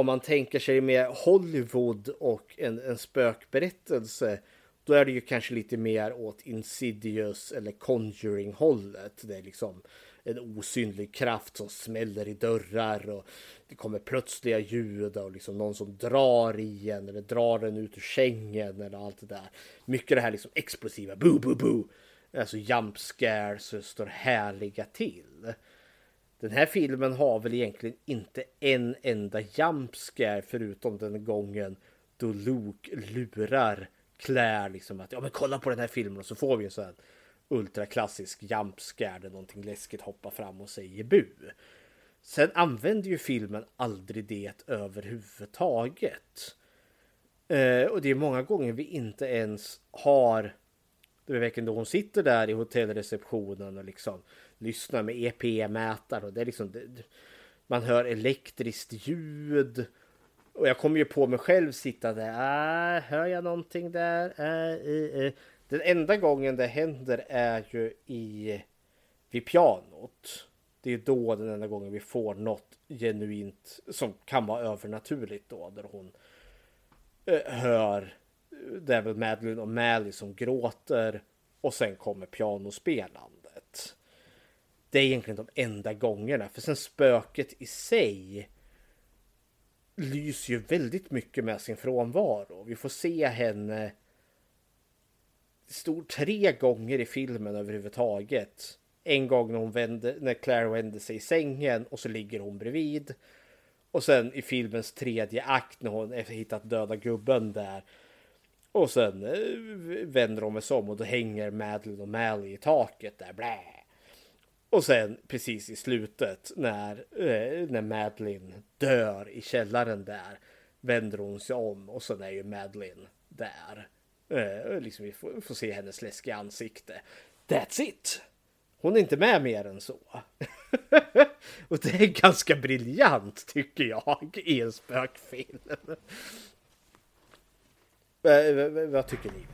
Speaker 5: om man tänker sig med Hollywood och en, en spökberättelse då är det ju kanske lite mer åt Insidious eller Conjuring hållet. Det är liksom en osynlig kraft som smäller i dörrar och det kommer plötsliga ljud och liksom någon som drar i en eller drar en ut ur sängen eller allt det där. Mycket det här liksom explosiva boo boo boo. Alltså jump scares står härliga till. Den här filmen har väl egentligen inte en enda jump scare förutom den gången då Luke lurar Claire. liksom att ja men kolla på den här filmen och så får vi en sån här ultraklassisk jumpscare där någonting läskigt hoppar fram och säger bu. Sen använder ju filmen aldrig det överhuvudtaget. Eh, och det är många gånger vi inte ens har det är veckan då hon sitter där i hotellreceptionen och liksom lyssnar med EP-mätare och det är liksom det, man hör elektriskt ljud och jag kommer ju på mig själv sitta där. Äh, hör jag någonting där? Äh, äh, Den enda gången det händer är ju i vid pianot. Det är då den enda gången vi får något genuint som kan vara övernaturligt då. Där hon äh, hör eh, det är väl Madeline och Mally som gråter och sen kommer pianospelaren. Det är egentligen de enda gångerna för sen spöket i sig lyser ju väldigt mycket med sin frånvaro. Vi får se henne stod tre gånger i filmen överhuvudtaget. En gång när, hon vände, när Claire vänder sig i sängen och så ligger hon bredvid. Och sen i filmens tredje akt när hon har hittat döda gubben där. Och sen eh, vänder hon sig om och då hänger Madeline och Mally i taket där. Blä. Och sen precis i slutet när, eh, när Madeline dör i källaren där vänder hon sig om och sen är ju Madeline där. Eh, liksom vi får, får, se hennes läskiga ansikte. That's it! Hon är inte med mer än så. och det är ganska briljant tycker jag i en spökfilm. Eh, eh, vad tycker ni?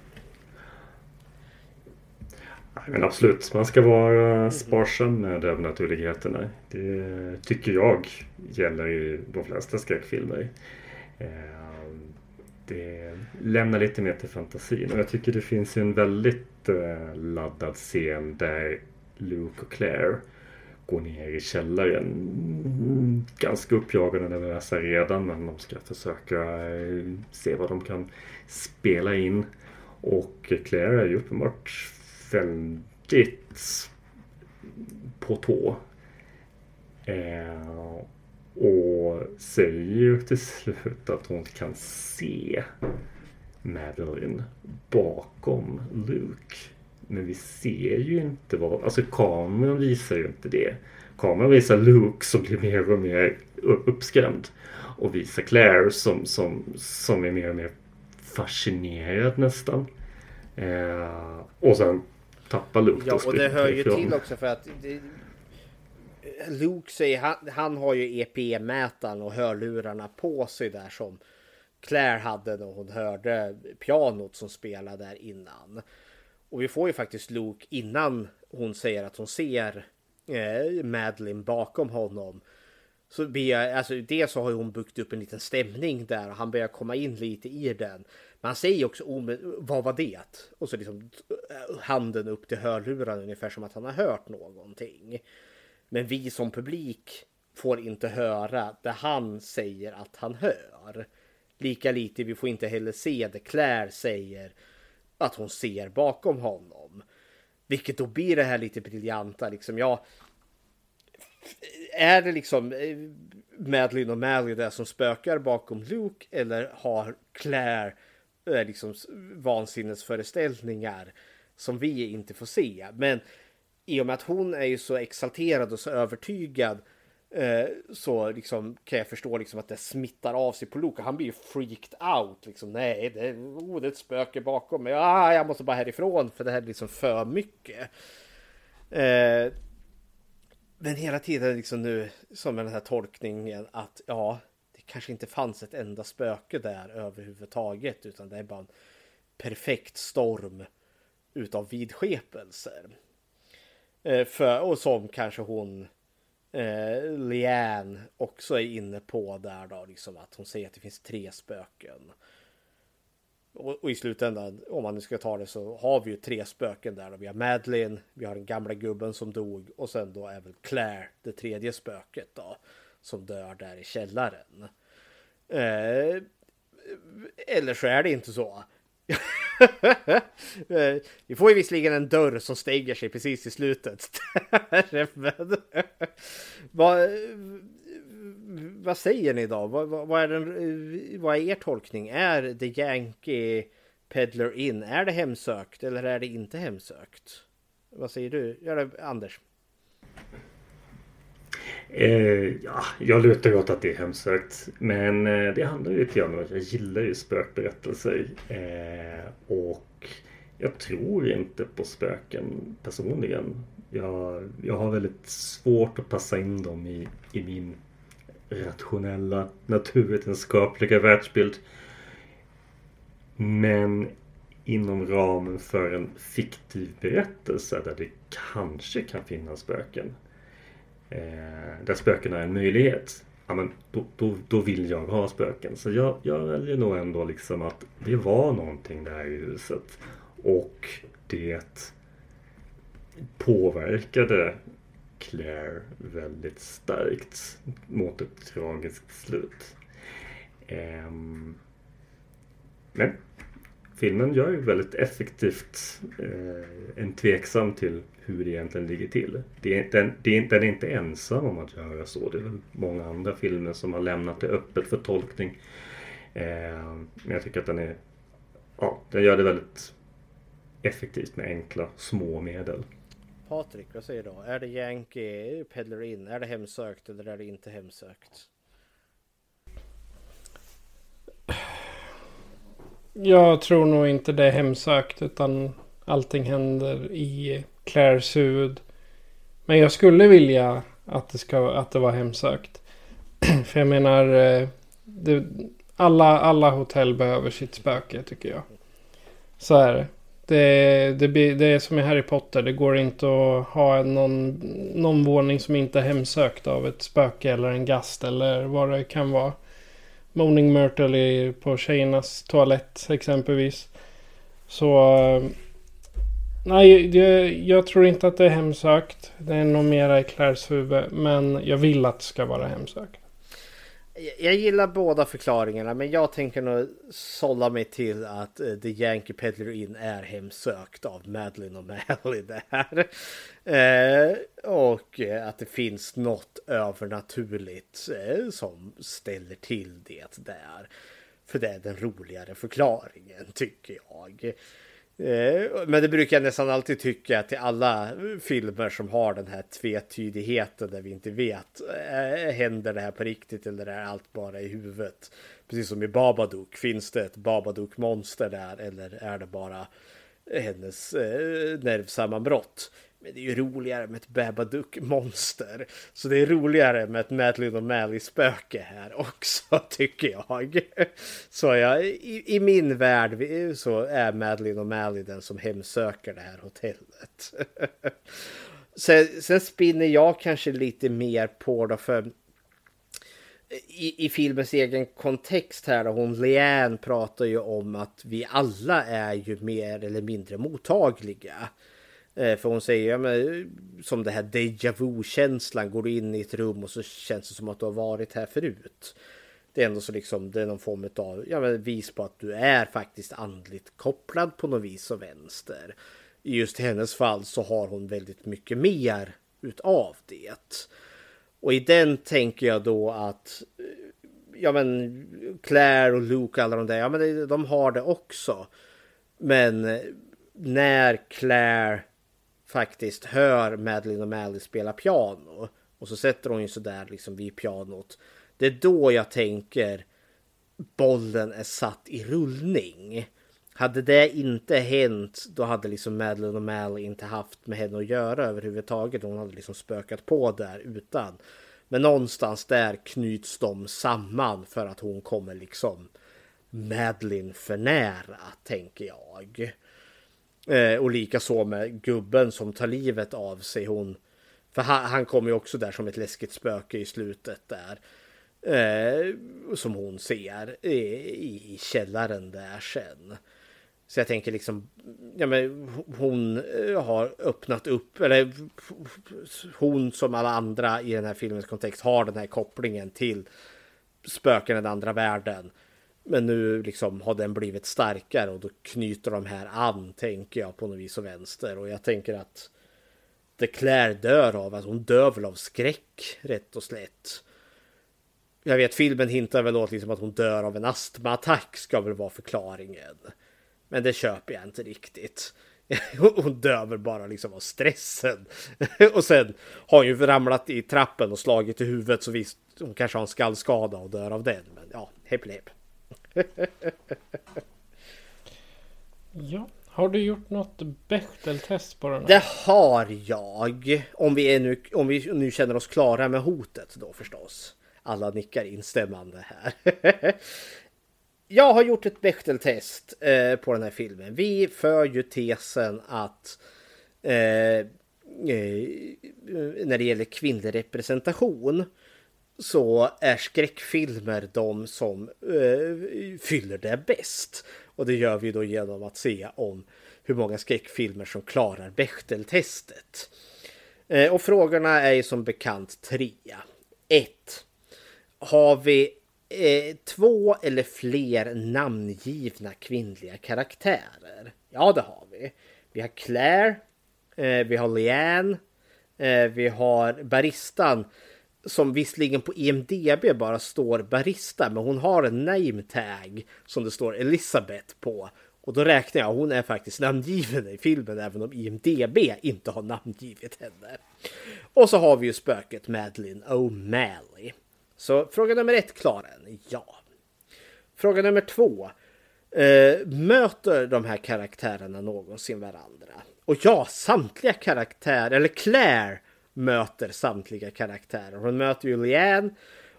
Speaker 6: Men absolut, man ska vara eh, sparsam med övernaturligheterna. Det tycker jag gäller i de flesta skräckfilmer. Eh, det lämnar lite mer till fantasin och jag tycker det finns en väldigt eh, laddad scen där Luke och Claire går ner i källaren. Mm, ganska uppjagade nervösa redan men de ska försöka se vad de kan spela in. Och Claire är ju uppenbart väldigt på tå. Eh, och säger ju till slut att hon kan se Madeline bakom Luke. Men vi ser ju inte vad, alltså kameran visar ju inte det. Kameran visar Luke som blir mer och mer uppskrämd. Och visar Claire som, som, som är mer och mer fascinerad nästan. Eh, och sen tappar Luke
Speaker 5: Ja, och det hör ju till också för att det, Luke säger, han, han har ju EPE-mätaren och hörlurarna på sig där som Claire hade när hon hörde pianot som spelade där innan. Och vi får ju faktiskt Luke innan hon säger att hon ser eh, Madeline bakom honom. Så blir alltså det så har hon byggt upp en liten stämning där och han börjar komma in lite i den. Men han säger också vad var det? Och så liksom eh, handen upp till hörluran ungefär som att han har hört någonting. Men vi som publik får inte höra det han säger att han hör. Lika lite vi får inte heller se det Claire säger att hon ser bakom honom. Vilket då blir det här lite briljanta liksom. Ja, är det liksom eh, Madeline och Mally där som spökar bakom Luke eller har Claire Eh, liksom vansinnesföreställningar som vi inte får se? Men i och med att hon är ju så exalterad och så övertygad eh, så liksom kan jag förstå liksom att det smittar av sig på Luke. Han blir ju freaked out. Liksom, Nej, det, oh, det är ett spöke bakom mig. Ah, jag måste bara härifrån för det här är liksom för mycket. Eh, men hela tiden liksom nu som med den här tolkningen att ja, kanske inte fanns ett enda spöke där överhuvudtaget utan det är bara en perfekt storm utav vidskepelser. Eh, för, och som kanske hon eh, Leanne också är inne på där då, liksom att hon säger att det finns tre spöken. Och, och, i slutändan, om man nu ska ta det så har vi ju tre spöken där. Då. Vi har Madeline, vi har den gamla gubben som dog och sen då är väl Claire, det tredje spöket då, som dör där i källaren. Eh, eller så är det inte så. Eh, vi får ju visserligen en dörr som stänger sig precis i slutet. vad, vad säger ni då? Vad, vad, är den, vad är er tolkning? Är The Yankee Peddler In, är det hemsökt eller är det inte hemsökt? Vad säger du? Ja, Anders?
Speaker 6: Eh, ja, jag lutar åt att det är hemsökt. Men eh, det handlar ju lite om att jag gillar ju spökberättelser. Eh, och jag tror inte på spöken personligen. Jag, jag har väldigt svårt att passa in dem i, i min rationella naturvetenskapliga världsbild. Men inom ramen för en fiktiv berättelse där det kanske kan finnas spöken eh, där spökena är en möjlighet. Ja, men då, då, då vill jag ha spöken. Så jag, jag väljer nog ändå liksom att det var någonting där i huset. Och det påverkade Claire väldigt starkt mot ett tragiskt slut. Um, men filmen gör ju väldigt effektivt eh, en tveksam till hur det egentligen ligger till. Det är, den, det är, den är inte ensam om att göra så. Det är väl många andra filmer som har lämnat det öppet för tolkning. Eh, men jag tycker att den är Ja, den gör det väldigt effektivt med enkla små medel.
Speaker 5: Patrik, vad säger du? Är det Yankee Peddler In? Är det hemsökt eller är det inte hemsökt?
Speaker 4: Jag tror nog inte det är hemsökt utan allting händer i Claires huvud. Men jag skulle vilja att det, ska, att det var hemsökt. För jag menar, eh, det, alla, alla hotell behöver sitt spöke tycker jag. Så är det. Det, det, det är som i Harry Potter. Det går inte att ha någon, någon våning som inte är hemsökt av ett spöke eller en gast eller vad det kan vara. Moaning Myrtle på tjejernas toalett exempelvis. Så eh, Nej, jag, jag tror inte att det är hemsökt. Det är nog mera i Claires huvud. Men jag vill att det ska vara hemsökt.
Speaker 5: Jag gillar båda förklaringarna men jag tänker nog sålla mig till att uh, The Yankee Peddler In är hemsökt av Madeline eh, och Mally där. Uh, och uh, att det finns något övernaturligt som ställer till det där. För det är den roligare förklaringen tycker jag. Eh, men det brukar jag nästan alltid tycka till alla filmer som har den här tvetydigheten där vi inte vet. Eh, händer det här på riktigt eller är allt bara i huvudet? Precis som i Babadook. Finns det ett Babadook-monster där eller är det bara hennes eh, nervsammanbrott? Men det är ju roligare med ett Babadook-monster. Så det är roligare med ett Madeline och Mally-spöke här också, tycker jag. Så ja, i, i, min värld så är Madeline och Mally den som hemsöker det här hotellet. sen, sen spinner jag kanske lite mer på det för i, i filmens egen kontext här då, hon Leanne pratar ju om att vi alla är ju mer eller mindre mottagliga. Eh, för hon säger, ja, men, eh, som det här deja vu-känslan. går du in i ett rum och så känns det som att du har varit här förut. Det är ändå så liksom, det är någon form av ja, men, vis på att du är faktiskt andligt kopplad på något vis och vänster. I just hennes fall så har hon väldigt mycket mer utav det. Och i den tänker jag då att eh, ja men Claire och Luke alla de där, ja men de har det också. Men när Claire faktiskt hör Madeline och Mally spela piano och så sätter hon ju sådär liksom vid pianot. Det är då jag tänker bollen är satt i rullning. Hade det inte hänt då hade liksom Madeline och Mally inte haft med henne att göra överhuvudtaget. Hon hade liksom spökat på där utan. Men någonstans där knyts de samman för att hon kommer liksom Madeline för nära tänker jag. Eh, och lika så med gubben som tar livet av sig. Hon, för han, han kommer ju också där som ett läskigt spöke i slutet där. Eh, som hon ser i, i källaren där sen. Så jag tänker liksom, ja men hon eh, har öppnat upp, eller hon som alla andra i den här filmens kontext har den här kopplingen till spöken i den andra världen. Men nu liksom har den blivit starkare och då knyter de här an, tänker jag, på något vis och vänster. Och jag tänker att Det klär dör av, att hon dör väl av skräck, rätt och slätt. Jag vet, filmen hintar väl åt liksom att hon dör av en astmaattack, ska väl vara förklaringen. Men det köper jag inte riktigt. Hon dör väl bara liksom av stressen. Och sen har hon ju ramlat i trappen och slagit i huvudet så visst, hon kanske har en skallskada och dör av den. Men ja, hepp hepp.
Speaker 4: ja, har du gjort något Bechteltest på den här?
Speaker 5: Det har jag. Om vi, är nu, om vi nu känner oss klara med hotet då förstås. Alla nickar instämmande här. jag har gjort ett Bechteltest eh, på den här filmen. Vi för ju tesen att eh, eh, när det gäller kvinnlig representation så är skräckfilmer de som eh, fyller det bäst. Och det gör vi då genom att se om hur många skräckfilmer som klarar Bechteltestet. Eh, och frågorna är som bekant tre. 1. Har vi eh, två eller fler namngivna kvinnliga karaktärer? Ja, det har vi. Vi har Claire, eh, vi har Leanne, eh, vi har baristan som visserligen på IMDB bara står barista, men hon har en name tag som det står Elisabeth på. Och då räknar jag, hon är faktiskt namngiven i filmen även om IMDB inte har namngivit henne. Och så har vi ju spöket Madeline O'Malley. Så fråga nummer ett klar? Ja. Fråga nummer två. Eh, möter de här karaktärerna någonsin varandra? Och ja, samtliga karaktärer, eller Claire möter samtliga karaktärer. Hon möter Julianne,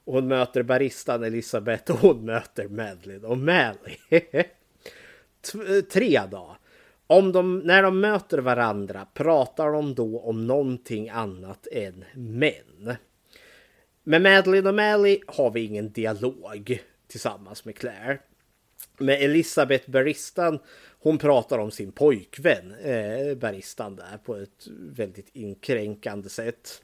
Speaker 5: och hon möter baristan Elisabeth och hon möter Madeline och Mally. Tre då. Om de, när de möter varandra, pratar de då om någonting annat än män? Med Madeline och Mally har vi ingen dialog tillsammans med Claire. med Elisabeth Baristan. Hon pratar om sin pojkvän eh, Baristan där på ett väldigt inkränkande sätt.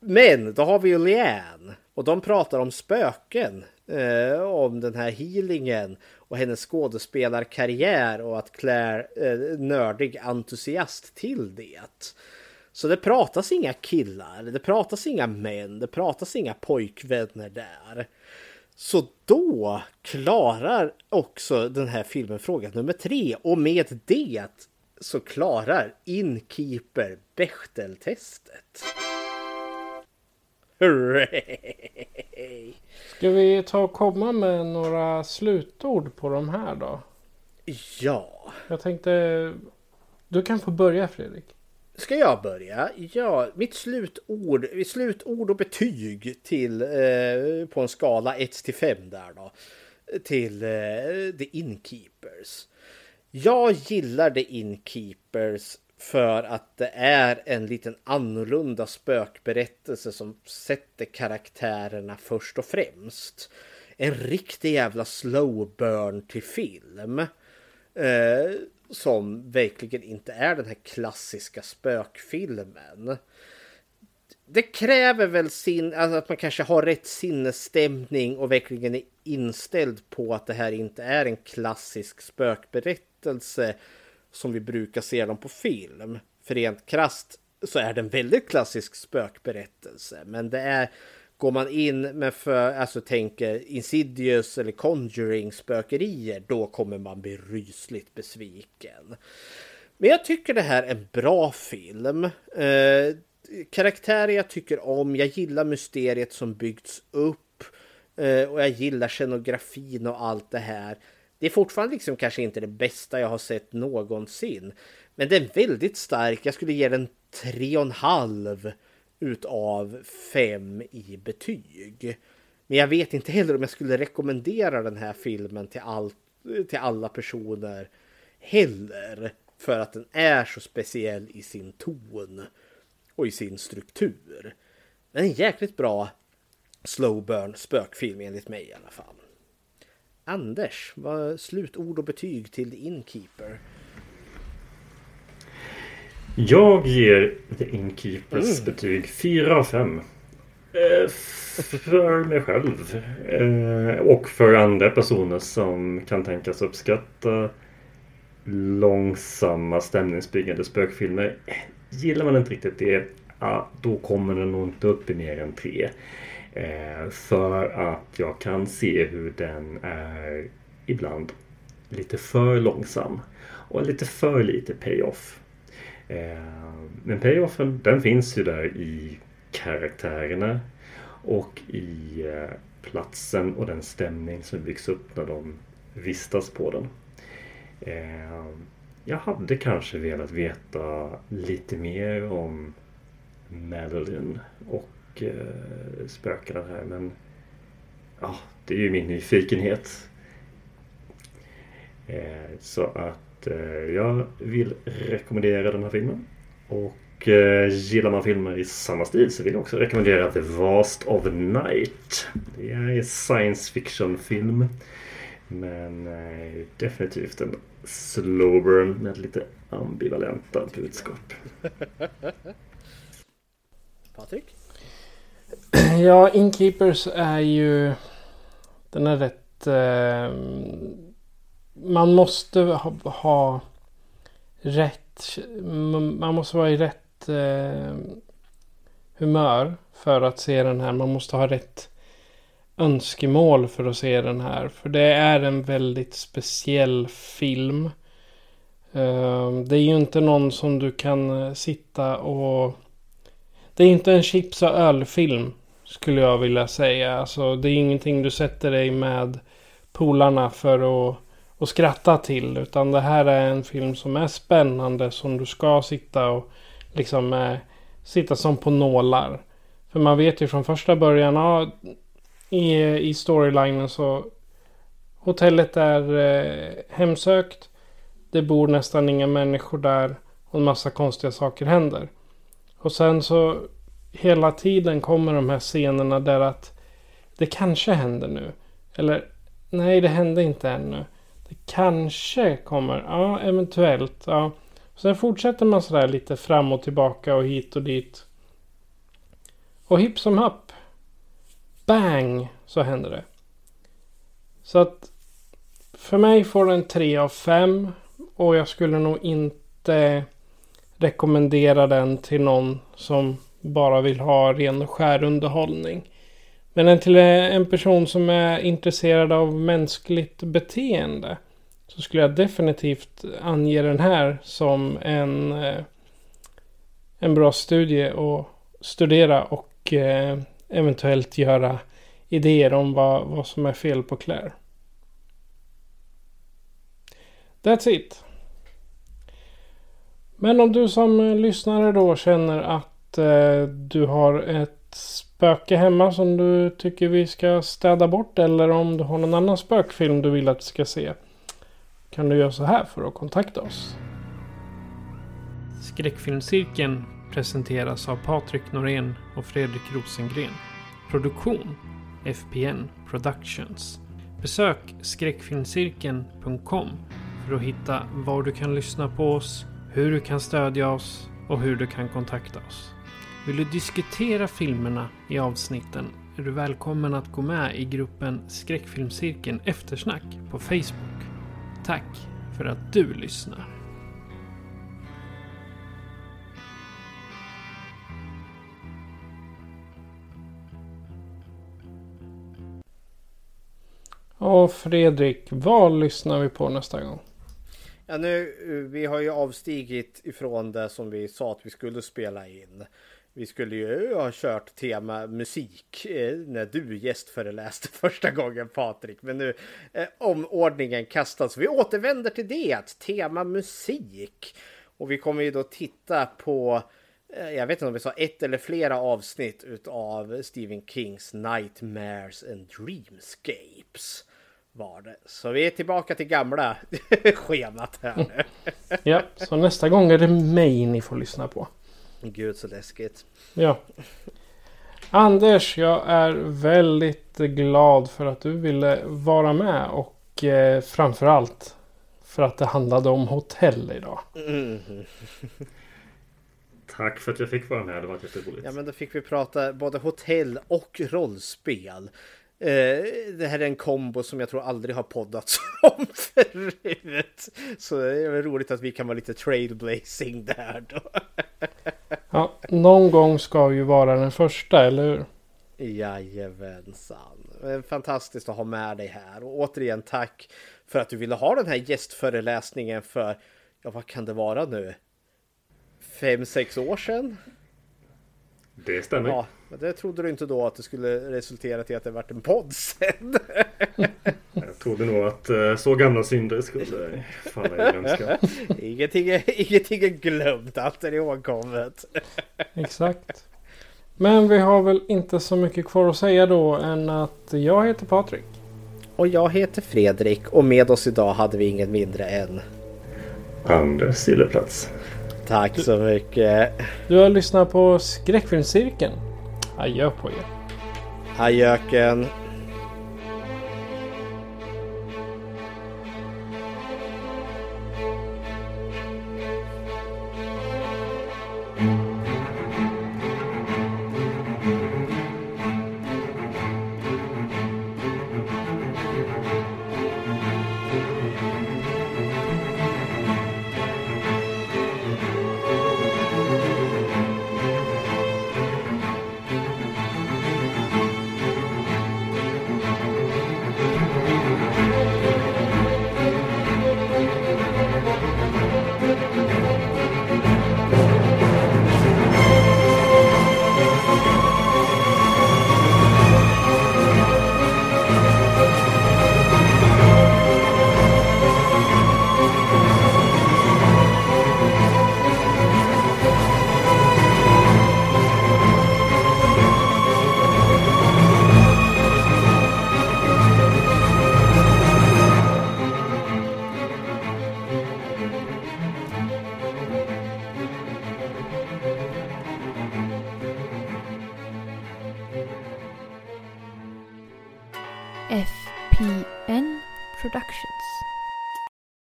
Speaker 5: Men då har vi ju Leanne och de pratar om spöken. Eh, om den här healingen och hennes skådespelarkarriär och att Claire eh, nördig entusiast till det. Så det pratas inga killar, det pratas inga män, det pratas inga pojkvänner där. Så då klarar också den här filmen fråga nummer tre och med det så klarar Inkeeper Bechteltestet. Hurray!
Speaker 4: Ska vi ta och komma med några slutord på de här då?
Speaker 5: Ja.
Speaker 4: Jag tänkte... Du kan få börja Fredrik.
Speaker 5: Ska jag börja? Ja, mitt slutord, slutord och betyg till eh, på en skala 1 till 5 där då. Till eh, The Inkeepers. Jag gillar The Inkeepers för att det är en liten annorlunda spökberättelse som sätter karaktärerna först och främst. En riktig jävla slow burn till film. Eh, som verkligen inte är den här klassiska spökfilmen. Det kräver väl sin, alltså att man kanske har rätt sinnesstämning och verkligen är inställd på att det här inte är en klassisk spökberättelse som vi brukar se dem på film. För rent krast så är det en väldigt klassisk spökberättelse. Men det är, går man in med för, alltså tänker Insidious eller Conjuring spökerier, då kommer man bli rysligt besviken. Men jag tycker det här är en bra film. Eh, karaktärer jag tycker om, jag gillar mysteriet som byggts upp. Eh, och jag gillar scenografin och allt det här. Det är fortfarande liksom kanske inte det bästa jag har sett någonsin. Men den är väldigt stark. Jag skulle ge den tre och en halv utav fem i betyg. Men jag vet inte heller om jag skulle rekommendera den här filmen till, all, till alla personer heller. För att den är så speciell i sin ton och i sin struktur. Men en jäkligt bra slow burn spökfilm enligt mig i alla fall. Anders, vad slutord och betyg till The Innkeeper?
Speaker 6: Jag ger The Innkeepers mm. betyg 4 av 5. Eh, för mig själv. Eh, och för andra personer som kan tänkas uppskatta långsamma stämningsbyggande spökfilmer. Gillar man inte riktigt det, ja, då kommer den nog inte upp i mer än 3. Eh, för att jag kan se hur den är ibland lite för långsam och lite för lite payoff. Eh, men payoffen den finns ju där i karaktärerna och i eh, platsen och den stämning som byggs upp när de vistas på den. Eh, jag hade kanske velat veta lite mer om Madeline och spökena här. Men ja, det är ju min nyfikenhet. Så att eh, jag vill rekommendera den här filmen. Och eh, gillar man filmer i samma stil så vill jag också rekommendera The Vast of Night. Det är en science fiction film. Men eh, definitivt en slow burn med lite ambivalenta budskap.
Speaker 5: Patrik?
Speaker 4: Ja, Inkeepers är ju... Den är rätt... Eh, man måste ha, ha, rätt... Man måste vara i rätt eh, humör för att se den här. Man måste ha rätt önskemål för att se den här. För det är en väldigt speciell film. Eh, det är ju inte någon som du kan eh, sitta och... Det är inte en chips och ölfilm. Skulle jag vilja säga. Alltså, det är ingenting du sätter dig med polarna för att, att skratta till. Utan det här är en film som är spännande. Som du ska sitta och liksom eh, sitta som på nålar. För man vet ju från första början. Ja, i, I storylinen så. Hotellet är eh, hemsökt. Det bor nästan inga människor där. Och en massa konstiga saker händer. Och sen så hela tiden kommer de här scenerna där att det kanske händer nu. Eller nej det hände inte ännu. Kanske kommer, ja eventuellt. Ja. Sen fortsätter man sådär lite fram och tillbaka och hit och dit. Och hipp som happ. Bang! Så händer det. Så att för mig får den 3 av 5. Och jag skulle nog inte rekommendera den till någon som bara vill ha ren och skär underhållning. Men en till eh, en person som är intresserad av mänskligt beteende. Så skulle jag definitivt ange den här som en, eh, en bra studie att studera och eh, eventuellt göra idéer om vad, vad som är fel på Claire. That's it. Men om du som lyssnare då känner att eh, du har ett spöke hemma som du tycker vi ska städa bort eller om du har någon annan spökfilm du vill att vi ska se kan du göra så här för att kontakta oss. Skräckfilmscirkeln presenteras av Patrik Norén och Fredrik Rosengren. Produktion FPN Productions. Besök skräckfilmscirkeln.com för att hitta var du kan lyssna på oss, hur du kan stödja oss och hur du kan kontakta oss. Vill du diskutera filmerna i avsnitten är du välkommen att gå med i gruppen Skräckfilmscirkeln Eftersnack på Facebook. Tack för att du lyssnar. Och Fredrik, vad lyssnar vi på nästa gång?
Speaker 5: Ja, nu, vi har ju avstigit ifrån det som vi sa att vi skulle spela in. Vi skulle ju ha kört tema musik eh, när du gästföreläste första gången Patrik. Men nu eh, omordningen kastas. Vi återvänder till det, tema musik. Och vi kommer ju då titta på, eh, jag vet inte om vi sa ett eller flera avsnitt utav Stephen Kings Nightmares and Dreamscapes. Var det. Så vi är tillbaka till gamla schemat här nu.
Speaker 4: ja, så nästa gång är det mig ni får lyssna på.
Speaker 5: Gud så läskigt.
Speaker 4: Ja. Anders, jag är väldigt glad för att du ville vara med och eh, framförallt för att det handlade om hotell idag. Mm.
Speaker 6: Tack för att jag fick vara med. Det var jätteroligt.
Speaker 5: Ja, men då fick vi prata både hotell och rollspel. Eh, det här är en kombo som jag tror aldrig har poddats om förut. Så det är väl roligt att vi kan vara lite trailblazing där då.
Speaker 4: Ja, någon gång ska ju vara den första, eller hur?
Speaker 5: Jajamensan. Fantastiskt att ha med dig här. Och återigen tack för att du ville ha den här gästföreläsningen för, ja vad kan det vara nu? Fem, sex år sedan?
Speaker 6: Det stämmer. Ja,
Speaker 5: men det trodde du inte då att det skulle resultera till att det vart en podd sen.
Speaker 6: Jag trodde nog att eh, så gamla synder skulle falla i glömska.
Speaker 5: ingenting, ingenting är glömt, allt är ihågkommet.
Speaker 4: Exakt. Men vi har väl inte så mycket kvar att säga då än att jag heter Patrik.
Speaker 5: Och jag heter Fredrik och med oss idag hade vi inget mindre än
Speaker 6: Anders Sillerplats.
Speaker 5: Tack så mycket.
Speaker 4: Du har lyssnat på Skräckfilmscirkeln. Adjö på er.
Speaker 5: Adjöken.